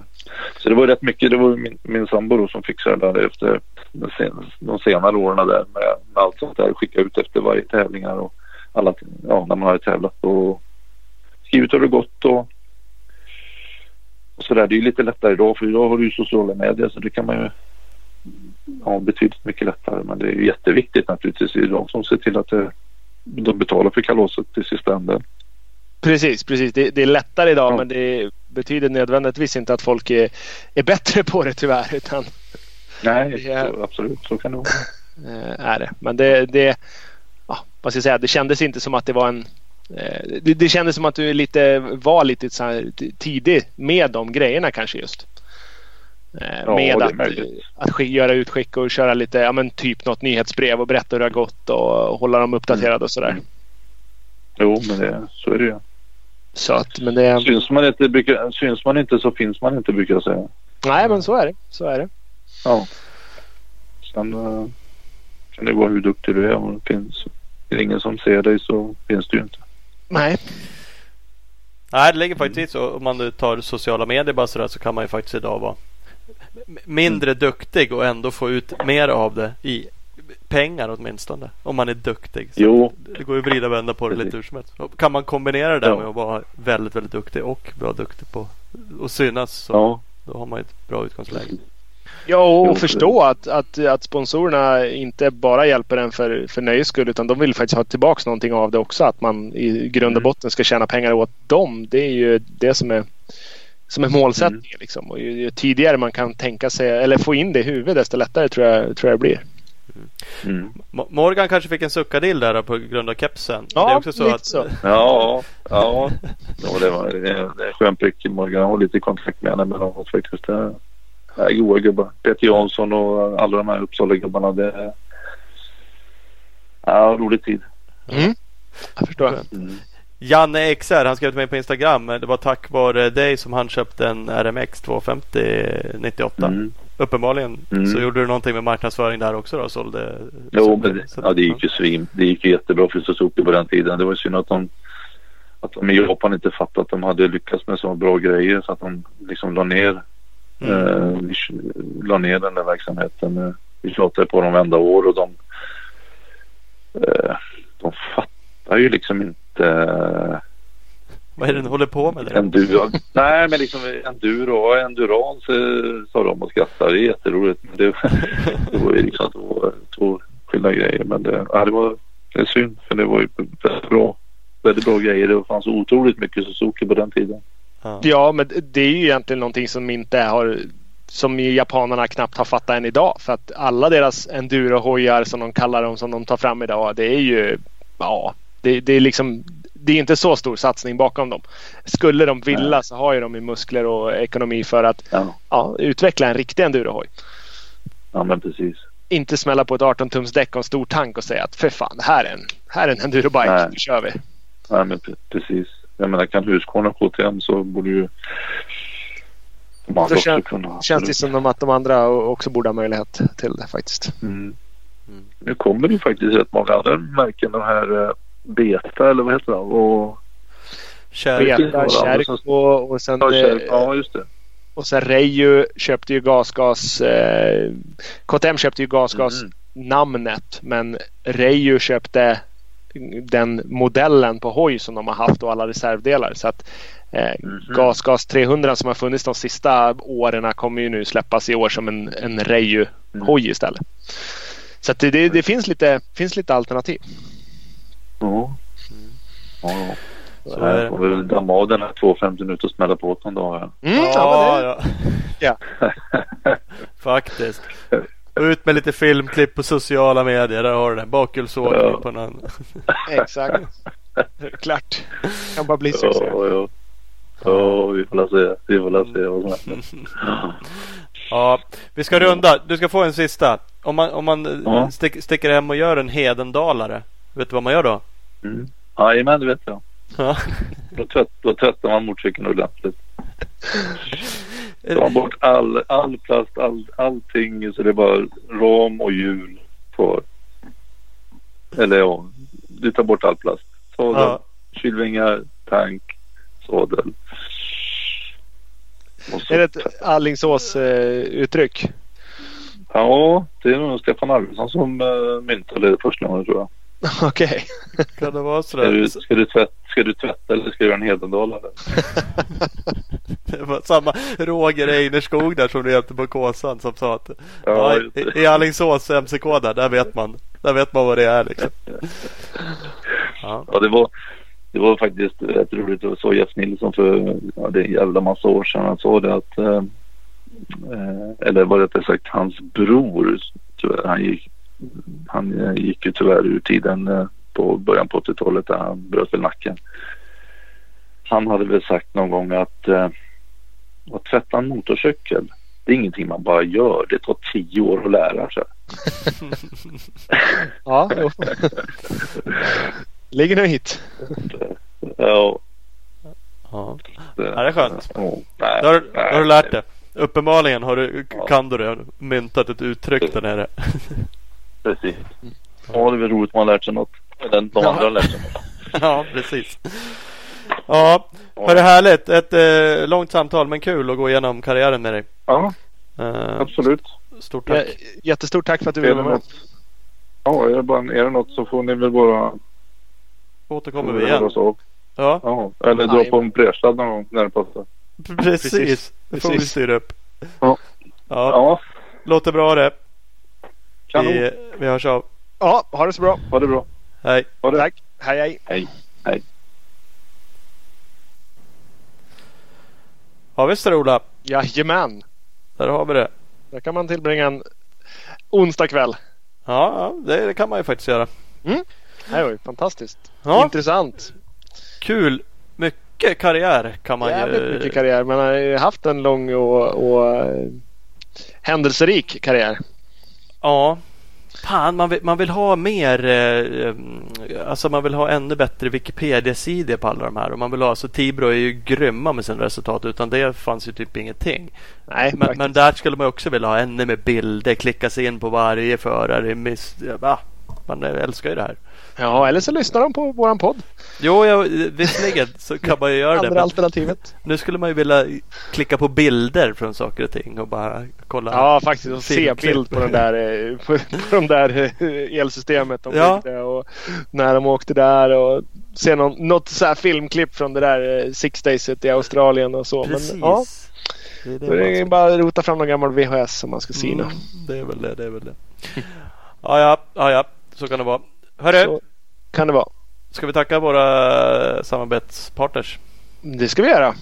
så det var rätt mycket. Det var min, min sambo då som fixade det där efter de, sen, de senare åren där med, med allt sånt där. Skicka ut efter varje tävlingar och alla, ja, när man hade tävlat och skrivit hur det gått och, och sådär. Det är ju lite lättare idag för idag har du ju sociala medier så det kan man ju ja, betydligt mycket lättare. Men det är ju jätteviktigt naturligtvis. Det är de som ser till att det, de betalar för kalaset till sista änden. Precis, precis. Det, det är lättare idag Ja. men det betyder nödvändigtvis inte att folk är, är bättre på det tyvärr. Utan Nej, är- så, absolut. Så kan det vara. (laughs) eh, är det. Men det, det, ja, vad ska jag säga, det kändes inte som att det var en eh, det, det kändes som att du lite var lite tidig med de grejerna kanske just. Eh, Ja, med att, att göra utskick och köra lite, ja men typ något nyhetsbrev och berätta hur det har gått och hålla dem uppdaterade och sådär. Mm. Jo, men det, så är det ju. Så att, men det, Syns man, inte, brukar, syns man inte så finns man inte brukar jag säga. nej men så är det. Så är det. Ja. Sen uh, kan det vara hur duktig du är. Om det finns är det ingen som ser dig så finns du ju inte. Nej, Nej, det ligger faktiskt så. Om man tar sociala medier bara sådär så kan man ju faktiskt idag vara mindre duktig och ändå få ut mer av det i pengar åtminstone. Om man är duktig. Så Jo. Det går ju att vrida och vända på det lite hur som helst. Kan man kombinera det där Ja. med att vara väldigt, väldigt duktig och bra duktig på att synas så Ja. då har man ju ett bra utgångsläge. Ja, och Jo, förstå att, att, att sponsorerna inte bara hjälper en för, för nöjes skull utan de vill faktiskt ha tillbaka någonting av det också. Att man i grund och Mm. botten ska tjäna pengar åt dem. Det är ju det som är, som är målsättningen. Mm. Liksom. Och ju, ju tidigare man kan tänka sig eller få in det i huvudet desto lättare tror jag, tror jag det blir. Mm. Mo- Morgan kanske fick en suckadill där på grund av kepsen. Ja, det är också så att så. (laughs) Ja, ja. ja det, var, det, är- en skön prick. Morgan Jag har lite kontakt med henne emellanåt faktiskt. Det är, det är goa gubbar. Peter Jansson och alla de här Uppsala-gubbarna. Det är ja, rolig tid. Mm. Jag förstår. Mm. Janne XR, han skrev till mig på Instagram. Det var tack vare dig som han köpte en RMX 250 98. Mm. Uppenbarligen Mm. så gjorde du någonting med marknadsföring där också då? Sålde, Jo, sålde- men det, så- ja, det gick ju svin. Det gick ju jättebra för Suzuki på den tiden. Det var synd att de, att de i Japan inte fattade att de hade lyckats med så bra grejer så att de liksom la ner, Mm. eh, la ner den där verksamheten. Eh, Vi tjatade på dem varenda år och de, eh, de fattar ju liksom inte Vad är det ni håller på med? Där? enduro. Nej, men liksom enduro och endurance eh, sa de och skrattade. Det är jätteroligt. Det, det var ju liksom två, två skilda grejer. Men det, ja, det var det är synd för det var ju väldigt bra, väldigt bra grejer. Det fanns otroligt mycket Suzuki på den tiden. Ja. Men det är ju egentligen någonting som inte har som japanerna knappt har fattat än idag. För att alla deras endurohojar som de kallar dem som de tar fram idag. Det är ju ja, det, det är liksom det är inte så stor satsning bakom dem. Skulle de vilja Nej. så har ju de muskler och ekonomi för att Ja, ja, utveckla en riktig endurohoj. ja men precis. Inte smälla på ett 18 tums däck och en stor tank och säga att för fan, det här är en, här är en endurobike, Nej. nu kör vi. Ja, men pre- precis. Jag menar kan Husqvarna KTM så borde ju de andra Så också kän- kunna. Känns det som att de andra också borde ha möjlighet till det faktiskt. Mm. Mm. Nu kommer det ju faktiskt rätt många andra märken. De här Beta eller vad heter det? Och, Beta, Kärko och sen ja, eh, ja, just det. Och sen Reiju köpte ju gasgas. Eh, KTM köpte ju gasgas Mm. namnet. Men Reiju köpte den modellen på hoj som de har haft och alla reservdelar. Så att eh, Mhm. Gasgas 300 som har funnits de sista åren kommer ju nu släppas i år som en, en Reiju Mm. istället. Så att det, det, det finns, lite, finns lite alternativ. Ja. Ja, ja. Så det. jag får väl damma av den här 250 minuter och smälla på någon dag. Mm, ja, ja, Ja. (laughs) Faktiskt. Ut med lite filmklipp på sociala medier. Där har du den. Bakhjulsåkning Ja. på någon. (laughs) det, exakt. Klart. Kan bara bli succé. Ja, ja. Ja, vi får se. Vi får se vad som händer. (laughs) Ja, vi ska runda. Du ska få en sista. Om man, om man Ja. stick, sticker hem och gör en hedendalare. Vet du vad man gör då? Mm. Jajamän, det vet jag. Ja. Då, tvätt, då tvättar man motorcykeln ordentligt. (laughs) Tar bort all, all plast, all, allting så det är bara ram och hjul kvar. Eller ja, du tar bort all plast. sadel, Ja. kylvingar, tank, sadel. Är det ett Alingsås-uttryck? Ja, det är nog Stefan Arvidsson som uh, myntade det första gången tror jag. (laughs) Okej. Kan det vara Ska du, sådär? ska, du tvätta, ska du tvätta eller ska du göra en Hedendalare? (laughs) Det var samma Roger Einerskog där som du hjälpte på Kåsan som sa att Ja, ja, i, i Alingsås MCK där, där vet man. Där vet man vad det är liksom. (laughs) Ja. Ja, det var, det var faktiskt rätt roligt. Det så Jeff Nilsson för ja, det är en jävla massa år sedan. Han sa det att, eh, eh, eller var det rättare sagt hans bror, tyvärr, han gick, han eh, gick ju tyvärr ur tiden eh, på början på 80-talet där han bröt väl nacken. Han hade väl sagt någon gång att, eh, att tvätta en motorcykel, det är ingenting man bara gör. Det tar tio år att lära sig. (laughs) Ja, jo. (laughs) Ligger nog hit. Ja, Ja. det, är skönt. Ja, nej, Då har, då har du lärt dig. Uppenbarligen har du, Ja. kan du det. Myntat ett uttryck där nere. (laughs) Precis. Ja, det är väl roligt om man har lärt sig något. Eller de Ja. andra har lärt sig något. (laughs) ja, precis. Ja, hörru härligt. Ett eh, långt samtal men kul att gå igenom karriären med dig. Ja, Eh, absolut. stort tack. jättestort tack för att du Är ville det, vara med. något, ja, är, det bara, är det något så får ni väl bara Återkommer vi igen. Ja, Ja, eller dra på en pressad någon gång när det passar. precis. Det får vi Precis. styra upp. Ja. Ja, Ja, låter bra det. Kanon. Vi, vi hörs av. Ja, ha det så bra. Ha det bra. Hej. Ha det. Tack. Hej hej. Hej. Hej. Ja visst är Ola. Jajamän. Där har vi det. Där kan man tillbringa en onsdag kväll. Ja, det, det kan man ju faktiskt göra. Det var ju fantastiskt. Ja, Intressant. kul. Mycket karriär kan man Jävligt ju... mycket karriär. Man har ju haft en lång och, och eh, händelserik karriär. Ja. Fan, man vill, man vill ha mer, eh, eh, alltså man vill ha ännu bättre Wikipedia-sidor på alla de här. Och man vill ha, alltså Tibro är ju grymma med sina resultat. Utan det fanns ju typ ingenting. Nej, Men, men där skulle man också vilja ha ännu mer bilder. Klicka sig in på varje förare. Miss, ja, man älskar ju det här. Ja, eller så lyssnar de på våran podd. Jo, ja, visserligen så kan man ju göra det. Andra alternativet. nu skulle man ju vilja klicka på bilder från saker och ting och bara kolla. Ja, faktiskt. Och se bild på den där eh, på, på de där eh, elsystemet de Ja. byggde och när de åkte där och se någon, något så här filmklipp från det där eh, Six Dayset i Australien och så. Precis. Men, ja, det är det det är bara att rota fram någon gammal VHS som man ska ska... syna. Mm, det är väl det, det är väl det. (laughs) ja, ja, ja, ja, så kan det vara. Hörru, Så kan det vara. ska vi tacka våra samarbetspartners? Det ska vi göra.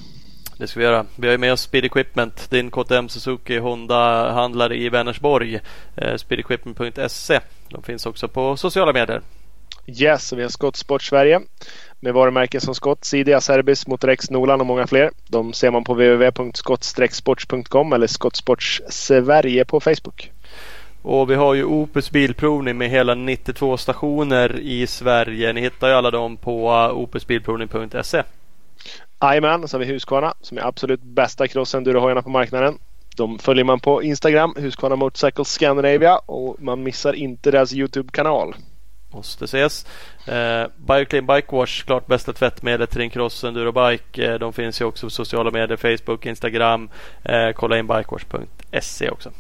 Det ska vi göra. Vi har med oss Speed Equipment, din KTM Suzuki Honda handlare i Vänersborg. Eh, Speedequipment.se. De finns också på sociala medier. Yes, och vi har Skottsport Sverige med varumärken som Skott, Sidia, Cerbis, Motorex, Nolan och många fler. De ser man på www.skott-sports.com eller Skottsports Sverige på Facebook. Och vi har ju Opus Bilprovning med hela 92 stationer i Sverige. Ni hittar ju alla dem på opusbilprovning.se. Jajamän, så har vi Husqvarna som är absolut bästa cross-endurohojarna på marknaden. De följer man på Instagram, Husqvarna Motorcycle Scandinavia och man missar inte deras Youtube-kanal. Måste ses. Eh, Bioclean Bike Wash, klart bästa tvättmedlet till din cross enduro bike. Eh, de finns ju också på sociala medier, Facebook, Instagram. Eh, kolla in bikewash.se också.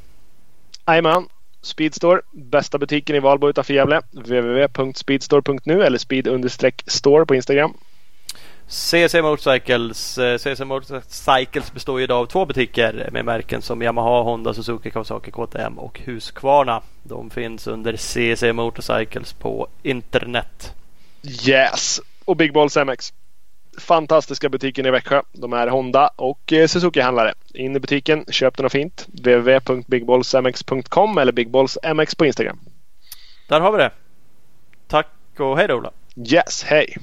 Jajamän, Speedstore, bästa butiken i Valbo utanför Gävle. www.speedstore.nu eller speed-store på Instagram. CC Motorcycles. Eh, CC Motorcycles består idag av två butiker med märken som Yamaha, Honda, Suzuki, Kawasaki, KTM och Husqvarna. De finns under CC Motorcycles på internet. Yes! Och Big Balls MX. Fantastiska butiken i Växjö. De är Honda och eh, Suzuki-handlare. In i butiken, köp den och fint. www.bigballsmx.com eller bigballsmx på Instagram. Där har vi det. Tack och hej då Ola. Yes, hej!